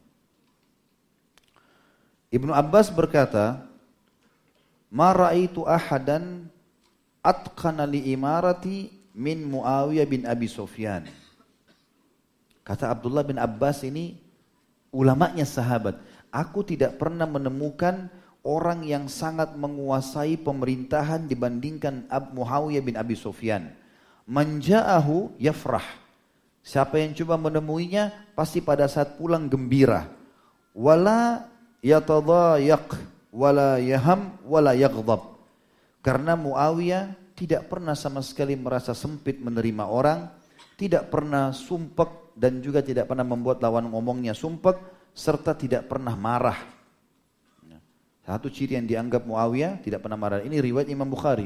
Ibnu Abbas berkata, "Ma ahadan atqana li imarati min Muawiyah bin Abi Sufyan." Kata Abdullah bin Abbas ini ulamanya sahabat. Aku tidak pernah menemukan orang yang sangat menguasai pemerintahan dibandingkan Abu Muawiyah bin Abi Sufyan. Manja'ahu yafrah. Siapa yang coba menemuinya pasti pada saat pulang gembira. Wala yatadayak wala yaham wala yaghdab. Karena Muawiyah tidak pernah sama sekali merasa sempit menerima orang, tidak pernah sumpek dan juga tidak pernah membuat lawan ngomongnya sumpek serta tidak pernah marah satu ciri yang dianggap Muawiyah tidak pernah marah. Ini riwayat Imam Bukhari.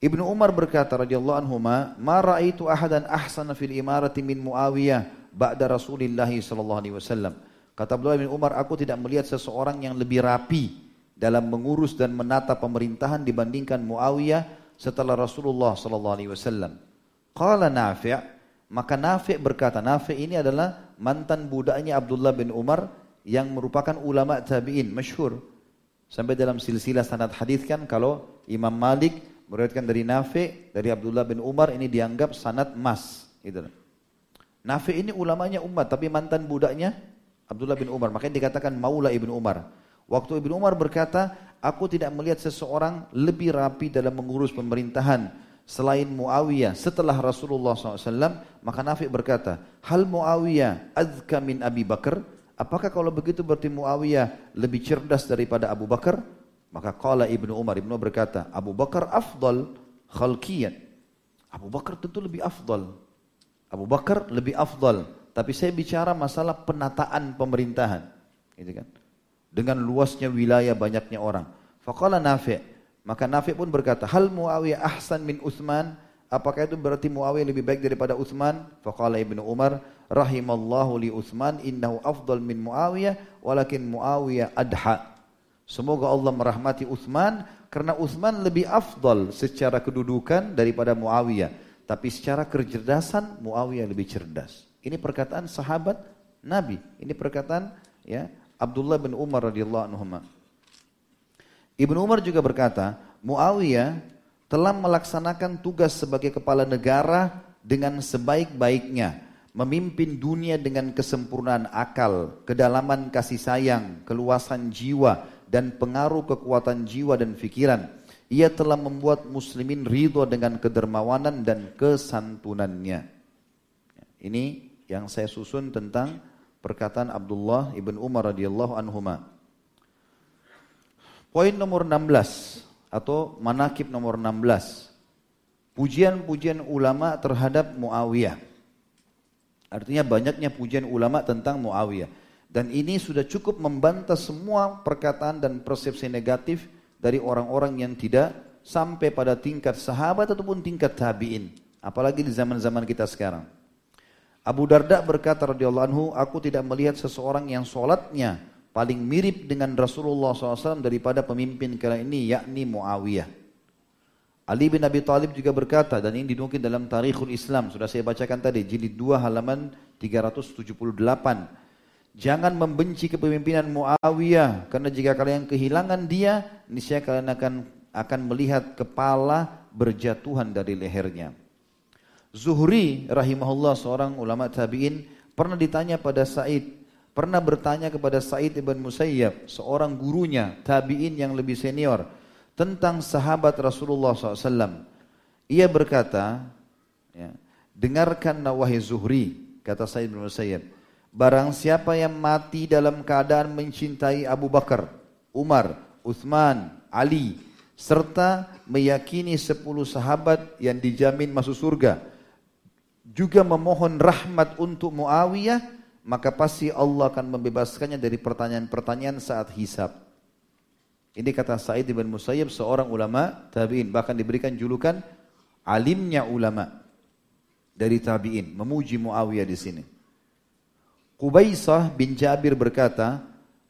Ibnu Umar berkata radhiyallahu anhu, "Ma raaitu ahadan ahsana fil imarati min Muawiyah ba'da Rasulillah sallallahu alaihi wasallam." Kata Abdullah bin Umar, aku tidak melihat seseorang yang lebih rapi dalam mengurus dan menata pemerintahan dibandingkan Muawiyah setelah Rasulullah sallallahu alaihi wasallam. Qala Nafi' maka Nafi' berkata, Nafi' ini adalah mantan budaknya Abdullah bin Umar yang merupakan ulama tabi'in masyhur. Sampai dalam silsilah sanad hadis kan kalau Imam Malik meriwayatkan dari Nafi dari Abdullah bin Umar ini dianggap sanad mas gitu. Nafi ini ulamanya umat tapi mantan budaknya Abdullah bin Umar. Makanya dikatakan Maula ibnu Umar. Waktu ibnu Umar berkata, aku tidak melihat seseorang lebih rapi dalam mengurus pemerintahan selain Muawiyah setelah Rasulullah SAW. Maka Nafi berkata, hal Muawiyah azka min Abi Bakar? Apakah kalau begitu berarti Muawiyah lebih cerdas daripada Abu Bakar? Maka kala Ibnu Umar, Ibnu berkata, Abu Bakar afdal khalqiyan. Abu Bakar tentu lebih afdal. Abu Bakar lebih afdal. Tapi saya bicara masalah penataan pemerintahan. Gitu kan? Dengan luasnya wilayah banyaknya orang. Faqala Nafi' Maka Nafi' pun berkata, Hal Muawiyah ahsan min Uthman? Apakah itu berarti Muawiyah lebih baik daripada Uthman? Faqala Ibnu Umar, rahimallahu li Utsman innahu afdal min Muawiyah walakin Muawiyah adha. Semoga Allah merahmati Utsman karena Utsman lebih afdal secara kedudukan daripada Muawiyah. Tapi secara kecerdasan Muawiyah lebih cerdas. Ini perkataan sahabat Nabi. Ini perkataan ya Abdullah bin Umar radhiyallahu anhu. Ibnu Umar juga berkata, Muawiyah telah melaksanakan tugas sebagai kepala negara dengan sebaik-baiknya memimpin dunia dengan kesempurnaan akal, kedalaman kasih sayang, keluasan jiwa, dan pengaruh kekuatan jiwa dan pikiran. Ia telah membuat muslimin ridho dengan kedermawanan dan kesantunannya. Ini yang saya susun tentang perkataan Abdullah ibn Umar radhiyallahu anhu. Poin nomor 16 atau manakib nomor 16. Pujian-pujian ulama terhadap Muawiyah. Artinya banyaknya pujian ulama tentang Muawiyah. Dan ini sudah cukup membantah semua perkataan dan persepsi negatif dari orang-orang yang tidak sampai pada tingkat sahabat ataupun tingkat tabi'in. Apalagi di zaman-zaman kita sekarang. Abu Darda berkata radhiyallahu anhu, aku tidak melihat seseorang yang sholatnya paling mirip dengan Rasulullah SAW daripada pemimpin kala ini, yakni Muawiyah. Ali bin Abi Thalib juga berkata, dan ini dinukil dalam Tarikhul Islam, sudah saya bacakan tadi, jilid 2 halaman 378. Jangan membenci kepemimpinan Muawiyah, karena jika kalian kehilangan dia, niscaya kalian akan akan melihat kepala berjatuhan dari lehernya. Zuhri rahimahullah seorang ulama tabi'in pernah ditanya pada Said, pernah bertanya kepada Said ibn Musayyab, seorang gurunya tabi'in yang lebih senior tentang sahabat Rasulullah SAW. Ia berkata, ya, dengarkan wahai Zuhri, kata Said ibn Musayyab, barang siapa yang mati dalam keadaan mencintai Abu Bakar, Umar, Uthman, Ali, serta meyakini sepuluh sahabat yang dijamin masuk surga, juga memohon rahmat untuk Muawiyah, maka pasti Allah akan membebaskannya dari pertanyaan-pertanyaan saat hisab. Ini kata Sa'id bin Musayyib seorang ulama tabi'in bahkan diberikan julukan alimnya ulama dari tabi'in memuji Muawiyah di sini. Qubaisah bin Jabir berkata,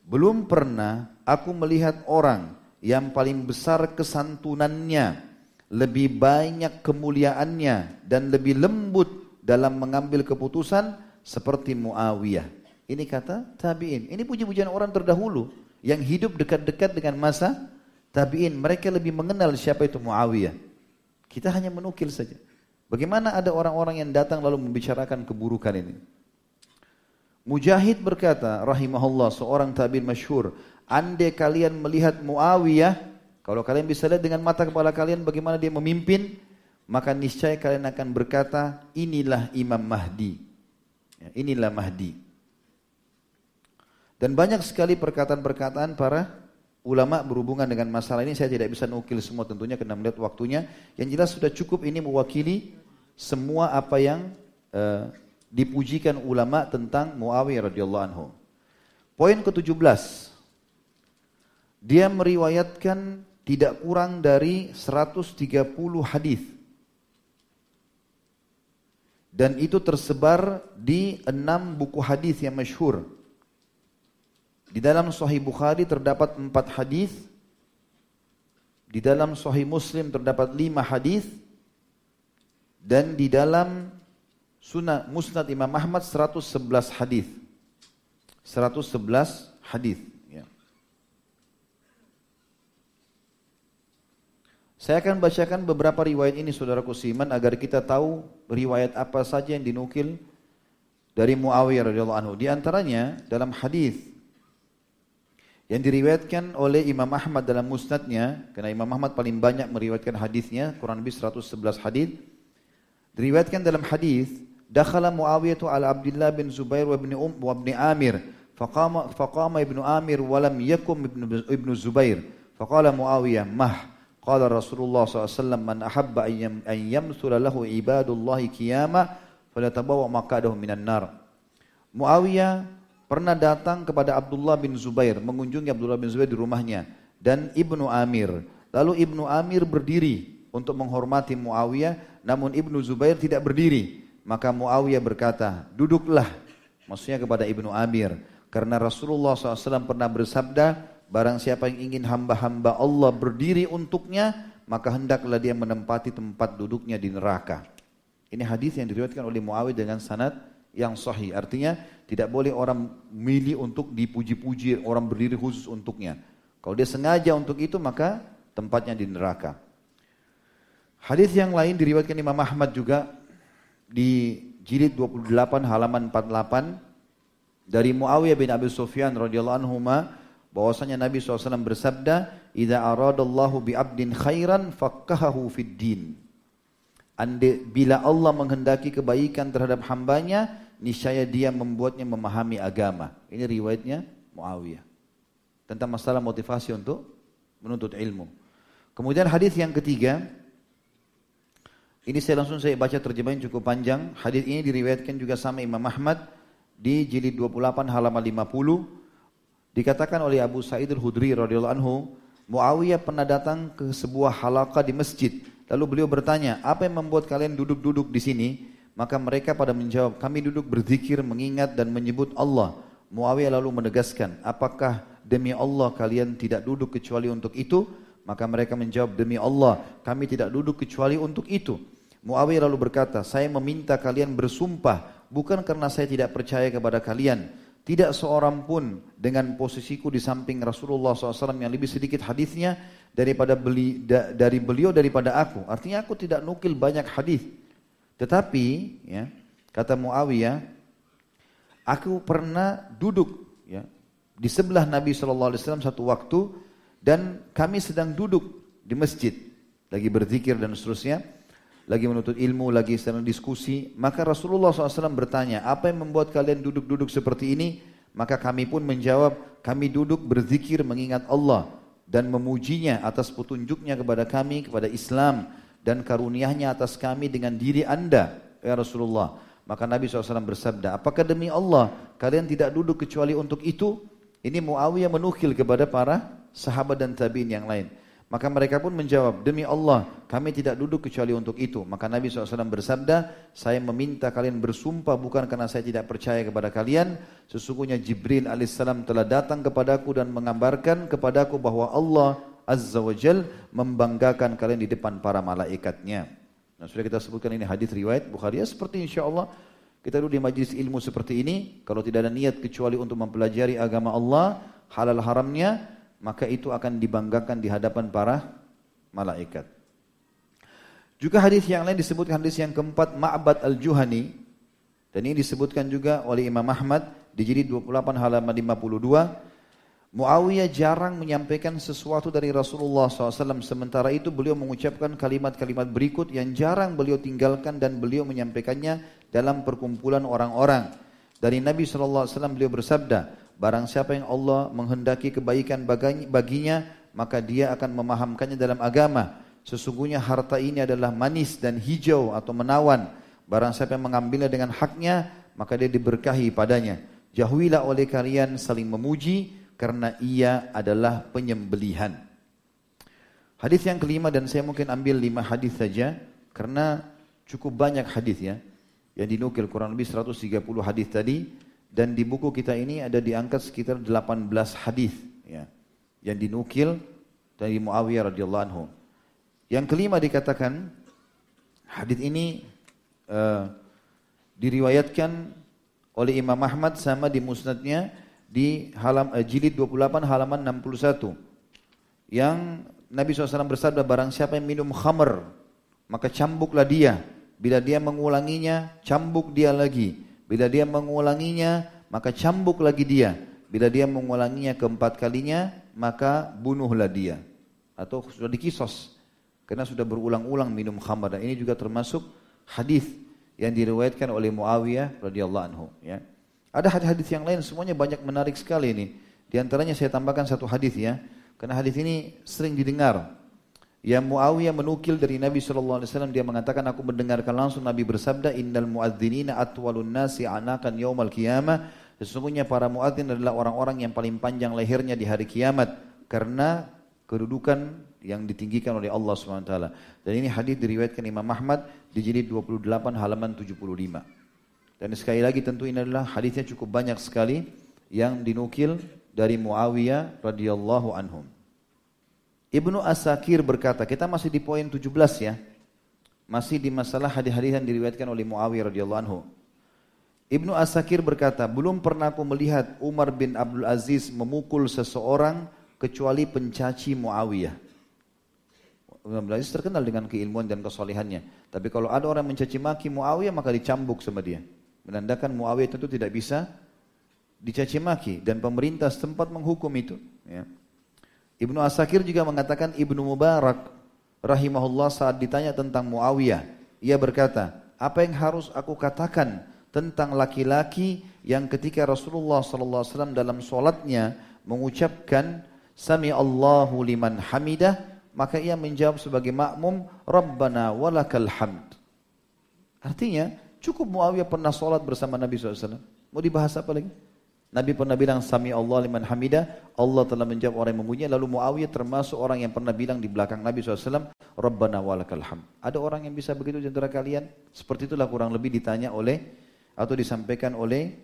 belum pernah aku melihat orang yang paling besar kesantunannya, lebih banyak kemuliaannya dan lebih lembut dalam mengambil keputusan seperti Muawiyah. Ini kata tabi'in. Ini puji-pujian orang terdahulu yang hidup dekat-dekat dengan masa tabi'in. Mereka lebih mengenal siapa itu Muawiyah. Kita hanya menukil saja. Bagaimana ada orang-orang yang datang lalu membicarakan keburukan ini? Mujahid berkata, rahimahullah, seorang tabi'in masyhur, andai kalian melihat Muawiyah, kalau kalian bisa lihat dengan mata kepala kalian bagaimana dia memimpin, maka niscaya kalian akan berkata, inilah Imam Mahdi. Ya, inilah Mahdi. Dan banyak sekali perkataan-perkataan para ulama berhubungan dengan masalah ini. Saya tidak bisa nukil semua tentunya karena melihat waktunya. Yang jelas sudah cukup ini mewakili semua apa yang uh, dipujikan ulama tentang Muawiyah radhiyallahu anhu. Poin ke-17. Dia meriwayatkan tidak kurang dari 130 hadis dan itu tersebar di enam buku hadis yang masyhur. Di dalam Sahih Bukhari terdapat empat hadis, di dalam Sahih Muslim terdapat lima hadis, dan di dalam Sunnah Musnad Imam Ahmad 111 hadis. 111 hadis. Saya akan bacakan beberapa riwayat ini saudaraku Siman agar kita tahu riwayat apa saja yang dinukil dari Muawiyah radhiyallahu anhu. Di antaranya dalam hadis yang diriwayatkan oleh Imam Ahmad dalam musnadnya, karena Imam Ahmad paling banyak meriwayatkan hadisnya, kurang lebih 111 hadis. Diriwayatkan dalam hadis, dakhala Muawiyah ala Abdullah bin Zubair wa ibn Um wa ibn Amir, faqama faqama ibnu Amir wa lam yakum ibnu Zubair. Faqala Muawiyah, "Mah" Qala Rasulullah SAW, Man ahabba an yamthula lahu ibadullahi qiyama, falatabawa maqadahu minan nar. Muawiyah pernah datang kepada Abdullah bin Zubair, mengunjungi Abdullah bin Zubair di rumahnya. Dan Ibnu Amir. Lalu Ibnu Amir berdiri untuk menghormati Muawiyah, namun Ibnu Zubair tidak berdiri. Maka Muawiyah berkata, duduklah. Maksudnya kepada Ibnu Amir. Karena Rasulullah SAW pernah bersabda, Barang siapa yang ingin hamba-hamba Allah berdiri untuknya, maka hendaklah dia menempati tempat duduknya di neraka. Ini hadis yang diriwayatkan oleh Muawiyah dengan sanad yang sahih. Artinya tidak boleh orang milih untuk dipuji-puji, orang berdiri khusus untuknya. Kalau dia sengaja untuk itu maka tempatnya di neraka. Hadis yang lain diriwayatkan Imam Ahmad juga di jilid 28 halaman 48 dari Muawiyah bin Abi Sufyan radhiyallahu anhu bahwasanya Nabi SAW bersabda, "Idza aradallahu bi 'abdin khairan faqahahu fid din." Ande, bila Allah menghendaki kebaikan terhadap hambanya, niscaya dia membuatnya memahami agama. Ini riwayatnya Muawiyah. Tentang masalah motivasi untuk menuntut ilmu. Kemudian hadis yang ketiga, ini saya langsung saya baca terjemahan cukup panjang. Hadis ini diriwayatkan juga sama Imam Ahmad di jilid 28 halaman 50 Dikatakan oleh Abu Sa'id al-Hudri radhiyallahu anhu, Muawiyah pernah datang ke sebuah halaqah di masjid. Lalu beliau bertanya, apa yang membuat kalian duduk-duduk di sini? Maka mereka pada menjawab, kami duduk berzikir, mengingat dan menyebut Allah. Muawiyah lalu menegaskan, apakah demi Allah kalian tidak duduk kecuali untuk itu? Maka mereka menjawab, demi Allah kami tidak duduk kecuali untuk itu. Muawiyah lalu berkata, saya meminta kalian bersumpah, bukan karena saya tidak percaya kepada kalian. Tidak seorang pun dengan posisiku di samping Rasulullah SAW yang lebih sedikit hadisnya daripada beli, da, dari beliau daripada aku. Artinya aku tidak nukil banyak hadis. Tetapi, ya, kata Muawiyah, aku pernah duduk ya, di sebelah Nabi SAW satu waktu dan kami sedang duduk di masjid lagi berzikir dan seterusnya lagi menuntut ilmu, lagi sedang diskusi maka Rasulullah SAW bertanya apa yang membuat kalian duduk-duduk seperti ini? Maka kami pun menjawab kami duduk berzikir mengingat Allah dan memujinya atas petunjuknya kepada kami kepada Islam dan karuniahnya atas kami dengan diri anda ya Rasulullah. Maka Nabi SAW bersabda apakah demi Allah kalian tidak duduk kecuali untuk itu? Ini Muawiyah menukil kepada para sahabat dan tabiin yang lain. Maka mereka pun menjawab, demi Allah kami tidak duduk kecuali untuk itu. Maka Nabi SAW bersabda, saya meminta kalian bersumpah bukan karena saya tidak percaya kepada kalian. Sesungguhnya Jibril alaihissalam telah datang kepadaku dan mengabarkan kepadaku bahwa Allah Azza wa Jal membanggakan kalian di depan para malaikatnya. Nah sudah kita sebutkan ini hadis riwayat Bukhari. Ya seperti insya Allah kita duduk di majlis ilmu seperti ini. Kalau tidak ada niat kecuali untuk mempelajari agama Allah, halal haramnya, maka itu akan dibanggakan di hadapan para malaikat. Juga hadis yang lain disebutkan hadis yang keempat Ma'bad al-Juhani dan ini disebutkan juga oleh Imam Ahmad di jilid 28 halaman 52 Muawiyah jarang menyampaikan sesuatu dari Rasulullah SAW sementara itu beliau mengucapkan kalimat-kalimat berikut yang jarang beliau tinggalkan dan beliau menyampaikannya dalam perkumpulan orang-orang. Dari Nabi SAW beliau bersabda, Barang siapa yang Allah menghendaki kebaikan baginya, maka dia akan memahamkannya dalam agama. Sesungguhnya harta ini adalah manis dan hijau atau menawan. Barang siapa yang mengambilnya dengan haknya, maka dia diberkahi padanya. Jauhilah oleh kalian saling memuji, karena ia adalah penyembelihan. Hadis yang kelima dan saya mungkin ambil lima hadis saja karena cukup banyak hadis ya yang dinukil kurang lebih 130 hadis tadi dan di buku kita ini ada diangkat sekitar 18 hadis ya yang dinukil dari Muawiyah radhiyallahu anhu. Yang kelima dikatakan hadis ini uh, diriwayatkan oleh Imam Ahmad sama di musnadnya di halam uh, jilid 28 halaman 61 yang Nabi SAW bersabda barang siapa yang minum khamr maka cambuklah dia bila dia mengulanginya cambuk dia lagi Bila dia mengulanginya, maka cambuk lagi dia. Bila dia mengulanginya keempat kalinya, maka bunuhlah dia. Atau sudah dikisos. Karena sudah berulang-ulang minum khamar. Dan ini juga termasuk hadis yang diriwayatkan oleh Muawiyah radhiyallahu anhu. Ya. Ada hadis-hadis yang lain, semuanya banyak menarik sekali ini. Di antaranya saya tambahkan satu hadis ya. Karena hadis ini sering didengar. Yang Muawiyah menukil dari Nabi SAW, dia mengatakan, aku mendengarkan langsung Nabi bersabda, Innal muadzinina atwalun nasi anakan yaumal qiyamah. Sesungguhnya para muadzin adalah orang-orang yang paling panjang lehernya di hari kiamat. Karena kedudukan yang ditinggikan oleh Allah SWT. Dan ini hadis diriwayatkan Imam Ahmad di jilid 28 halaman 75. Dan sekali lagi tentu ini adalah hadisnya cukup banyak sekali yang dinukil dari Muawiyah radhiyallahu anhum. Ibnu Asakir berkata, kita masih di poin 17 ya. Masih di masalah hadis-hadis yang diriwayatkan oleh Muawiyah radhiyallahu anhu. Ibnu Asakir berkata, belum pernah aku melihat Umar bin Abdul Aziz memukul seseorang kecuali pencaci Muawiyah. Bin Aziz terkenal dengan keilmuan dan kesolehannya. Tapi kalau ada orang mencaci maki Muawiyah maka dicambuk sama dia. Menandakan Muawiyah tentu tidak bisa dicaci maki dan pemerintah setempat menghukum itu. Ya. Ibnu Asakir juga mengatakan Ibnu Mubarak rahimahullah saat ditanya tentang Muawiyah. Ia berkata, apa yang harus aku katakan tentang laki-laki yang ketika Rasulullah SAW dalam solatnya mengucapkan Sami Allahu liman hamidah maka ia menjawab sebagai makmum Rabbana walakal hamd. Artinya cukup Muawiyah pernah solat bersama Nabi SAW. Mau dibahas apa lagi? Nabi pernah bilang sami Allah liman hamidah, Allah telah menjawab orang yang memujinya. Lalu Muawiyah termasuk orang yang pernah bilang di belakang Nabi SAW, Rabbana walakal ham. Ada orang yang bisa begitu di antara kalian? Seperti itulah kurang lebih ditanya oleh atau disampaikan oleh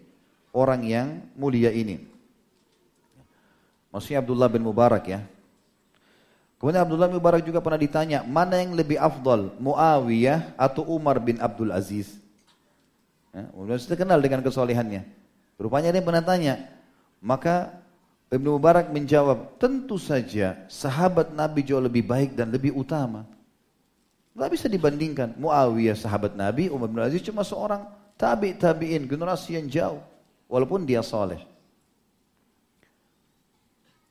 orang yang mulia ini. Maksudnya Abdullah bin Mubarak ya. Kemudian Abdullah bin Mubarak juga pernah ditanya, mana yang lebih afdal, Muawiyah atau Umar bin Abdul Aziz? Ya, sudah kenal dengan kesolehannya. Rupanya dia pernah tanya. Maka Ibnu Mubarak menjawab, tentu saja sahabat Nabi jauh lebih baik dan lebih utama. Gak bisa dibandingkan. Muawiyah sahabat Nabi, Umar bin Aziz cuma seorang tabi tabiin generasi yang jauh. Walaupun dia soleh.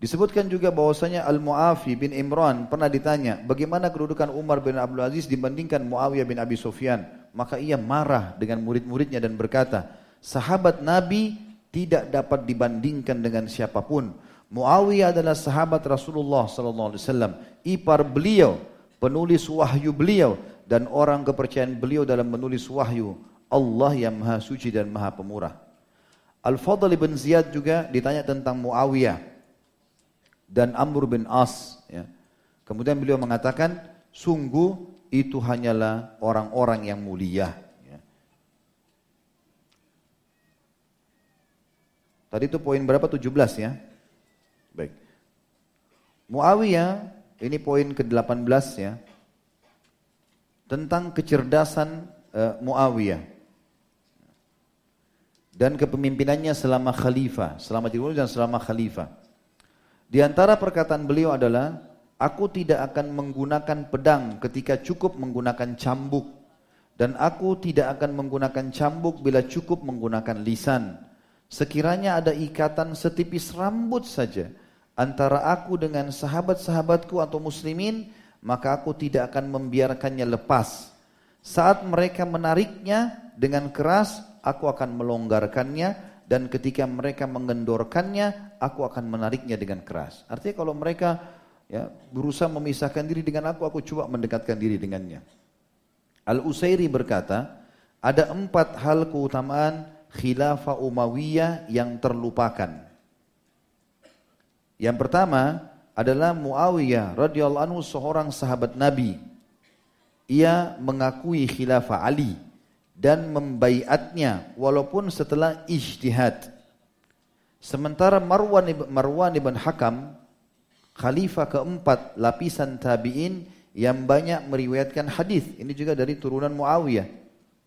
Disebutkan juga bahwasanya Al-Mu'afi bin Imran pernah ditanya, bagaimana kedudukan Umar bin Abdul Aziz dibandingkan Muawiyah bin Abi Sufyan? Maka ia marah dengan murid-muridnya dan berkata, sahabat Nabi tidak dapat dibandingkan dengan siapa pun. Muawiyah adalah sahabat Rasulullah sallallahu alaihi wasallam, ipar beliau, penulis wahyu beliau dan orang kepercayaan beliau dalam menulis wahyu. Allah yang Maha Suci dan Maha Pemurah. Al-Fadl bin Ziyad juga ditanya tentang Muawiyah dan Amr bin As ya. Kemudian beliau mengatakan, sungguh itu hanyalah orang-orang yang mulia. Tadi itu poin berapa? 17 ya. Baik. Muawiyah, ini poin ke-18 ya. Tentang kecerdasan uh, Muawiyah. Dan kepemimpinannya selama khalifah, selama tidur dan selama khalifah. Di antara perkataan beliau adalah, aku tidak akan menggunakan pedang ketika cukup menggunakan cambuk. Dan aku tidak akan menggunakan cambuk bila cukup menggunakan lisan Sekiranya ada ikatan setipis rambut saja antara aku dengan sahabat-sahabatku atau muslimin, maka aku tidak akan membiarkannya lepas. Saat mereka menariknya dengan keras, aku akan melonggarkannya dan ketika mereka mengendorkannya, aku akan menariknya dengan keras. Artinya kalau mereka ya, berusaha memisahkan diri dengan aku, aku coba mendekatkan diri dengannya. Al-Usairi berkata, ada empat hal keutamaan khilafah Umayyah yang terlupakan. Yang pertama adalah Muawiyah radhiyallahu anhu seorang sahabat Nabi. Ia mengakui khilafah Ali dan membaiatnya walaupun setelah ijtihad. Sementara Marwan ibn, Marwan ibn Hakam khalifah keempat lapisan tabi'in yang banyak meriwayatkan hadis. Ini juga dari turunan Muawiyah.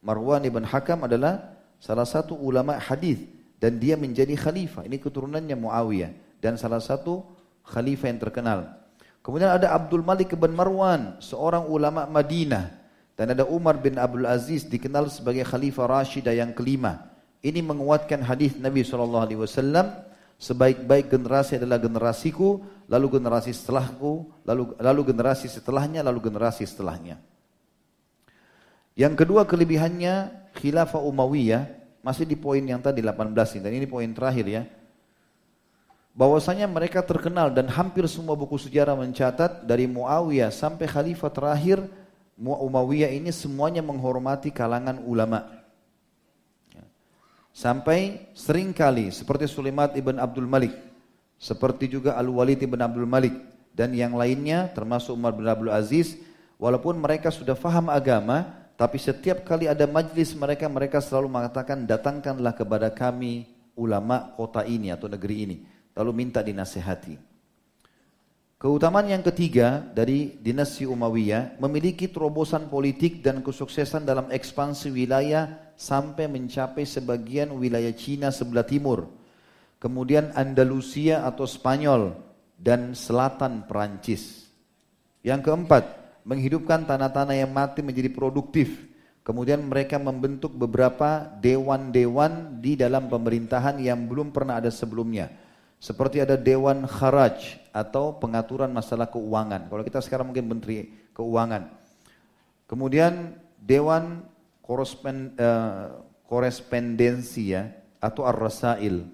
Marwan ibn Hakam adalah salah satu ulama hadis dan dia menjadi khalifah. Ini keturunannya Muawiyah dan salah satu khalifah yang terkenal. Kemudian ada Abdul Malik bin Marwan, seorang ulama Madinah. Dan ada Umar bin Abdul Aziz dikenal sebagai khalifah Rashidah yang kelima. Ini menguatkan hadis Nabi SAW, sebaik-baik generasi adalah generasiku, lalu generasi setelahku, lalu lalu generasi setelahnya, lalu generasi setelahnya. Yang kedua kelebihannya khilafah Umayyah masih di poin yang tadi 18 ini dan ini poin terakhir ya. Bahwasanya mereka terkenal dan hampir semua buku sejarah mencatat dari Muawiyah sampai khalifah terakhir Umayyah ini semuanya menghormati kalangan ulama. Ya. Sampai sering kali seperti Sulaiman ibn Abdul Malik, seperti juga Al-Walid ibn Abdul Malik dan yang lainnya termasuk Umar bin Abdul Aziz, walaupun mereka sudah faham agama, tapi setiap kali ada majlis mereka, mereka selalu mengatakan, datangkanlah kepada kami ulama kota ini atau negeri ini. Lalu minta dinasehati. Keutamaan yang ketiga dari dinasti Umayyah memiliki terobosan politik dan kesuksesan dalam ekspansi wilayah sampai mencapai sebagian wilayah Cina sebelah timur. Kemudian Andalusia atau Spanyol dan selatan Perancis. Yang keempat, menghidupkan tanah-tanah yang mati menjadi produktif. Kemudian mereka membentuk beberapa dewan-dewan di dalam pemerintahan yang belum pernah ada sebelumnya. Seperti ada Dewan Kharaj atau pengaturan masalah keuangan. Kalau kita sekarang mungkin Menteri Keuangan. Kemudian Dewan Korespon, uh, Korespondensi ya, atau Ar-Rasail.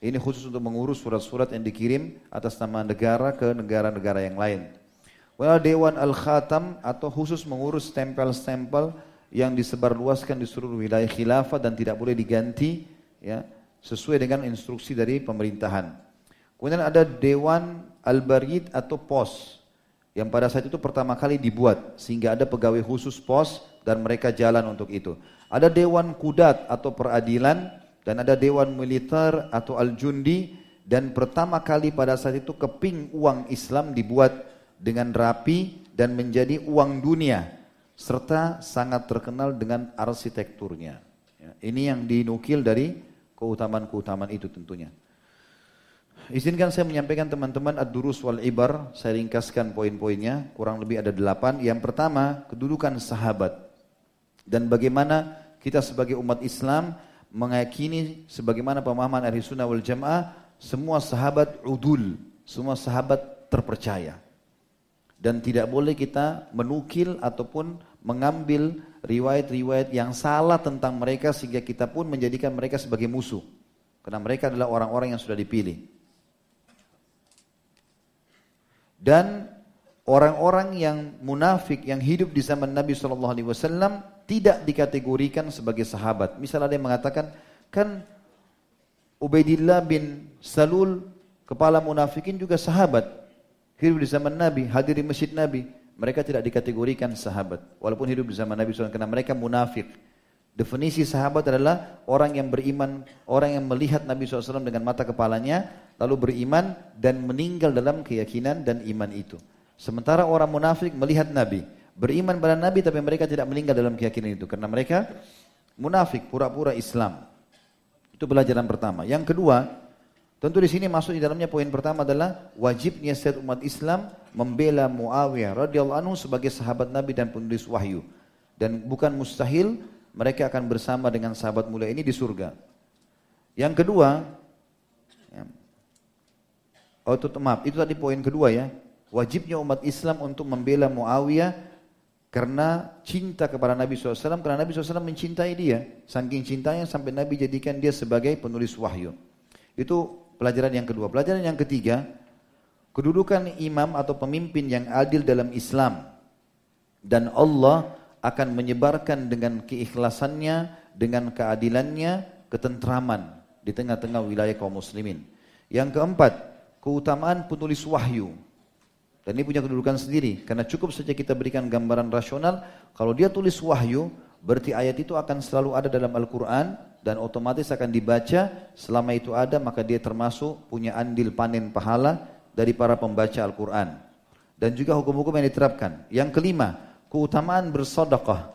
Ini khusus untuk mengurus surat-surat yang dikirim atas nama negara ke negara-negara yang lain. Well, Dewan Al-Khatam atau khusus mengurus stempel-stempel yang disebarluaskan di seluruh wilayah khilafah dan tidak boleh diganti ya sesuai dengan instruksi dari pemerintahan. Kemudian ada Dewan Al-Barid atau POS yang pada saat itu pertama kali dibuat sehingga ada pegawai khusus POS dan mereka jalan untuk itu. Ada Dewan Kudat atau peradilan dan ada Dewan Militer atau Al-Jundi dan pertama kali pada saat itu keping uang Islam dibuat dengan rapi dan menjadi uang dunia serta sangat terkenal dengan arsitekturnya. Ya, ini yang dinukil dari keutamaan-keutamaan itu tentunya. Izinkan saya menyampaikan teman-teman ad-durus wal ibar, saya ringkaskan poin-poinnya, kurang lebih ada delapan. Yang pertama, kedudukan sahabat. Dan bagaimana kita sebagai umat Islam mengakini sebagaimana pemahaman ahli sunnah wal jamaah, semua sahabat udul, semua sahabat terpercaya. Dan tidak boleh kita menukil ataupun mengambil riwayat-riwayat yang salah tentang mereka sehingga kita pun menjadikan mereka sebagai musuh. Karena mereka adalah orang-orang yang sudah dipilih. Dan orang-orang yang munafik yang hidup di zaman Nabi Shallallahu Alaihi Wasallam tidak dikategorikan sebagai sahabat. Misalnya ada yang mengatakan, kan Ubaidillah bin Salul, kepala munafikin juga sahabat. Hidup di zaman Nabi, hadir di masjid Nabi. Mereka tidak dikategorikan sahabat. Walaupun hidup di zaman Nabi SAW, karena mereka munafik. Definisi sahabat adalah orang yang beriman, orang yang melihat Nabi SAW dengan mata kepalanya, lalu beriman dan meninggal dalam keyakinan dan iman itu. Sementara orang munafik melihat Nabi, beriman pada Nabi tapi mereka tidak meninggal dalam keyakinan itu. Karena mereka munafik, pura-pura Islam. Itu pelajaran pertama. Yang kedua, tentu di sini masuk di dalamnya poin pertama adalah wajibnya setiap umat Islam membela Muawiyah radhiyallahu anhu sebagai sahabat Nabi dan penulis wahyu. Dan bukan mustahil mereka akan bersama dengan sahabat mulia ini di surga. Yang kedua, ya, oh itu maaf, itu tadi poin kedua ya. Wajibnya umat Islam untuk membela Muawiyah karena cinta kepada Nabi SAW, karena Nabi SAW mencintai dia. Saking cintanya sampai Nabi jadikan dia sebagai penulis wahyu. Itu pelajaran yang kedua. Pelajaran yang ketiga, kedudukan imam atau pemimpin yang adil dalam Islam. Dan Allah akan menyebarkan dengan keikhlasannya, dengan keadilannya, ketentraman di tengah-tengah wilayah kaum muslimin. Yang keempat, keutamaan penulis wahyu. Dan ini punya kedudukan sendiri. Karena cukup saja kita berikan gambaran rasional, kalau dia tulis wahyu, berarti ayat itu akan selalu ada dalam Al-Quran, dan otomatis akan dibaca, selama itu ada maka dia termasuk punya andil panen pahala dari para pembaca Al-Quran. Dan juga hukum-hukum yang diterapkan. Yang kelima, keutamaan bersodakah.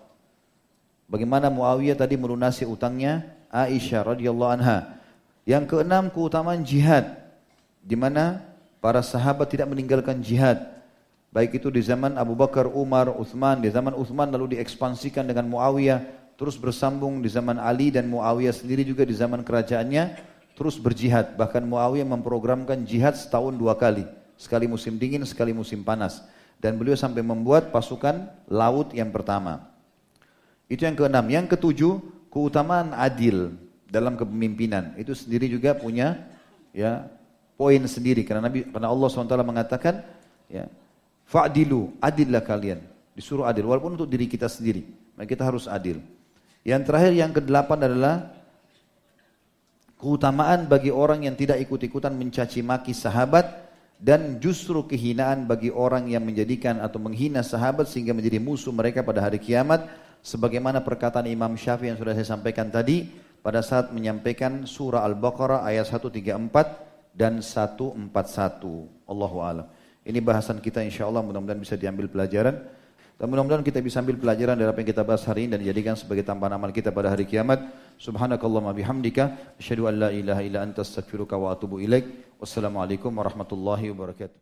Bagaimana Muawiyah tadi melunasi utangnya Aisyah radhiyallahu anha. Yang keenam keutamaan jihad di mana para sahabat tidak meninggalkan jihad. Baik itu di zaman Abu Bakar, Umar, Uthman, di zaman Uthman lalu diekspansikan dengan Muawiyah, terus bersambung di zaman Ali dan Muawiyah sendiri juga di zaman kerajaannya terus berjihad. Bahkan Muawiyah memprogramkan jihad setahun dua kali. Sekali musim dingin, sekali musim panas. Dan beliau sampai membuat pasukan laut yang pertama. Itu yang keenam. Yang ketujuh, keutamaan adil dalam kepemimpinan. Itu sendiri juga punya ya poin sendiri karena Nabi karena Allah SWT mengatakan ya fa'dilu adillah kalian disuruh adil walaupun untuk diri kita sendiri maka kita harus adil yang terakhir yang kedelapan adalah keutamaan bagi orang yang tidak ikut-ikutan mencaci maki sahabat dan justru kehinaan bagi orang yang menjadikan atau menghina sahabat sehingga menjadi musuh mereka pada hari kiamat sebagaimana perkataan Imam Syafi'i yang sudah saya sampaikan tadi pada saat menyampaikan surah Al-Baqarah ayat 134 dan 141 Allahu a'lam. Ini bahasan kita insyaallah mudah-mudahan bisa diambil pelajaran dan mudah-mudahan kita bisa ambil pelajaran dari apa yang kita bahas hari ini dan dijadikan sebagai tambahan amal kita pada hari kiamat. Subhanakallahumma bihamdika asyhadu an la ilaha illa anta astaghfiruka wa atubu ilaik. Wassalamualaikum warahmatullahi wabarakatuh.